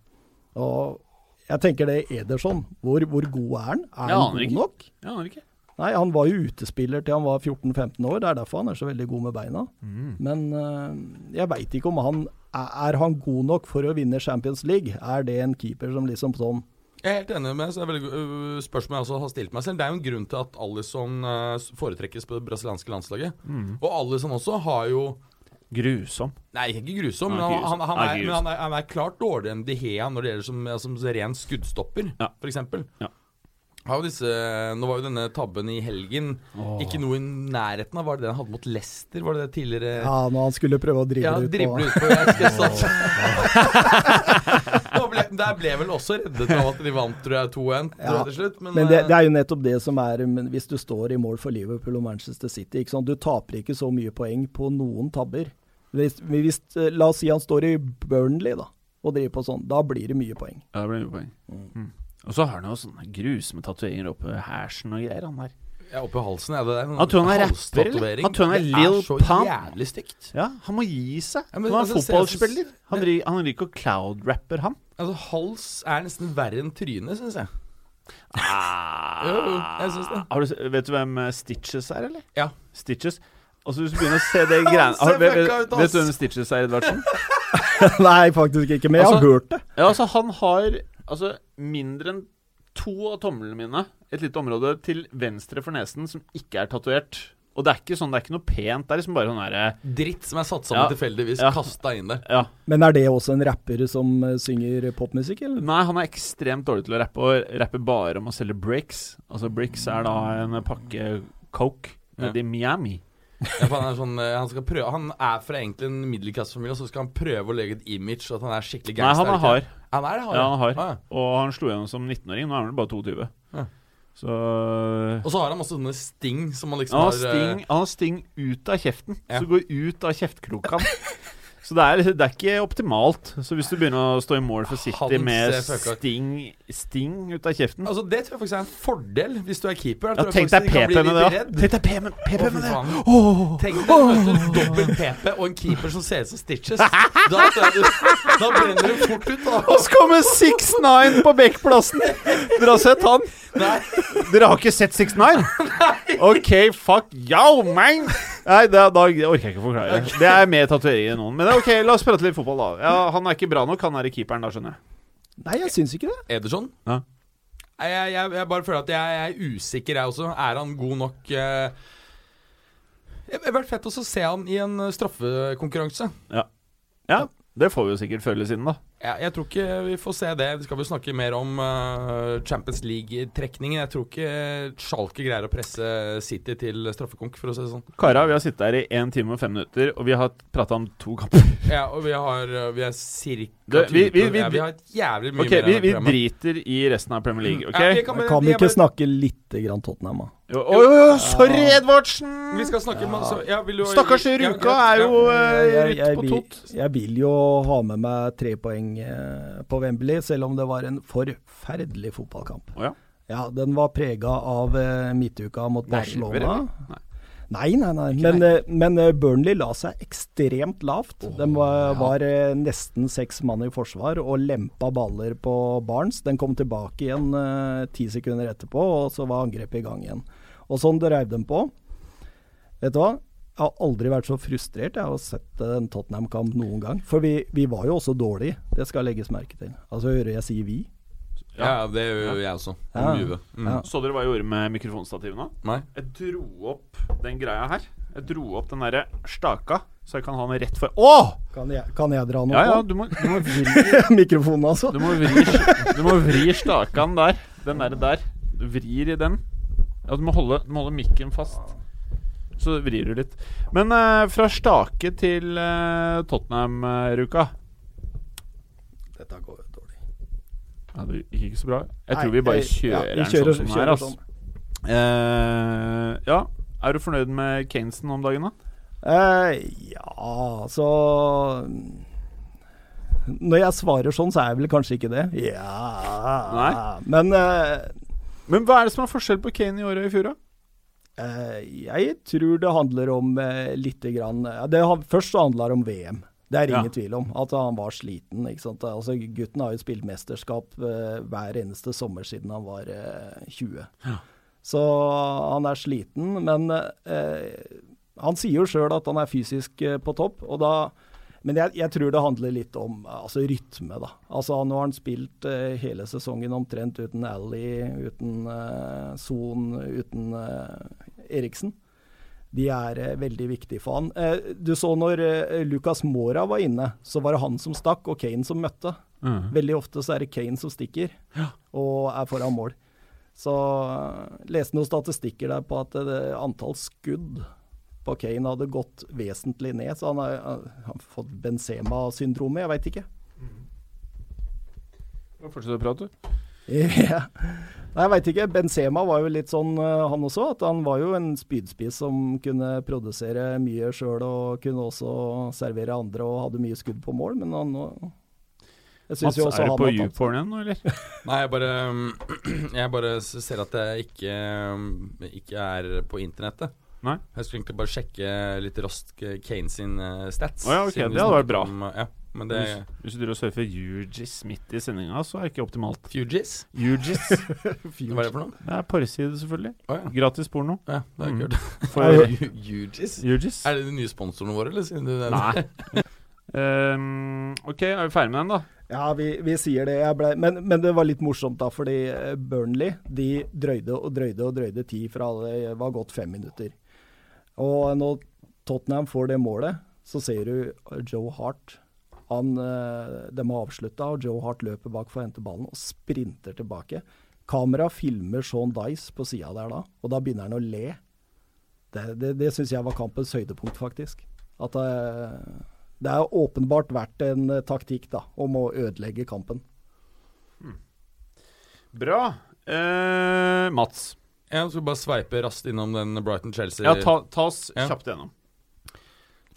Og jeg tenker det Ederson, hvor, hvor god er han? Er han god ikke. nok? Jeg aner ikke. Nei, han var jo utespiller til han var 14-15 år, det er derfor han er så veldig god med beina. Mm. Men uh, jeg veit ikke om han er, han god nok for å vinne Champions League. Er det en keeper som liksom sånn Jeg er helt enig med så er veldig øh, spørsmål jeg også har stilt meg selv. Det er jo en grunn til at Alison øh, foretrekkes på det brasilianske landslaget. Mm. Og Alison også har jo Grusom. Nei, ikke grusom, men han, han, han, Han er er, men han, er, er klart dårligere enn De Hea når det gjelder som, som ren skuddstopper, Ja. for eksempel. Ja. Har jo disse, nå var jo denne tabben i helgen ikke noe i nærheten av Var det det han hadde mot Leicester? Var det det tidligere Ja, når han skulle prøve å drible Ja, ut på drible ut på jeg, jeg satt. Ble, der ble vel også reddet av at de vant, tror jeg, 2-1 Ja, til slutt. Men, Men det, eh, det er jo nettopp det som er men Hvis du står i mål for Liverpool og Manchester City ikke sant? Du taper ikke så mye poeng på noen tabber. Hvis, hvis, eh, la oss si han står i Burnley da, og driver på sånn. Da blir det mye poeng. Ja, det blir mye poeng. Mm. Og så har han jo sånne grusomme tatoveringer oppe ved hersen og greier, han der. ja, oppi halsen er det der. Han tror han er rapper, eller? halstatovering. Han tror han er Det er så Pump. jævlig stygt. Ja, han må gi seg. Ja, men han er altså, fotballspiller. Han, men- han liker å cloud-rapper, han. Altså, hals er nesten verre enn trynet, syns jeg. Ah. Jo, jo, jeg synes det. Har du, vet du hvem eh, Stitches er, eller? Ja. Stitches. Og så hvis du begynner å se det greiene ah, vet, vet, vet du hvem Stitches er, Edvardsen? Nei, faktisk ikke. Men jeg har Altså- hørt det. Ja, altså, han har altså mindre enn to av tomlene mine, et lite område til venstre for nesen, som ikke er tatovert. Og det er ikke sånn, det er ikke noe pent. Det er liksom bare sånn derre Dritt som er satt sammen Ja. tilfeldigvis, Ja. kasta inn der. Ja. Men er det også en rapper som eh, synger popmusikk, eller? Nei, han er ekstremt dårlig til å rappe, og rapper bare om å selge bricks. Altså bricks er da en pakke coke Ja. nede i Miami. Ja, for han, er sånn, eh, han, skal prøve, han er fra egentlig en middelklassefamilie, og så skal han prøve å legge et image at han er skikkelig gangster. Nei, han er hard. Han er det, har Ja, han har. Ah, ja. Og han slo gjennom som 19-åring. Nå er han vel bare 22. Ja. Så Og så har han masse sånne sting som han liksom han har, har eh, sting, han har sting ut av kjeften. Ja. Så går ut av kjeftkroken. Så det er, det er ikke optimalt. Så hvis du begynner å stå i mål for City Hans, med sting, sting ut av kjeften Altså Det tror jeg faktisk er en fordel hvis du er keeper. Ja, Tenk deg de PP med det, da. Tenk deg PP med, det. Oh, Tenk deg oh. dobbel PP og en keeper som ser ut som Stitches. Da, du, da brenner du fort ut, da. Og så kommer 6-9 på Bekkplassen! Dere har sett han? Nei. Dere har ikke sett 6-9? OK, fuck yo, man! Nei, da, da orker jeg ikke å forklare. Det er mer tatoveringer enn noen. Men ok, la oss prate litt fotball, da. Ja, Han er ikke bra nok, han er i keeperen, da, skjønner jeg. Nei, jeg syns ikke det. Ederson? Ja. Nei, Jeg, jeg, jeg bare føler at jeg, jeg er usikker, jeg også. Er han god nok eh, Det hadde vært fett å se han i en straffekonkurranse. Ja. Ja, det får vi jo sikkert føle siden, da. Jeg, jeg tror ikke vi får se det. Vi skal vel snakke mer om uh, Champions League-trekningen. Jeg tror ikke Schalke greier å presse City til straffekonk, for å si det sånn. Kara, vi har sittet her i 1 time og 5 minutter, og vi har prata om to kamper. Ja, og vi har eh, Vi er cirka Det- vi- vi- vi- ja, vi har et jævlig mye okay, mer vi, enn vi programmet. driter i resten av Premier League, ok? Ja, kan, Men kan vi er ikke bare- snakke lite grann Tottenham, da? Jo, oh, oi, sorry, Edvardsen! Vi skal snakke med så, ja, vil du, Stakkars ja, Ruka er jo ja. eh, jeg, jeg, på vil, tot. jeg vil jo ha med meg tre poeng eh, på Wembley, selv om det var en forferdelig fotballkamp. Oh, ja. Ja, den var prega av eh, midtuka mot Barcelona. Nei. Nei, nei, nei. Men, men Burnley la seg ekstremt lavt. De var, var nesten seks mann i forsvar og lempa baller på Barnes. Den kom tilbake igjen ti sekunder etterpå, og så var angrepet i gang igjen. Og sånn dreiv de på. Vet du hva? Jeg har aldri vært så frustrert jeg har sett en Tottenham-kamp noen gang. For vi, vi var jo også dårlige, det skal legges merke til. Altså hører jeg si vi. Ja, det gjør jo jeg også. Ja. Mm. Ja. Så dere hva jeg gjorde med mikrofonstativene? Nei? Jeg dro opp den greia her. Jeg dro opp den derre staka, så jeg kan ha den rett for Å! Kan jeg, kan jeg dra noe Ja, ja, du må, du må vri Mikrofonen, altså. Du må vri, du må vri stakan der. Den der, der. Du vrir i den. Ja, du må holde, du må holde mikken fast. Så vrir du litt. Men eh, fra stake til eh, Tottenham-ruka Dette går jo dårlig. ja, Det gikk ikke så bra. Jeg Nei, tror vi bare jeg- kjører ja, vi den kjører- sånn som den kjører er. Altså. sånn. Eh, ja. Er du fornøyd med Kanesen om dagen, da? Eh, ja, så Når jeg svarer sånn, så er jeg vel kanskje ikke det. Ja Nei. Men eh, Men hva er det som er forskjell på Kane i år og i fjor, da? Uh, jeg tror det handler om uh, lite grann ja, det, Først så handler det om VM. Det er Ja. ingen tvil om. At han var sliten. Altså, gutten har jo spilt mesterskap uh, hver eneste sommer siden han var eh, 20. Ja. Så han er sliten, men eh, han sier jo sjøl at han er fysisk eh, på topp. og da men jeg, jeg tror det handler litt om altså rytme, da. Altså Nå har han spilt uh, hele sesongen omtrent uten Ally, uten eh, Son, uten uh, Eriksen. De er veldig viktige for han. Du så når Lucas Mora var inne, så var det han som stakk, og Kane som møtte. Veldig ofte så er det Kane som stikker, og er foran mål. Så leste noen statistikker der på at eh, antall skudd på Kane hadde gått vesentlig ned, så han har, han har fått Benzema-syndromet, jeg veit ikke. Fortsett å prate, du. Ja. Nei, jeg veit ikke. Benzema var jo litt sånn, eh, han også. At han var jo en spydspiss som kunne produsere mye sjøl og kunne også servere andre og hadde mye skudd på mål, men han Jeg Mats, er du på YouPorn igjen nå, eller? Nei, jeg bare Jeg bare ser at jeg ikke, ikke er på internettet. Nei. Jeg skulle egentlig bare sjekke litt raskt Kane sin eh, stats. Oh, ja, ok, det hadde vært bra. Om, ja, men det Hvis, hvis du driver og surfer UGIS midt i sendinga, så er det ikke optimalt. Fugis? UGIS. Hva er det for noe? Det er porrside, selvfølgelig. Oh, ja. Gratis porno. ja. Det er Mm. For Ugis? UGIS. Er det de nye sponsorene våre, eller? Siden du Nei. Um, ok, er vi ferdig med den, da? Ja, vi, vi sier det. Jeg ble, men, men det var litt morsomt, da, fordi eh, Burnley de drøyde og drøyde og drøyde tid fra det var gått fem minutter. Og når Tottenham får det målet, så ser du Joe Hart. Han, eh, de har avslutta, og Joe Hart løper bak for å hente ballen og sprinter tilbake. Kamera filmer Sean Dice på sida der da, og da begynner han å le. Det, det, det syns jeg var kampens høydepunkt, faktisk. At det, det er åpenbart vært en eh, taktikk da, om å ødelegge kampen. Bra. Eh, Mats. Jeg skal bare sveipe raskt innom den Brighton-Chelsea. Ja, ta, ta oss Ja. kjapt gjennom.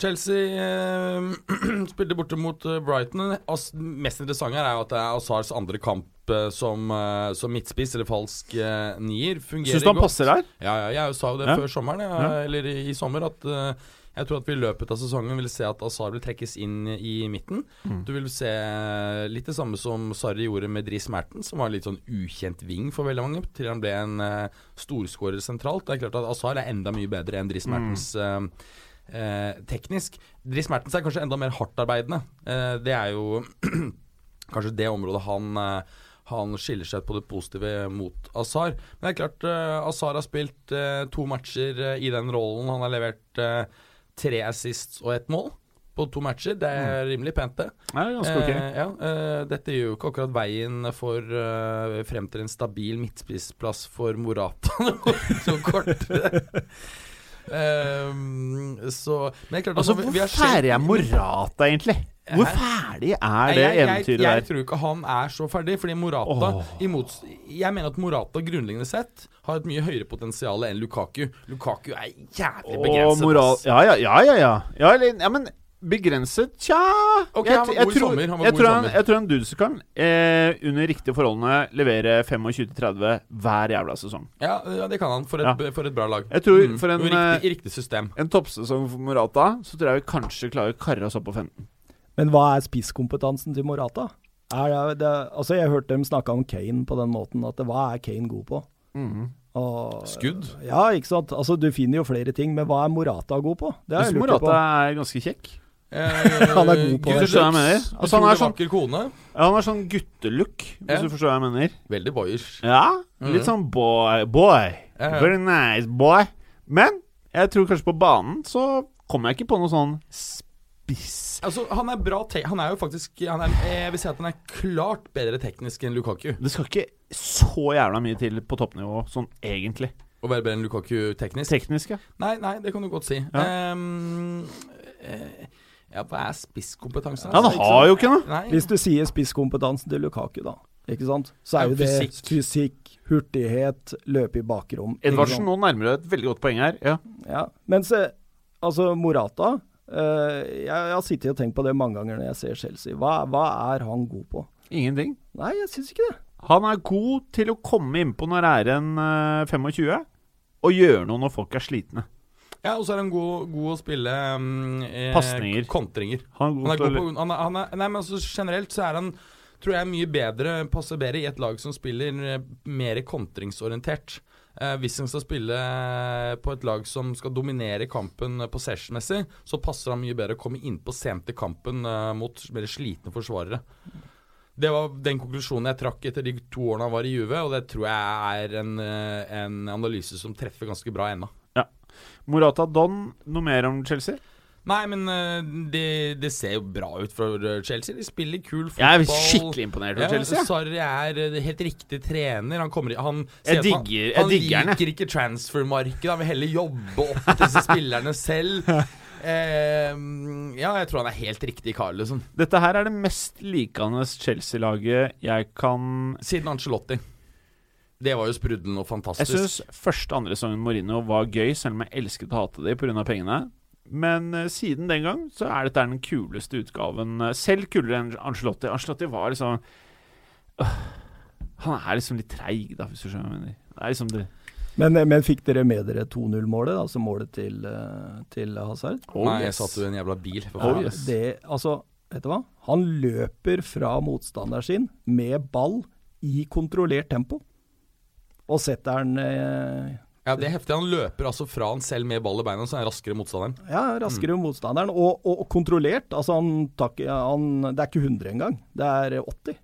Chelsea eh, spilte borte mot eh, Brighton. As mest interessante her er jo at det er Azars andre kamp eh, som, eh, som midtspiss, eller falsk eh, nier. Fungerer Syns du han godt. passer der? Ja, ja, jeg sa jo det Ja. før sommeren, ja, Ja. eller i, i sommer, at eh, jeg tror at vi i løpet av sesongen vil se at Azar vil trekkes inn i midten. Mm. Du vil se litt det samme som Sarri gjorde med Dris Merten, som var litt sånn ukjent ving for veldig mange, til han ble en uh, storskårer sentralt. Det er klart at Azar er enda mye bedre enn Dris Mm. Mertens eh, eh, teknisk. Dris Mertens er kanskje enda mer hardtarbeidende. Uh, det er jo kanskje det området han han skiller seg på det positive mot Azar. Men det er klart, uh, Azar har spilt uh, to matcher uh, i den rollen. Han har levert tre assists og ett mål på to matcher. Det er rimelig pent, det. Ja, ganske ok. Eh, ja, eh, dette gjør jo ikke akkurat veien for eh, frem til en stabil midtspissplass for Morata så kort. um, så Men det er klart Altså, altså, hvor ferdig er Morata, egentlig? Hvor ferdig er Nei, det jeg, jeg, eventyret jeg der? tror ikke han er så ferdig, fordi Morata oh. imot, Jeg mener at Morata grunnleggende sett har et mye høyere potensial enn Lukaku. Lukaku er jævlig begrenset. moral... Ja, ja, ja, ja. Ja, ja, ja men begrenset Tja Ok, jeg, jeg, tror, jeg, tror han, jeg tror han Dudse kan, eh, under riktige forholdene, levere 25-30 hver jævla sesong. Ja, ja, det kan han, for et, for et bra lag. Jeg tror Mm, for en, riktig, eh, riktig system. En toppsesong for Morata, så tror jeg vi kanskje klarer å karre oss opp på 15. Men hva er spisskompetansen til Morata? Er det, det, altså Jeg hørte dem snakke om Kane på den måten, at det, hva er Kane god på? Og, Skudd? Ja, ikke sant. Altså Du finner jo flere ting, men hva er Morata god på? Det har Jeg lurt Morata på. er ganske kjekk. Eh, Han er god på det. Skjønner du jeg mener? Altså, han er sånn- vakker kone. Ja, han er sånn guttelook, hvis Ja. du forstår hva jeg mener. Veldig boyish. Ja, litt Mhm. sånn boy, boy. Ja. Very nice, boy. Men jeg tror kanskje på banen så kommer jeg ikke på noe sånn spiss. Altså, han er bra te Han er jo faktisk han er, Jeg vil si at han er klart bedre teknisk enn Lukaku. Det skal ikke så jævla mye til på toppnivå, sånn egentlig. Å være bedre enn Lukaku teknisk? Teknisk, ja. Nei, nei, det kan du godt si. Ja. Um, eh, ja, hva er spisskompetansen? Han har jo ikke noe. Hvis du sier spisskompetansen til Lukaku, da, ikke sant? så er jo det fysikk. fysikk, hurtighet, løpe i bakrom. Edvardsen, nå nærmer du deg et veldig godt poeng her. Ja. Ja. Mens eh, altså Morata eh, jeg, jeg har sittet og tenkt på det mange ganger når jeg ser Chelsea. Hva, hva er han god på? Ingenting. Nei, jeg syns ikke det. Han er god til å komme innpå når det er en eh, 25, og gjøre noe når folk er slitne. Ja, og så er han god, god å spille um, eh, Pasninger. Kontringer. Han er Han er god god på han er, han er, Nei, men altså generelt så er han Tror jeg mye bedre passer bedre i et lag som spiller eh, mer kontringsorientert. Eh, hvis han skal spille eh, på et lag som skal dominere kampen eh, possession-messig, så passer han mye bedre å komme innpå sent i kampen mot mer slitne forsvarere. Det var den konklusjonen jeg trakk etter de to årene han var i Juve, og det tror jeg er en, en analyse som treffer ganske bra ennå. Ja. Morata Don, noe mer om Chelsea? Nei, men eh, det, det ser jo bra ut for eh, Chelsea. De spiller kul fotball. Jeg er skikkelig imponert over Ja, Chelsea. Sarri er eh, helt riktig trener. Han kommer Han, Jeg digger- han, han, jeg digger liker ikke transfermarkedet. Han vil heller jobbe opp disse spillerne selv. Eh, ja, jeg tror han er helt riktig kar, liksom. Dette her er det mest likende Chelsea-laget jeg kan Siden Angelotti. Det var jo sprudlende og fantastisk. Jeg syns første andre sesongen Mourinho var gøy, selv om jeg elsket å hate det pga. pengene. Men eh, siden den gang så er dette den kuleste utgaven. eh, selv kulere enn Angelotti. Angelotti var liksom øh, Han er liksom litt treig, da, hvis du skjønner hva jeg mener. Det er liksom det Men, men fikk dere med dere 2-0-målet, altså målet til, eh, til Hazard? Oh, Nei, jeg satt jo i en jævla bil. For Oh, yes. Det, altså, vet du hva? Han løper fra motstanderen sin med ball i kontrollert tempo. Og setter den eh, Ja, det er heftig. Han løper altså fra han selv med ball i beina, så er han raskere motstanderen. ja, raskere mm. motstanderen, og, og, kontrollert. Altså, han, tar ikke- han, det er ikke 100 engang, det er 80.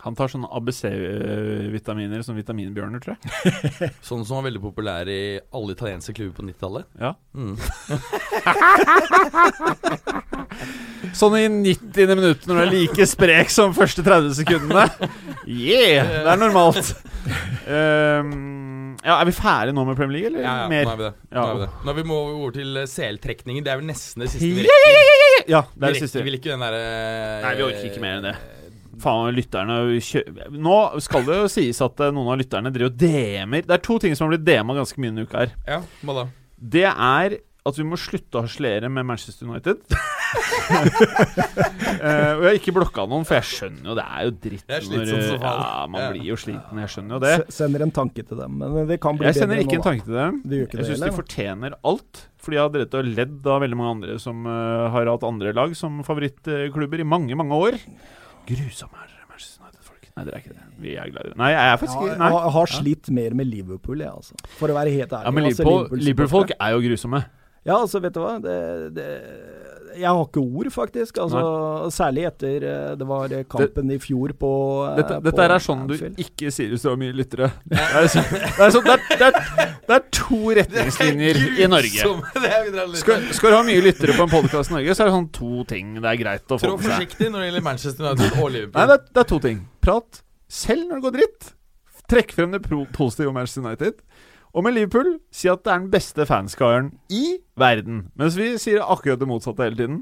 Han tar sånne ABC-vitaminer som vitaminbjørner, tror jeg. sånne som var veldig populær i alle italienske klubber på 90-tallet. Ja. Mm. Sånn i 90. minutt når du er like sprek som første 30 sekundene. Yeah! Det er normalt. Ehm, ja, Er vi ferdige nå med Premier League, eller Ja, ja, mer? nå er vi det. Ja. Nå er vi det. nå er vi må over til eh, CL-trekningen. Det er vel nesten det siste vi Ja, rekker. ja! Det Vi er det rekker siste. vel ikke den derre Nei, vi orker ikke mer enn det. Faen, lytterne kjø... Nå skal det jo sies at eh, noen av lytterne driver og DM-er. Det er to ting som har blitt DM-a ganske mye denne uka her. Ja, hva da? Det er at vi må slutte å harselere med Manchester United. uh, og jeg har ikke blokka noen, for jeg skjønner jo det er jo dritt. Er når. Ja, man Ja. blir jo sliten. Jeg skjønner jo det. S- Sender en tanke til dem. Men det kan bli Jeg sender ikke nå, en tanke til dem. De Jeg det syns de fortjener alt. Fordi jeg har drevet og ledd av veldig mange andre som uh, har hatt andre lag som favorittklubber i mange, mange år. Grusomme er dere, Manchester United-folk. Nei, dere er ikke det. Vi er glad i det. Nei, jeg er Ja, faktisk jeg har, slitt mer med Liverpool, jeg, altså. For å være helt ærlig. Ja, men altså, Liverpool- Liverpool-folk er jo grusomme. Ja, altså, vet du hva. Det, det, jeg har ikke ord, faktisk. Altså, særlig etter eh, det var kampen kampen i fjor på eh, Dette, på dette er sånn du ikke sier hvis du har mye lyttere. Det er, så, det, er så, det, er, det, er, det er to retningslinjer i Norge. Det Skal, skal du ha mye lyttere på en podkast i Norge, så er det sånn to ting det er greit å få med seg. forsiktig når det gjelder Manchester United og Nei, Liverpool. det er, det er to ting. Prat selv når det går dritt. Trekk frem det pro positive om Manchester United. Og med Liverpool, si at det er den beste fanskaren i verden. Mens vi sier akkurat det motsatte hele tiden.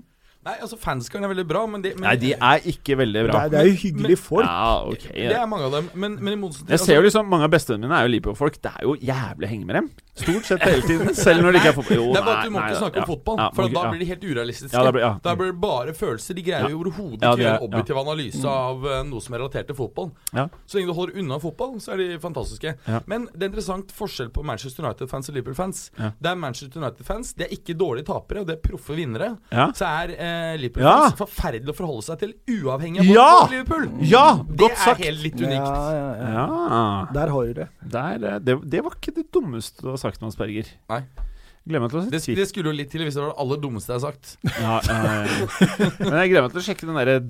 Nei, altså Fanskaren er veldig bra, men, de, men Nei, de er ikke veldig bra. Nei, det er jo hyggelige folk. Ja, ok. Det er mange av dem. Men, men i motsetning Jeg ser jo liksom Mange av bestevennene mine er jo Liverpool-folk. Det er jo jævlig å henge med dem. Stort sett hele tiden. Selv når det ikke er fotball. Jo, Det er bare at Du må nei, ikke snakke ja. om fotball, Ja, for da blir de helt urealistiske. Ja, da blir- ja. Da blir det bare følelser. De greier jo overhodet ikke å gjøre en objektiv analyse av eh, noe som er relatert til fotball. Ja. Så lenge du holder unna fotball, så er de fantastiske. Ja. Men det er interessant forskjell på Manchester United-fans og Liverpool-fans. Ja. Det er Manchester United-fans De er ikke dårlige tapere, og det er proffe vinnere. Ja. Så er Liverpool-fans Ja. forferdelig å forholde seg til, uavhengig av Ja! Liverpool. Ja! Det Godt sagt. er helt litt unikt. Ja, ja, ja. Ja. Der har du det. Der, eh, det, det var ikke det dummeste du har sagt, Mads Berger. Nei. Til å Det, det skulle jo litt til hvis det var det aller dummeste jeg har sagt. ja, ja, ja. Men jeg gleder meg til å sjekke den der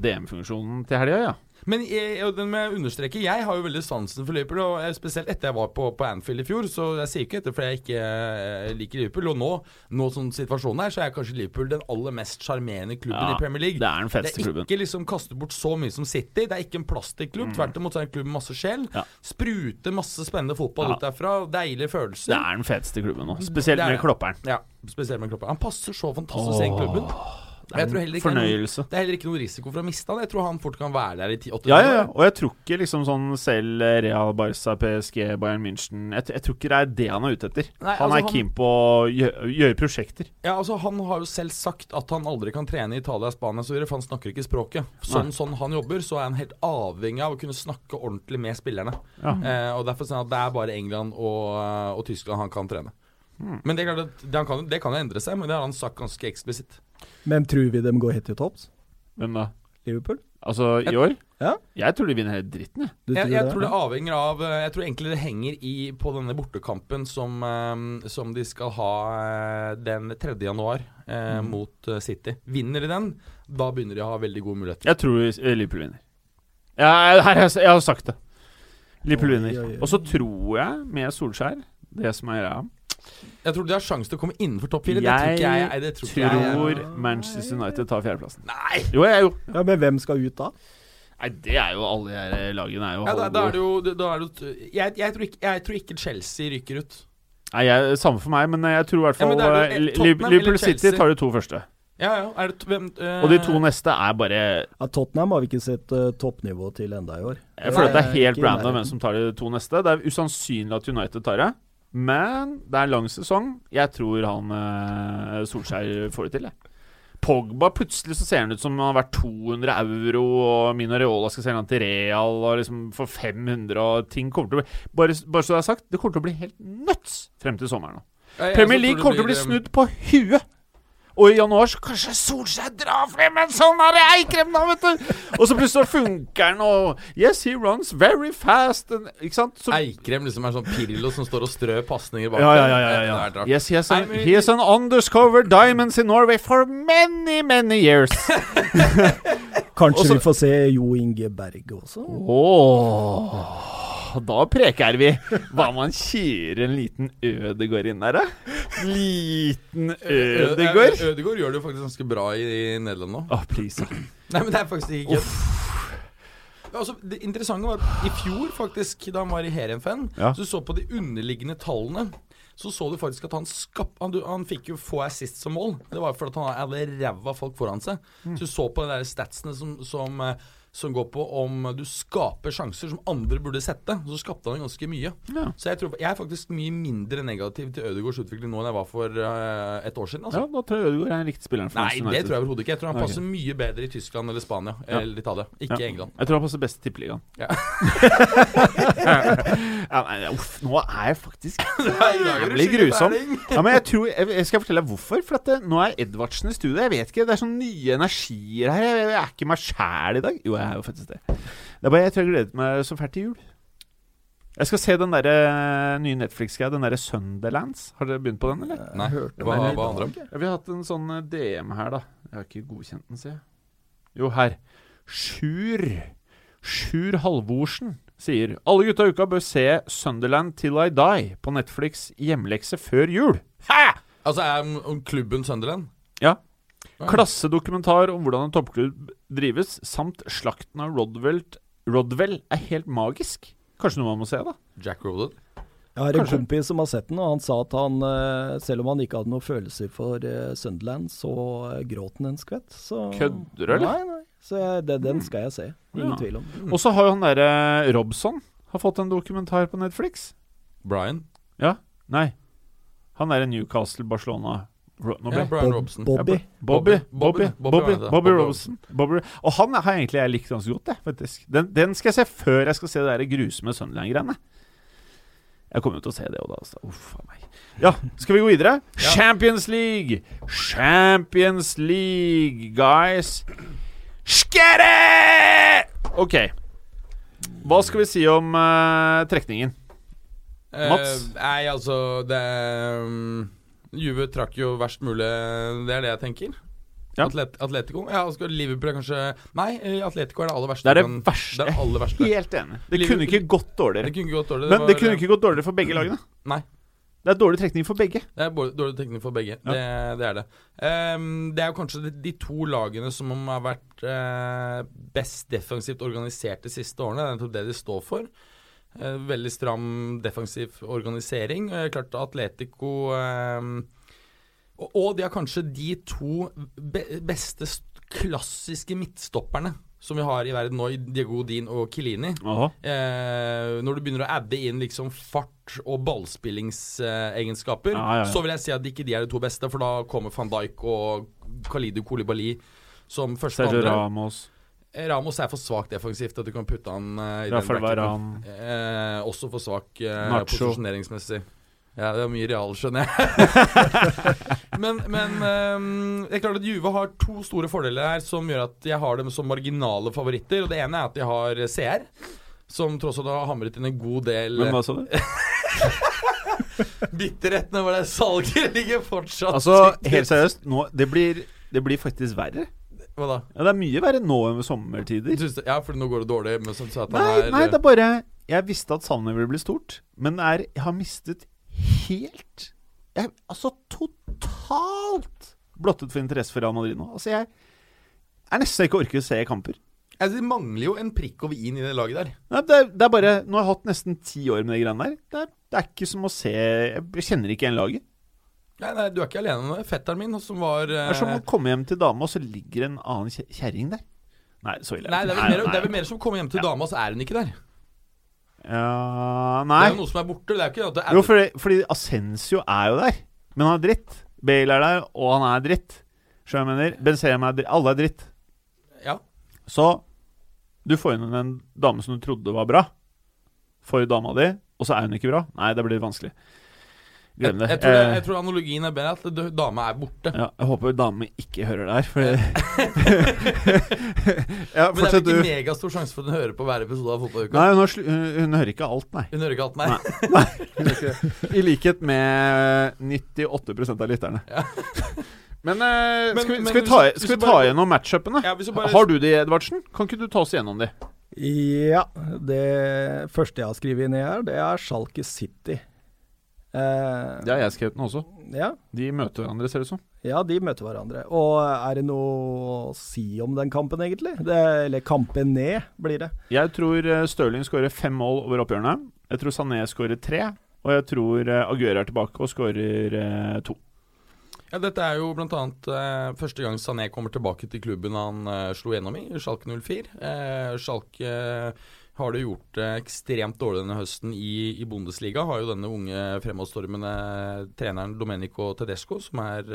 DM-funksjonen DM til helga, ja. Men jeg, og den må jeg understreke, jeg har jo veldig sansen for Liverpool. Og jeg- spesielt etter jeg var på, på Anfield i fjor, så jeg sier ikke dette fordi jeg ikke eh, liker Liverpool. Og nå, nå som situasjonen er, så er kanskje Liverpool den aller mest sjarmerende klubben Ja, i Premier League. Det er den Det er ikke liksom kaste bort så mye som City. Det er ikke en plastikklubb. Tvert imot så er det en klubb med masse sjel. Ja. Spruter masse spennende fotball Ja. ut derfra. Deilige følelser. Det er den feteste klubben nå. Spesielt er med klopperen. Ja, spesielt med klopperen. Han passer så fantastisk i klubben. Det er en det er noen- Det er heller ikke noen risiko for å miste han. Jeg tror han fort kan være der i 10-8 Ja, ja, ja. Og jeg tror ikke liksom sånn selv Real, Barca, PSG, Bayern München jeg, jeg tror ikke det er det han er ute etter. Nei, han altså, er keen på å gjøre, gjøre prosjekter. Ja, altså Han har jo selv sagt at han aldri kan trene i Italia, Spania osv., for han snakker ikke språket. Sånn, sånn han jobber, så er han helt avhengig av å kunne snakke ordentlig med spillerne. Ja. Eh, og Derfor han at det er bare England og, og Tyskland han kan trene. Hmm. Men det, det, han kan, det kan jo endre seg, men det har han sagt ganske eksplisitt. Men tror vi dem går helt til topps? Hvem da? Liverpool? Altså i år? Ja. Jeg tror de vinner hele dritten, jeg. Tror Jeg, jeg tror det avhenger av eh, Jeg tror egentlig det henger i på denne bortekampen som, eh, som de skal ha eh, den 3. januar eh, Mm. mot City. Vinner de den, da begynner de å ha veldig gode muligheter. Jeg tror Liverpool vinner. Ja, her, jeg, jeg har sagt det. Liverpool vinner. Og så tror jeg, med Solskjær Det som er greia Jeg tror de har sjanse til å komme innenfor topp fire. Jeg, tror Jeg jeg. Tror jeg. tror Manchester United tar fjerdeplassen. Nei! Jo, jeg jo. Ja, Men hvem skal ut da? Nei, det er jo alle de her lagene er jo Ja, da, da er det jo da er det, jo- jeg, jeg, tror ikke, jeg tror ikke Chelsea rykker ut. Nei, jeg, Samme for meg, men jeg tror i hvert fall ja, det eh, Liverpool City tar de to første. Ja, ja. Er det, hvem, eh, Og de to neste er bare Ja, Tottenham har vi ikke sett uh, toppnivå til enda i år. Jeg føler at det er helt random hvem som tar de to neste. Det er usannsynlig at United tar det. Men det er en lang sesong. Jeg tror han eh, Solskjær får det til, jeg. Pogba plutselig så ser han ut som han har vært 200 euro, og Mino Reola skal selge han til Real og liksom for 500, og ting kommer til å bli Bare, bare så det er sagt, det kommer til å bli helt nuts frem til sommeren nå. Premier League kommer til å bli snudd på huet. Og i januar så kanskje Solskjær drar frem en sånn her Eikrem, da, vet du. Og så plutselig funker den, og Yes, he runs very fast. And, ikke sant? Så, Eikrem liksom er sånn Pirlo som står og strør pasninger bak ja, ja, ja, ja, ja. Yes, he has, an, he has an undercover diamonds in Norway for many, many years. Kanskje Også- vi får se Jo Inge Berg også? Åh, da preker vi. Hva om man kjører en liten Ødegård inn der, da? Liten Ødegård? Ø- Ødegaard gjør det jo faktisk ganske bra i, i Nederland nå. Oh, please. Nei, men det er faktisk ikke kødd. Altså, det interessante var at i fjor, faktisk, da han var i Heerenveen, Ja. så du så på de underliggende tallene. Så så du faktisk at han skap... Han, han fikk jo få assist som mål. Det var fordi han hadde ræva folk foran seg. Så du så på de der statsene som, som, eh, som går på om du skaper sjanser som andre burde sette. Så skapte han ganske mye. Ja. Så jeg, tror, jeg er faktisk mye mindre negativ til Ødegaards utvikling nå enn jeg var for uh, et år siden. Altså. Ja, da tror jeg Ødegaard er en riktig spiller. Nei, det tror jeg overhodet ikke. Jeg tror han passer mye bedre i Tyskland eller Spania Ja. eller Italia. Ikke Ja. England. Jeg tror han passer best i Tippeligaen. Ja. ja, nei, uff, nå er jeg faktisk jævlig grusom. Ja, men jeg tror Jeg, jeg skal fortelle deg hvorfor. For at det, nå er Edvardsen i studio. Jeg vet ikke, Det er sånn nye energier her. Jeg, jeg er ikke meg sjæl i dag. Jo, jeg er jo faktisk det. Det er bare Jeg tror jeg gleder meg så fælt til jul. Jeg skal se den der eh, nye Netflix-greia. Den derre Sunderlands. Har dere begynt på den, eller? Nei, hørte hva, hva handler det om? Ja, vi har hatt en sånn eh, DM her, da. Jeg har ikke godkjent den, sier jeg. Jo, her. Sjur Sjur Halvorsen sier alle gutta i uka bør se Sunderland Till I Die på Netflix hjemlekse før jul. Hæ! Altså, er klubben Sunderland? Ja. Klassedokumentar om hvordan en toppklubb drives, samt slakten av Rodwell, Rodwell er helt magisk. Kanskje noe man må se, da? Jack Rodwell? Jeg har en Kanskje. kompis som har sett den, og han sa at han, eh, selv om han ikke hadde noen følelser for eh, Sunderland, så eh, gråt han en skvett. Så Kødder du, eller? Nei, nei. Så jeg, det, den skal jeg se. Ingen Ja. tvil om. Og så har jo han derre Robson har fått en dokumentar på Netflix. Brian? Ja. Nei. Han er i Newcastle, Barcelona Ro Nå ble Ja, Brian Robson. Bobby. Bobby, Bobby, Bobby, Bobby, Robson. Og han har egentlig jeg likt ganske godt, jeg, faktisk. Den, den skal jeg se før jeg skal se det der grusomme Sunderland-greiene. Jeg kommer jo til å se det òg, da. Altså. Uff a meg. Ja, skal vi gå videre? Ja. Champions League! Champions League, guys. Skere! OK. Hva skal vi si om eh, trekningen? Mats? Eh, nei, altså Det um, Juve trakk jo verst mulig, det er det jeg tenker. Ja. Atlet Atletico Ja, altså Liverpool er kanskje Nei, Atletico er det aller verste. Det er det verste. Det er aller verste. Helt enig. Det Liverpool- kunne ikke gått Det dårligere. kunne ikke gått dårlig. Men var- det kunne ikke gått dårligere for begge lagene. Nei. Det er dårlig trekning for begge. Det er dårlig trekning for begge. Ja. Det, det er det. Um, det er jo kanskje de, de to lagene som har vært uh, best defensivt organisert de siste årene. Det er nettopp det de står for. Uh, veldig stram defensiv organisering. Uh, klart Atletico ehm, og, og de har kanskje de to be beste klassiske midtstopperne som vi har i verden nå, i Diego Din og Kilini. Eh, når du begynner å adde inn liksom fart og ballspillingsegenskaper, Ja, ja, ja. så vil jeg si at ikke de er de to beste, for da kommer van Dijk og Khalidu Koulibaly som første Sergio andre. Ramos, Eh, Ramos er for svak defensivt at du kan putte han eh, i Rafael den backen. Eh, også for svak eh, posisjoneringsmessig. Ja, det er mye real, skjønner jeg. men men um, det er klart at Juve har to store fordeler her som gjør at jeg har dem som marginale favoritter. Og Det ene er at de har CR, som tross alt har hamret inn en god del Men hva sa du? bitterhetene hvor det salget ligger fortsatt Altså, helt seriøst, nå, det, blir, det blir faktisk verre. Hva da? Ja, det er mye verre nå enn ved sommertider. Du- Ja, for nå går det dårlig. med sånn Nei, er, nei, det er bare Jeg visste at savnet ville bli stort, men er, jeg har mistet helt jeg, Altså totalt blottet for interesse for Real Madrid nå. Altså, jeg er nesten ikke orker å se kamper. altså, Det mangler jo en prikk over i-en i det laget der. Nei, det, er, det er bare Nå har jeg hatt nesten ti år med de greiene der. Det er Det er ikke som å se Jeg kjenner ikke igjen laget. Nei, nei, du er ikke alene med fetteren min, som var Det er som eh, å komme hjem til dama, og så ligger en annen kje- kjerring der. Nei, så ille. Nei, det er, vel mer, er som å komme hjem til dama, så er hun ikke der. Ja, Det er jo noe som er borte. Det er jo ikke at det er Jo, fordi, fordi Ascencio er jo der, men han er dritt. Bale er der, og han er dritt. Skjønner jeg mener? Benzema er dritt. Alle er dritt. Ja. Så du får inn en dame som du trodde var bra, for dama di, og så er hun ikke bra. Nei, det blir vanskelig. Jeg, Glem det. jeg, tror, det- Eh, jeg tror analogien er bedre at dame dama er borte. ja, jeg håper dame ikke hører det her, for Ja, Men det er vel du. ikke megastor sjanse for at hun hører på hver episode av Fotballuka. Nei, hun, har hun, hun hører ikke alt, nei. Hun hører ikke alt, nei. Nei. I likhet med 98 av lytterne. Ja. Men, eh, Men- skal, vi, men skal, vi ta, hvis skal vi ta bare- gjennom matchupene? Ja, bare- Har du de, Edvardsen? Kan ikke du ta oss gjennom de? Ja, det første jeg har skrevet ned her, det er Schalke City. Eh, Det har jeg skrevet nå også. ja, De møter hverandre, ser det ut som. ja, de møter hverandre. Og er det noe å si om den kampen, egentlig? Det, eller kampen ned, blir det. Jeg tror eh, Stirling skårer fem mål over oppgjørene. Jeg tror Sané skårer tre. Og jeg tror eh, Aguero er tilbake og skårer eh, to. Ja, dette er jo bl.a. Eh, første gang Sané kommer tilbake til klubben han eh, slo gjennom i, Schalke 04. Eh, Schalke eh, har det gjort det ekstremt dårlig denne høsten i, i Bundesliga. Har jo denne unge fremadstormende treneren Domenico Tedesco, som er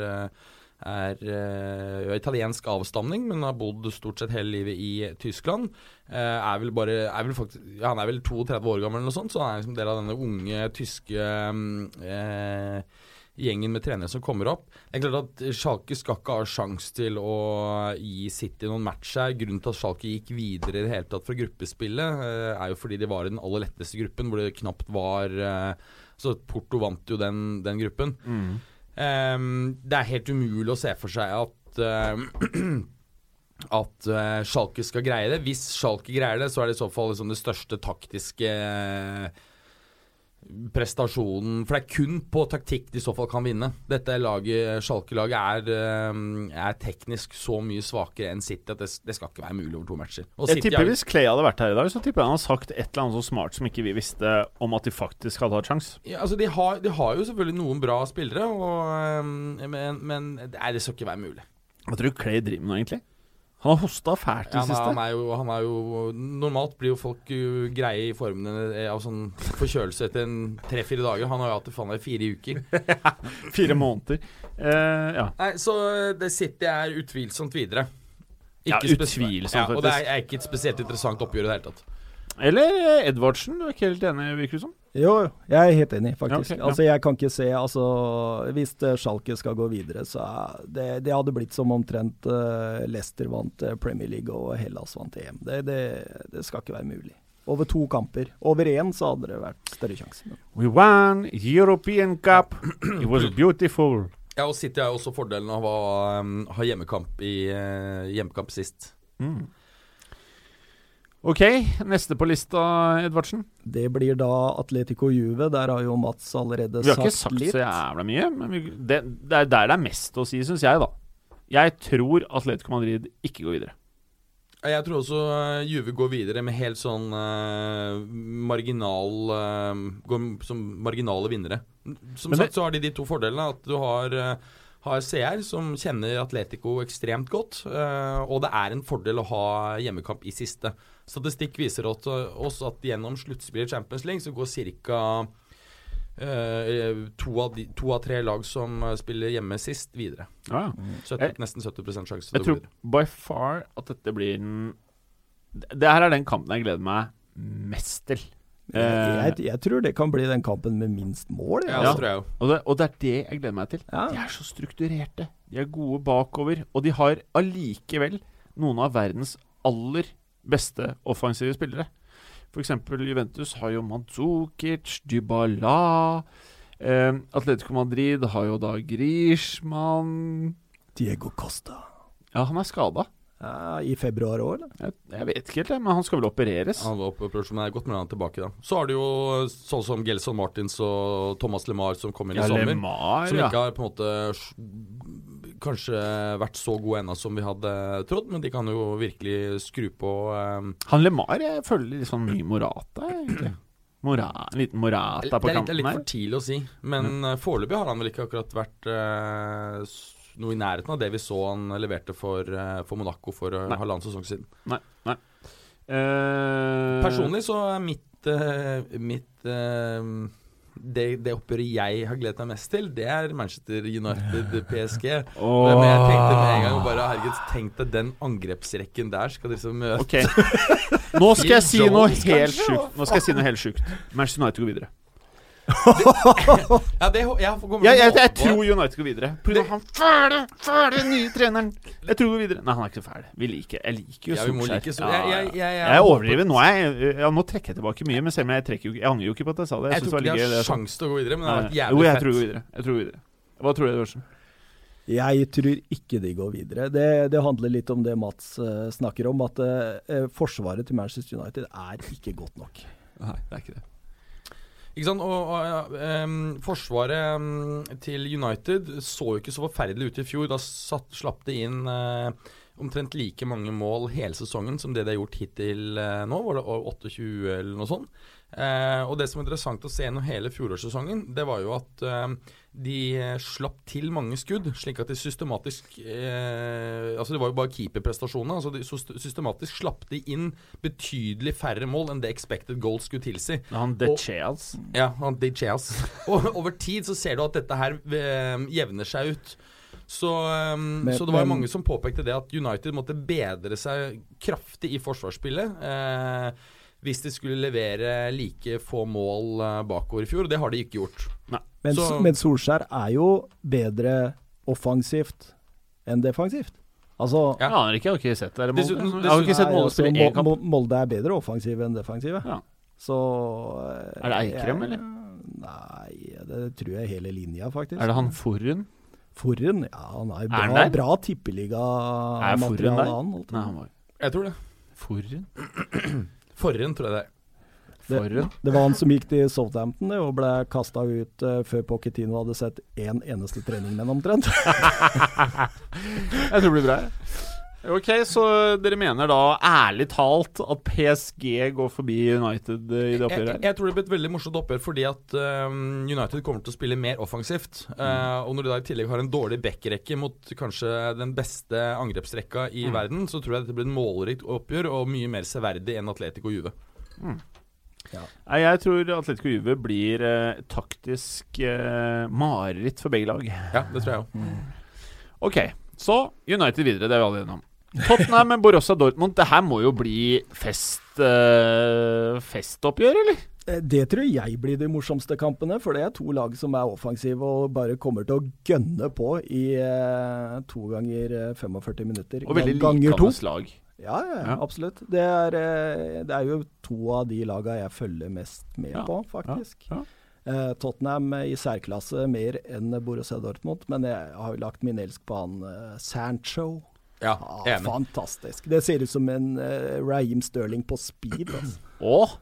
er, er eh, italiensk avstamning, men har bodd stort sett hele livet i Tyskland. Eh, er vel bare er vel faktisk, ja, Han er vel 32 år gammel, eller noe sånt, så han er liksom del av denne unge tyske mm, eh, gjengen med trenere som kommer opp. Det er klart at Schalke skal ikke ha sjanse til å gi City noen match her. Grunnen til at Schalke gikk videre i det hele tatt fra gruppespillet, eh, er jo fordi de var i den aller letteste gruppen, hvor det knapt var eh, Så Porto vant jo den, den gruppen. Ehm, det er helt umulig å se for seg at eh, At Schalke skal greie det. Hvis Schalke greier det, så er det i så fall liksom det største taktiske prestasjonen For det er kun på taktikk de i så fall kan vinne. Dette laget, Schalke-laget er, eh, er teknisk så mye svakere enn City at det, det skal ikke være mulig over to matcher. Og Jeg City tipper er- Hvis Clay hadde vært her i dag, så tipper jeg han har sagt et eller annet så smart som ikke vi visste om at de faktisk hadde hatt sjans. ja, altså de, har, de har jo selvfølgelig noen bra spillere, og, eh, men, men nei, det skal ikke være mulig. Hva tror du Clay driver med nå, egentlig? Han har hosta fælt i det han, er, siste. han, er jo, han er jo Normalt blir jo folk greie i formene eh, av sånn forkjølelse etter en tre-fire dager. Han har jo hatt det faen meg fire uker. Fire måneder. Eh, ja. Nei, Så uh, det City er utvilsomt videre. Ja, spes- utvilsomt, ja, Og det er, er ikke et spesielt interessant oppgjør i det hele tatt. Eller eh, Edvardsen. Du er ikke helt enig, virker det som? Jo, jo, jeg er helt enig, faktisk. Ja, okay, ja. Altså, Jeg kan ikke se altså, Hvis eh, Schalke skal gå videre, så er det, det hadde blitt som omtrent uh, Leicester vant eh, Premier League og Hellas vant EM. Det, det, det skal ikke være mulig. Over to kamper. Over én så hadde det vært større sjanse. We won European Cup. It was beautiful. Ja, og City har også fordelen av å um, ha hjemmekamp, i, uh, hjemmekamp sist. Mm. Ok, neste på lista, Edvardsen. Det blir da Atletico Juve. Der har jo Mats allerede sagt litt. Vi har ikke sagt litt. så jævla mye, men vi, det, det er der det er mest å si, syns jeg, da. Jeg tror Atletico Madrid ikke går videre. Jeg tror også uh, Juve går videre med helt sånn uh, marginal uh, Går som marginale vinnere. Som Men det- sagt så har de de to fordelene. At du har, uh, har CR, som kjenner Atletico ekstremt godt. uh, og det er en fordel å ha hjemmekamp i siste. Statistikk viser uh, oss at gjennom sluttspillet i Champions League så går ca. to, av de- to av tre lag som uh, spiller hjemme sist, videre. Ja, ja. 70, Jeg- nesten 70 sjanse Jeg til å gå tror by far at dette blir den Det her er den kampen jeg gleder meg mest til. Uh, Jeg, jeg tror det kan bli den kampen med minst mål. Ja, Ja. det tror jeg. Og det, og det er det jeg gleder meg til. Ja. De er så strukturerte. De er gode bakover. Og de har allikevel noen av verdens aller beste offensive spillere. F.eks. Juventus har jo Mandzukic, Dybala eh, Atletico Madrid har jo da Griezmann Diego Costa. Ja, han er skada. Ja, I februar òg, eller? Jeg, jeg vet ikke helt, men han skal vel opereres? Han var operert, men det er godt med han tilbake da. Så har du jo sånn som Gelson Martins og Thomas LeMar som kom inn Ja, i sommer. Lemar, som ikke har på en måte kanskje vært så gode ennå som vi hadde trodd, men de kan jo virkelig skru på. Um, Han Lemar jeg føler litt sånn ny Morata, egentlig. Mora, en liten Morata på kanten her. det er litt for tidlig å si, men mm. foreløpig har han vel ikke akkurat vært uh, noe i nærheten av det vi så han leverte for, uh, for Monaco for uh, halvannen sesong siden. Nei. nei. Eh, Personlig så er mitt, eh, mitt eh, det, det oppgjøret jeg har gledet meg mest til, det er Manchester United-PSG. Oh. Men jeg tenkte med en gang bare Herregud, tenk deg den angrepsrekken der. Skal dere så møte Okay. Nå skal jeg si noe helt sjukt. Nå skal jeg si noe helt sjukt. Manchester United går videre. Ja, det, jeg Jeg, jeg, jeg tror United går videre. Av han fæle, fæle nye treneren. Jeg tror går videre. Nei, han er ikke så fæl. Vi liker Jeg liker jo Ja, Solskjær. like ja, Ja, jeg- ja. jeg- jeg- jeg Jeg. Nå, er jeg, ja, nå trekker jeg tilbake mye, men selv om jeg trekker jo Jeg angrer jo ikke på at jeg sa det. Jeg, Jeg tror ikke de har sjanse til å gå videre, men det har vært jævlig fett. Jo, jeg fett. tror vi går videre. Jeg tror vi går videre. Hva tror du, Børsen? Jeg tror ikke de går videre. Det, det handler litt om det Mats uh, snakker om, at uh, forsvaret til Manchester United er ikke godt nok. Nei, det er ikke det. Ikke sant? Og, og em, Forsvaret um, til United så jo ikke så forferdelig ut i fjor. Da satt, slapp det inn uh, omtrent like mange mål hele sesongen som det de har gjort hittil uh, nå. Var det 28 eller noe sånt? Eh, og det som er interessant å se gjennom hele fjorårssesongen, det var jo at eh, de eh, slapp til mange skudd, slik at de systematisk eh, Altså det var jo bare keeperprestasjonene. Altså de systematisk slapp de inn betydelig færre mål enn det expected goals skulle tilsi. Han De Cheas. Ja, han De Cheas. Og over tid så ser du at dette her eh, jevner seg ut. Så, um, Men- så det var jo mange som påpekte det at United måtte bedre seg kraftig i forsvarsspillet. Eh, hvis de skulle levere like få mål eh, bakover i fjor. Og det har de ikke gjort. Men, Så- men Solskjær er jo bedre offensivt enn defensivt. Altså Ja. Jeg aner ikke, jeg har ikke sett det. Dessuten- Molde. Jeg har ikke sett Molde altså, spille én kamp. Molde er bedre offensive enn defensive. Ja. Så Er det Eikrem, jeg- eller? Nei, det tror jeg hele linja, faktisk. Er det han Forhund? Forren? Ja, han er bra, Er han der? bra Er Forren der? han. Nei, han var Jeg tror det. Forhund? Forren, tror jeg det er. Det- Det var han som gikk til Southampton det, og ble kasta ut uh, før Pochettino hadde sett én eneste trening med ham, omtrent. Jeg tror det blir bra. Ok, så dere mener da ærlig talt at PSG går forbi United eh, i det oppgjøret Jeg, jeg tror det blir et veldig morsomt oppgjør fordi at um, United kommer til å spille mer offensivt. Uh, og når de da i tillegg har en dårlig backrekke mot kanskje den beste angrepsrekka i Mm. verden, så tror jeg dette blir et målrikt oppgjør og mye mer severdig enn Atletico Juve. Nei, jeg tror Atletico Juve blir eh, taktisk eh, mareritt for begge lag. Ja, det tror jeg òg. Ok, så United videre, det er vi alle enige om. Tottenham med Borussia Dortmund, det her må jo bli fest uh, festoppgjør, eller? Eh, Det tror jeg blir de morsomste kampene, for det er to lag som er offensive og bare kommer til å gønne på i uh, to ganger eh, 45 minutter. Og veldig likende lag. Ja, ja, Ja. absolutt. Det er, uh, det er jo to av de laga jeg følger mest med Ja, på, faktisk. ja, Tottenham i særklasse mer enn Borussia Dortmund, men jeg har jo lagt min elsk på han Sancho. Ja, Ah, enig. fantastisk. Det ser ut som en uh, Raheem Sterling på speed. Altså. Oh.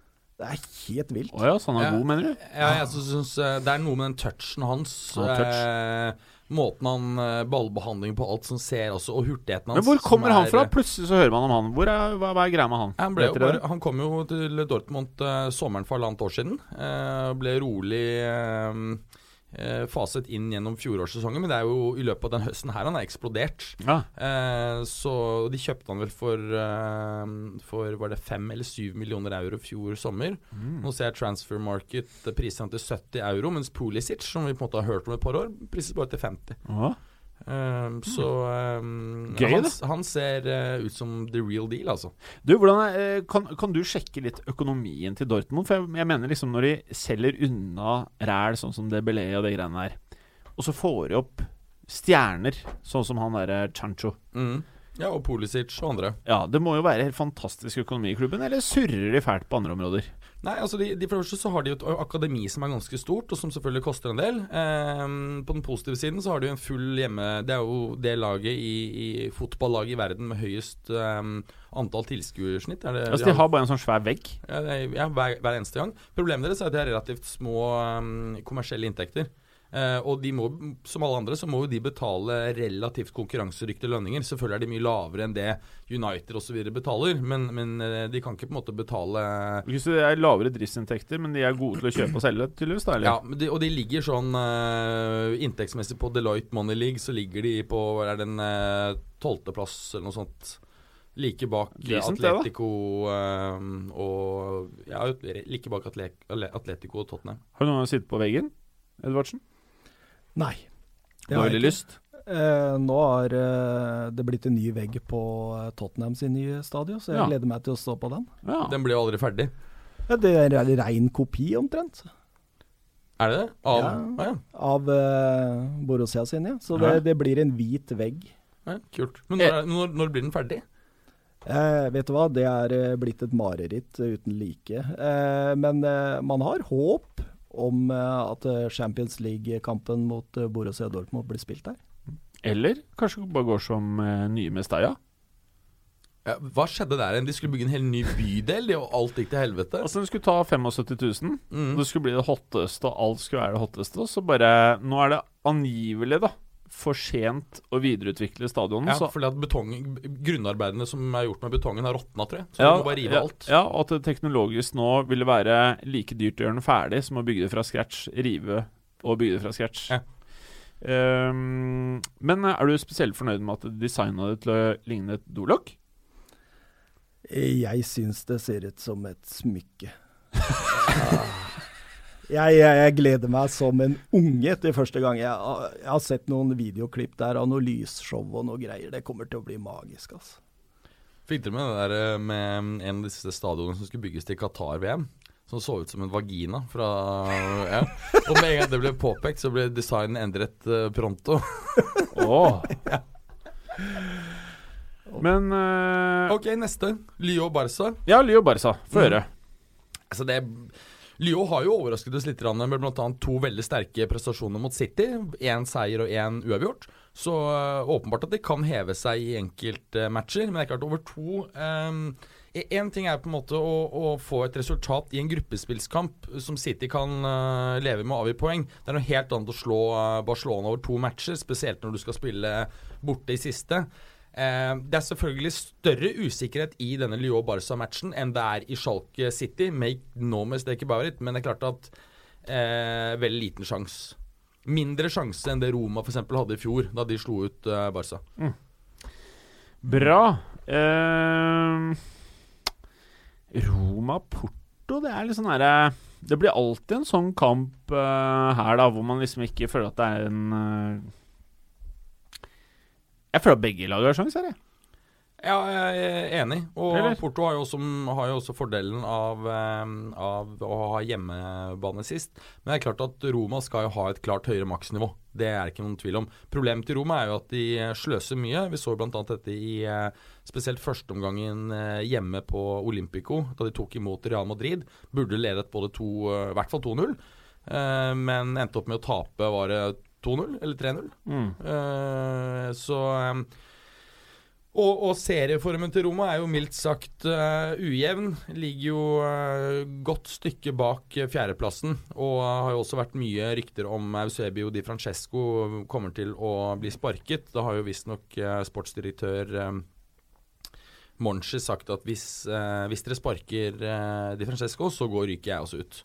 Det er helt vilt. å ja, så han er Ja. god, mener du? Ja, jeg synes eh, Det er noe med den touchen hans. Oh, touch. eh, måten han eh, Ballbehandling på alt som ser også, og hurtigheten hans. Men hvor kommer er, han fra? Plutselig så hører man om han. Hvor er, hva, hva er greia med han? Han, ble, bare, han kom jo til Dortmund eh, sommeren for halvannet år siden. Eh, ble rolig eh, faset inn gjennom fjorårssesongen, men det er jo i løpet av den høsten her han er eksplodert. Ja. Eh, så de kjøpte han vel for eh, For var det fem eller syv millioner euro fjor sommer. Mm. Nå ser jeg Transfer Market eh, priser han til 70 euro, mens Pulisic, som vi på en måte har hørt om et par år, prises bare til 50. Å, Eh, så Mm. Gøy, han, han ser uh, ut som the real deal, altså. Du, hvordan eh, kan, kan du sjekke litt økonomien til Dortmund? For jeg, jeg mener liksom når de selger unna ræl, sånn som Debelé og de greiene der, og så får de opp stjerner, sånn som han derre Chancho Mm. Ja, og Pulisic og andre. Ja, det må jo være helt fantastisk økonomi i klubben, eller surrer de fælt på andre områder? Nei, altså de, de for det første så har de jo et akademi som er ganske stort, og som selvfølgelig koster en del. Ehm, på den positive siden så har de jo en full hjemme Det er jo det laget i, i fotballaget i verden med høyest ehm, antall tilskuersnitt. Er det, Altså, de har bare en sånn svær vegg. ja, ja, hver, hver eneste gang. Problemet deres er at de har relativt små ehm, kommersielle inntekter. Eh, og de må, som alle andre, så må jo de betale relativt konkurransedyktige lønninger. Selvfølgelig er de mye lavere enn det United osv. betaler, men, men eh, de kan ikke på en måte betale Hvis det er lavere driftsinntekter, men de er gode til å kjøpe og selge, tydeligvis? da, eller? Ja, de, og de ligger sånn eh, inntektsmessig på Deloitte Money League, så ligger de på hva er det, en tolvteplass eller noe sånt. Like bak Decent. Atletico og Ja, like bak Atletico og Tottenham. Har du noen gang sittet på veggen, Edvardsen? Nei. Du har jeg veldig ikke. lyst? Eh, nå har eh, det blitt en ny vegg på eh, Tottenham sin nye stadion, så jeg Ja. gleder meg til å stå på den. Ja. Den blir jo aldri ferdig. Ja, det er en rein kopi, omtrent, Er det det? Av, Ja. Ah, ja. av eh, Borussia sin, ja. Så Ja. det, det blir en hvit vegg. ja, kult. Men når, er- når, når blir den ferdig? Eh, vet du hva, det er eh, blitt et mareritt eh, uten like. Eh, men eh, man har håp om eh, at eh, Champions League-kampen mot eh, Borussia Dortmund blir spilt der. Eller kanskje bare går som uh, nye Mestalla? Ja, hva skjedde der igjen? De skulle bygge en hel ny bydel, og alt gikk til helvete. Altså, De skulle ta 75 000. Mm. Det skulle bli det hotteste, og alt skulle være det hotteste. Og så bare Nå er det angivelig, da, for sent å videreutvikle stadionet. Ja, så fordi at betong, grunnarbeidene som er gjort med betongen, har råtna, tror jeg. Så ja, du må bare rive ja, alt. Ja, og at det teknologisk nå ville være like dyrt å gjøre den ferdig som å bygge det fra scratch. Rive og bygge det fra scratch. Ja. Um, men er du spesielt fornøyd med at de designa det til å ligne et dolokk? Jeg syns det ser ut som et smykke. Jeg, jeg, jeg gleder meg som en unge til første gang. Jeg, har- jeg har sett noen videoklipp der av noe lysshow og noe greier. Det kommer til å bli magisk, altså. Fikk dere med det der eh, med en av disse stadionene som skulle bygges til Qatar-VM? Som så ut som en vagina fra Ja. Og med en gang det ble påpekt, så ble designen endret eh, pronto. Åh. Men uh... Ok, neste. Lyo Barca. Ja, Lyo Barca. Få Mm. høre. Altså det Lyon har jo overrasket oss litt med bl.a. to veldig sterke prestasjoner mot City. Én seier og én uavgjort. Så øh, åpenbart at de kan heve seg i enkeltmatcher. Men det er klart, over to Én ting er på en måte å, å få et resultat i en gruppespillskamp som City kan uh, leve med å avgi poeng. Det er noe helt annet å slå Barcelona over to matcher, spesielt når du skal spille borte i siste. Eh, det er selvfølgelig større usikkerhet i denne Lyon-Barca-matchen enn det er i Schalke City. Make no mistake about it, men det er klart at eh, veldig liten sjanse. Mindre sjanse enn det Roma f.eks. hadde i fjor, da de slo ut eh, Barca. Bra. Ehm, Roma-Porto, det er litt sånn herre Det blir alltid en sånn kamp eh, her, da, hvor man liksom ikke føler at det er en eh, Jeg føler at begge lag har sjanse her, jeg. Ja, jeg er enig. Og Eller? Porto har jo, også, har jo også fordelen av, eh, av å ha hjemmebane sist. Men det er klart at Roma skal jo ha et klart høyere maksnivå. Det er det ikke noen tvil om. Problemet til Roma er jo at de sløser mye. Vi så bl.a. dette i eh, spesielt førsteomgangen eh, hjemme på Olympico, da de tok imot Real Madrid. Burde ledet både to, i hvert fall 2-0, eh, men endte opp med å tape var det 2-0 eller 3-0. Mm. Uh, så um, og, og serieformen til Roma er jo mildt sagt uh, ujevn. Ligger jo uh, godt stykke bak uh, fjerdeplassen. Og har jo også vært mye rykter om Eusebio Di Francesco kommer til å bli sparket. Da har jo visstnok uh, sportsdirektør uh, Monchi sagt at hvis, hvis dere sparker Di Francesco, så går ryker jeg også ut.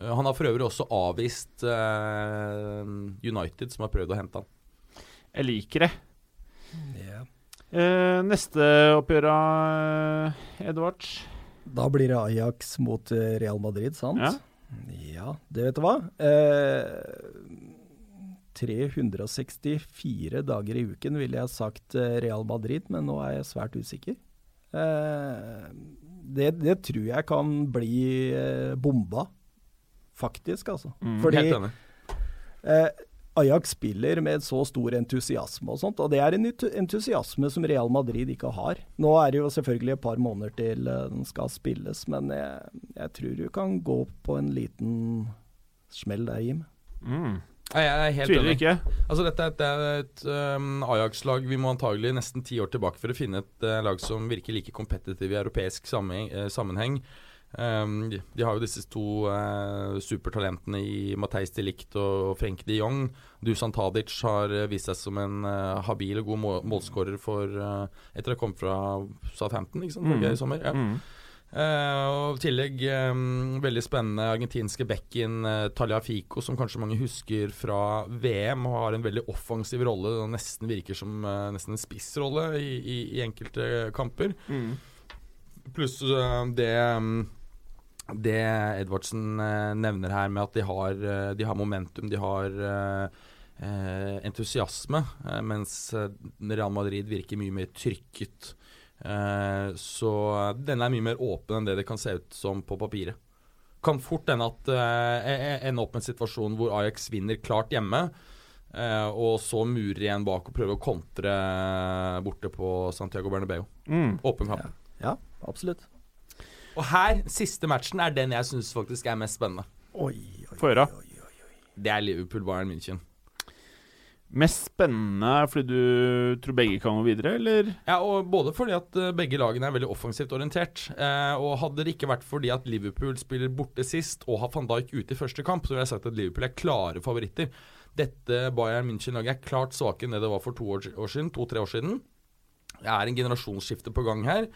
Eh, han har for øvrig også avvist eh, United, som har prøvd å hente han. Jeg liker det. Eh, neste oppgjør, av Edvard? Da blir det Ajax mot eh, Real Madrid, sant? Ja. Ja, det vet du hva. Eh, 364 dager i uken ville jeg sagt eh, Real Madrid, men nå er jeg svært usikker. Eh, det, det tror jeg kan bli eh, bomba, faktisk, altså. Mm, Fordi eh, Ajax spiller med så stor entusiasme og sånt, og det er en entusiasme som Real Madrid ikke har. Nå er det jo selvfølgelig et par måneder til eh, den skal spilles, men jeg, jeg tror du kan gå på en liten smell der, Jim. Mm. Nei, Jeg er helt Tviler enig. ikke. Altså Dette er et, det et um, Ajax-lag vi må antagelig nesten ti år tilbake for å finne et uh, lag som virker like kompetitiv i europeisk sammenheng. Uh, sammenheng. Um, de, de har jo disse to uh, supertalentene i Mateis de Ligt og Frenke de Jong. Dusan Tadic har uh, vist seg som en uh, habil og god må målskårer for etter å ha kommet fra Southampton ikke sant, mm. i sommer. Ja. Mm. og I tillegg um, veldig spennende argentinske bekken uh, Talia Fico, som kanskje mange husker fra VM. og Har en veldig offensiv rolle og nesten virker som nesten en spissrolle i, i, i enkelte kamper. Mm. Pluss det um, det Edvardsen eh, nevner her med at de har, eh, de har momentum, de har eh, entusiasme, mens Real Madrid virker mye mer trykket. så denne er mye mer åpen enn det det kan se ut som på papiret. Kan fort ende at uh, ende opp med en situasjon hvor Ajax vinner klart hjemme, og så murer igjen bak og prøver å kontre borte på Santiago Bernabeu. Mm. Åpen kamp. Ja, ja absolutt. Og her, siste matchen, er den jeg syns faktisk er mest spennende. Oi, oi, Få høre. Det er Liverpool-Bayern München. Mest spennende fordi du tror begge kan gå videre, eller? Ja, og både fordi at uh, begge lagene er veldig offensivt orientert. Eh, og hadde det ikke vært fordi at Liverpool spiller borte sist og har van Dijk ute i første kamp, så ville jeg sagt at Liverpool er klare favoritter. Dette Bayern München-laget er klart svakere enn det det var for to år, år siden, to-tre år siden. Det er en generasjonsskifte på gang her.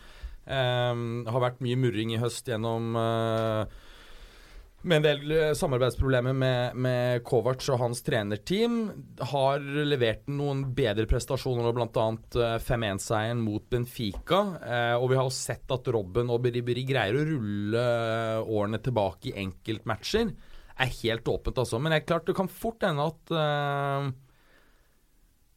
Um, har vært mye murring i høst gjennom uh, med en del eh, samarbeidsproblemer med, med Kovac og hans trenerteam. Har levert noen bedre prestasjoner, bl.a. 5-1-seieren mot Benfica. Eh, og vi har jo sett at Robben og Beriberi greier å rulle årene tilbake i enkeltmatcher. Er helt åpent, altså. Men det er klart, det kan fort ende at eh,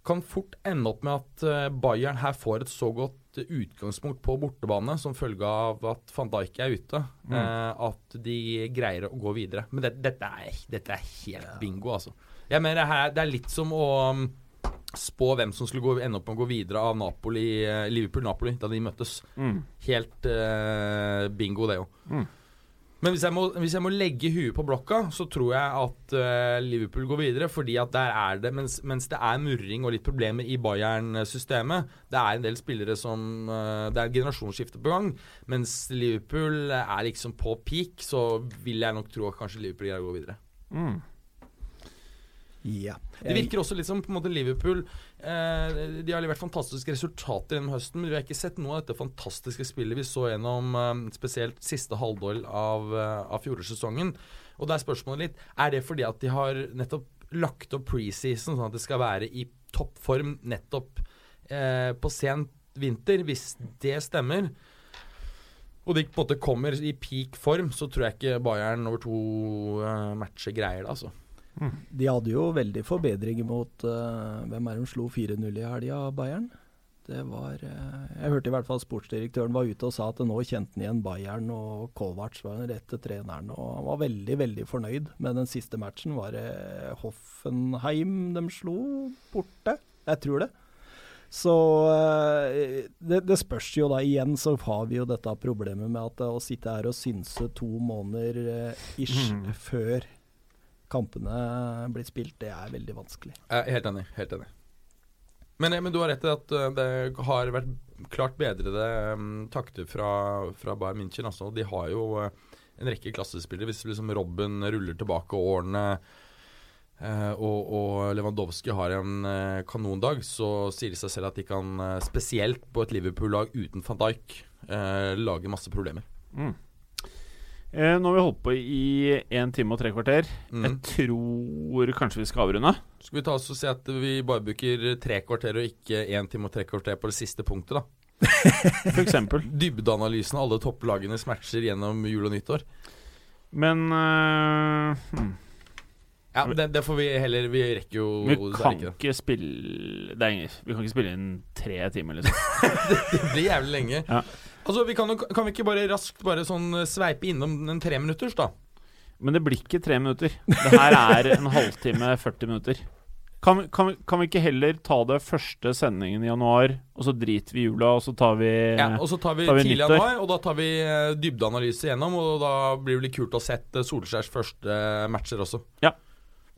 Kan fort ende opp med at Bayern her får et så godt utgangspunkt på bortebane som følge av at van Dijk er ute, mm. eh, at de greier å gå videre. Men det, dette, er, dette, er, helt bingo, altså. Jeg mener, det, det er litt som å um, spå hvem som skulle gå, ende opp med å gå videre av Napoli, eh, Liverpool-Napoli da de møttes. Mm. Helt eh, bingo, det òg. Men hvis jeg, må, hvis jeg, må, legge huet på blokka, så tror jeg at uh, Liverpool går videre. Fordi at der er det, mens, mens, det er murring og litt problemer i Bayern-systemet Det er en del spillere som uh, Det er et generasjonsskifte på gang. Mens Liverpool er liksom på peak, så vil jeg nok tro at kanskje Liverpool greier å gå videre. Mm. Ja. Det virker også litt som på en måte Liverpool De har levert fantastiske resultater gjennom høsten, men vi har ikke sett noe av dette fantastiske spillet vi så gjennom eh, spesielt siste halvdel av, eh, av fjorårssesongen. Og da er spørsmålet litt Er det fordi at de har nettopp lagt opp preseason sånn at det skal være i toppform nettopp eh, på sent vinter? Hvis det stemmer, og de på en måte kommer i peak form, så tror jeg ikke Bayern over to matcher greier det, altså. De hadde jo veldig forbedringer mot uh, Hvem er det de slo 4-0 i helga, Bayern? Det var uh, Jeg hørte i hvert fall sportsdirektøren var ute og sa at nå kjente han igjen Bayern, og Kovac var den rette treneren. Og han var veldig, veldig fornøyd med den siste matchen. Var det Hoffenheim de slo borte? Jeg tror det. Så uh, det, det, spørs jo da igjen, så har vi jo dette problemet med at å sitte her og synse to måneder ish mm. før kampene blir spilt, det er veldig vanskelig. Jeg er helt enig. Helt enig. Men, men, du har rett i at eh, det har vært klart bedrede um, takter fra, fra Bayern München. Altså. De har jo uh, en rekke klassespillere. Hvis liksom Robben ruller tilbake årene uh, og, og, Lewandowski har en uh, kanondag, så sier det seg selv at de kan, spesielt på et Liverpool-lag uten van Dijk, lage masse problemer. Mm. Eh, nå har vi holdt på i én time og tre kvarter. Mm. Jeg tror kanskje vi skal avrunde. Skal vi ta oss og si at vi bare bruker tre kvarter og ikke én time og tre kvarter på det siste punktet, da? For eksempel. Dybdeanalysen av alle topplagenes matcher gjennom jul og nyttår. Men uh, hmm. Ja, det, det, får vi heller Vi rekker jo Vi kan ikke, ikke spille er, Vi kan ikke spille inn tre timer, liksom. det, det, blir jævlig lenge. Ja. Altså, vi kan, kan, vi ikke bare raskt bare sånn eh, sveipe innom en treminutters, da? Men det blir ikke tre minutter. Det her er en halvtime, 40 minutter. Kan, kan, kan, vi ikke heller ta det første sendingen i januar, og så driter vi i jula, og så tar vi Ja, og så tar vi, tar vi tidlig januar, og da tar vi uh, dybdeanalyse gjennom, og da blir det litt kult å sette Solskjærs første matcher også. Ja.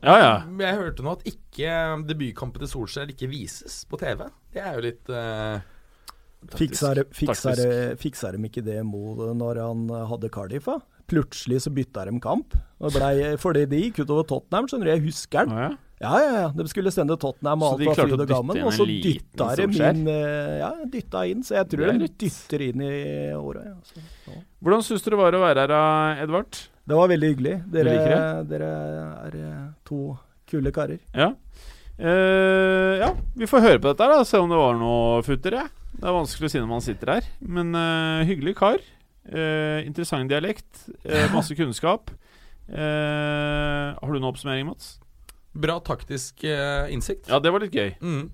Ja, ja. Jeg hørte nå at ikke debutkampen til Solskjær ikke vises på TV. Det er jo litt uh, Fiksa fiksa de- ikke det Mo når han eh, hadde Cardiff? Plutselig så bytta de kamp. Og blei- fordi de gikk utover Tottenham, skjønner du. Jeg husker den. Ah, ja. Ja, ja, ja. De skulle sende Tottenham og alt var fryd og gammen, og så dytta de inn eh, Ja, dytta inn. Så jeg tror de dytter inn i åra. Ja. Så, ja. Hvordan syns du det var å være her, Edvard? Det var veldig hyggelig. Dere, dere er eh, to kule karer. Ja. Uh, ja, vi får høre på dette, da se om det var noe futter. Ja. Det er vanskelig å si når man sitter her. Men uh, hyggelig kar. Uh, interessant dialekt. Uh, masse kunnskap. Har du noen oppsummering, Mats? Bra taktisk innsikt. Ja, det var litt gøy. Mm.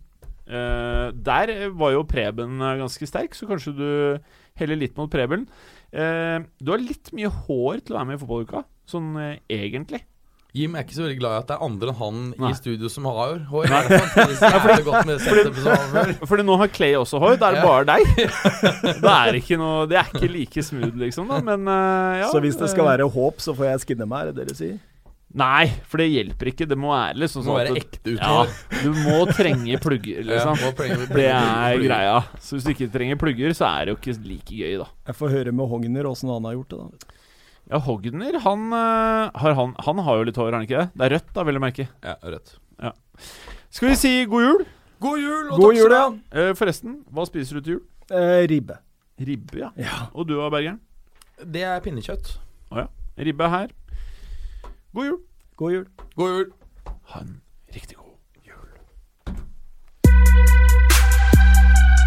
Der var jo Preben ganske sterk, så kanskje du heller litt mot Preben. Du har litt mye hår til å være med i fotballuka, sånn egentlig. Jim er ikke så veldig glad i at det er andre enn han Nei. i studio som har hår. Det er godt med før. Fordi nå har Clay også hår. Da er det Ja. bare deg. Det er ikke noe Det er ikke like smooth, liksom. da Men eh, ja. så hvis det skal eh, være håp, så får jeg skinne meg, er det det dere sier? Nei, for det hjelper ikke. Det må være liksom sånn være at ekte ja. Du må trenge plugger, Ja, liksom. må plenge- Det er plugger. greia. Så hvis du ikke trenger plugger, så er det jo ikke like gøy, da. Jeg får høre med Hogner åssen han har gjort det. da. Ja, Hogner, han, eh, har han, han har jo litt hår, har han ikke det? Det er rødt, da, vil jeg merke. Ja, rødt. Skal vi si god jul? God jul, og God takk jul, skal du ja. ha. Eh, forresten, hva spiser du til jul? Eh, ribbe. Ribbe, ja. Ja. Og du, Bergeren? Det er pinnekjøtt. Ribbe her. God jul. God jul. God jul. Ha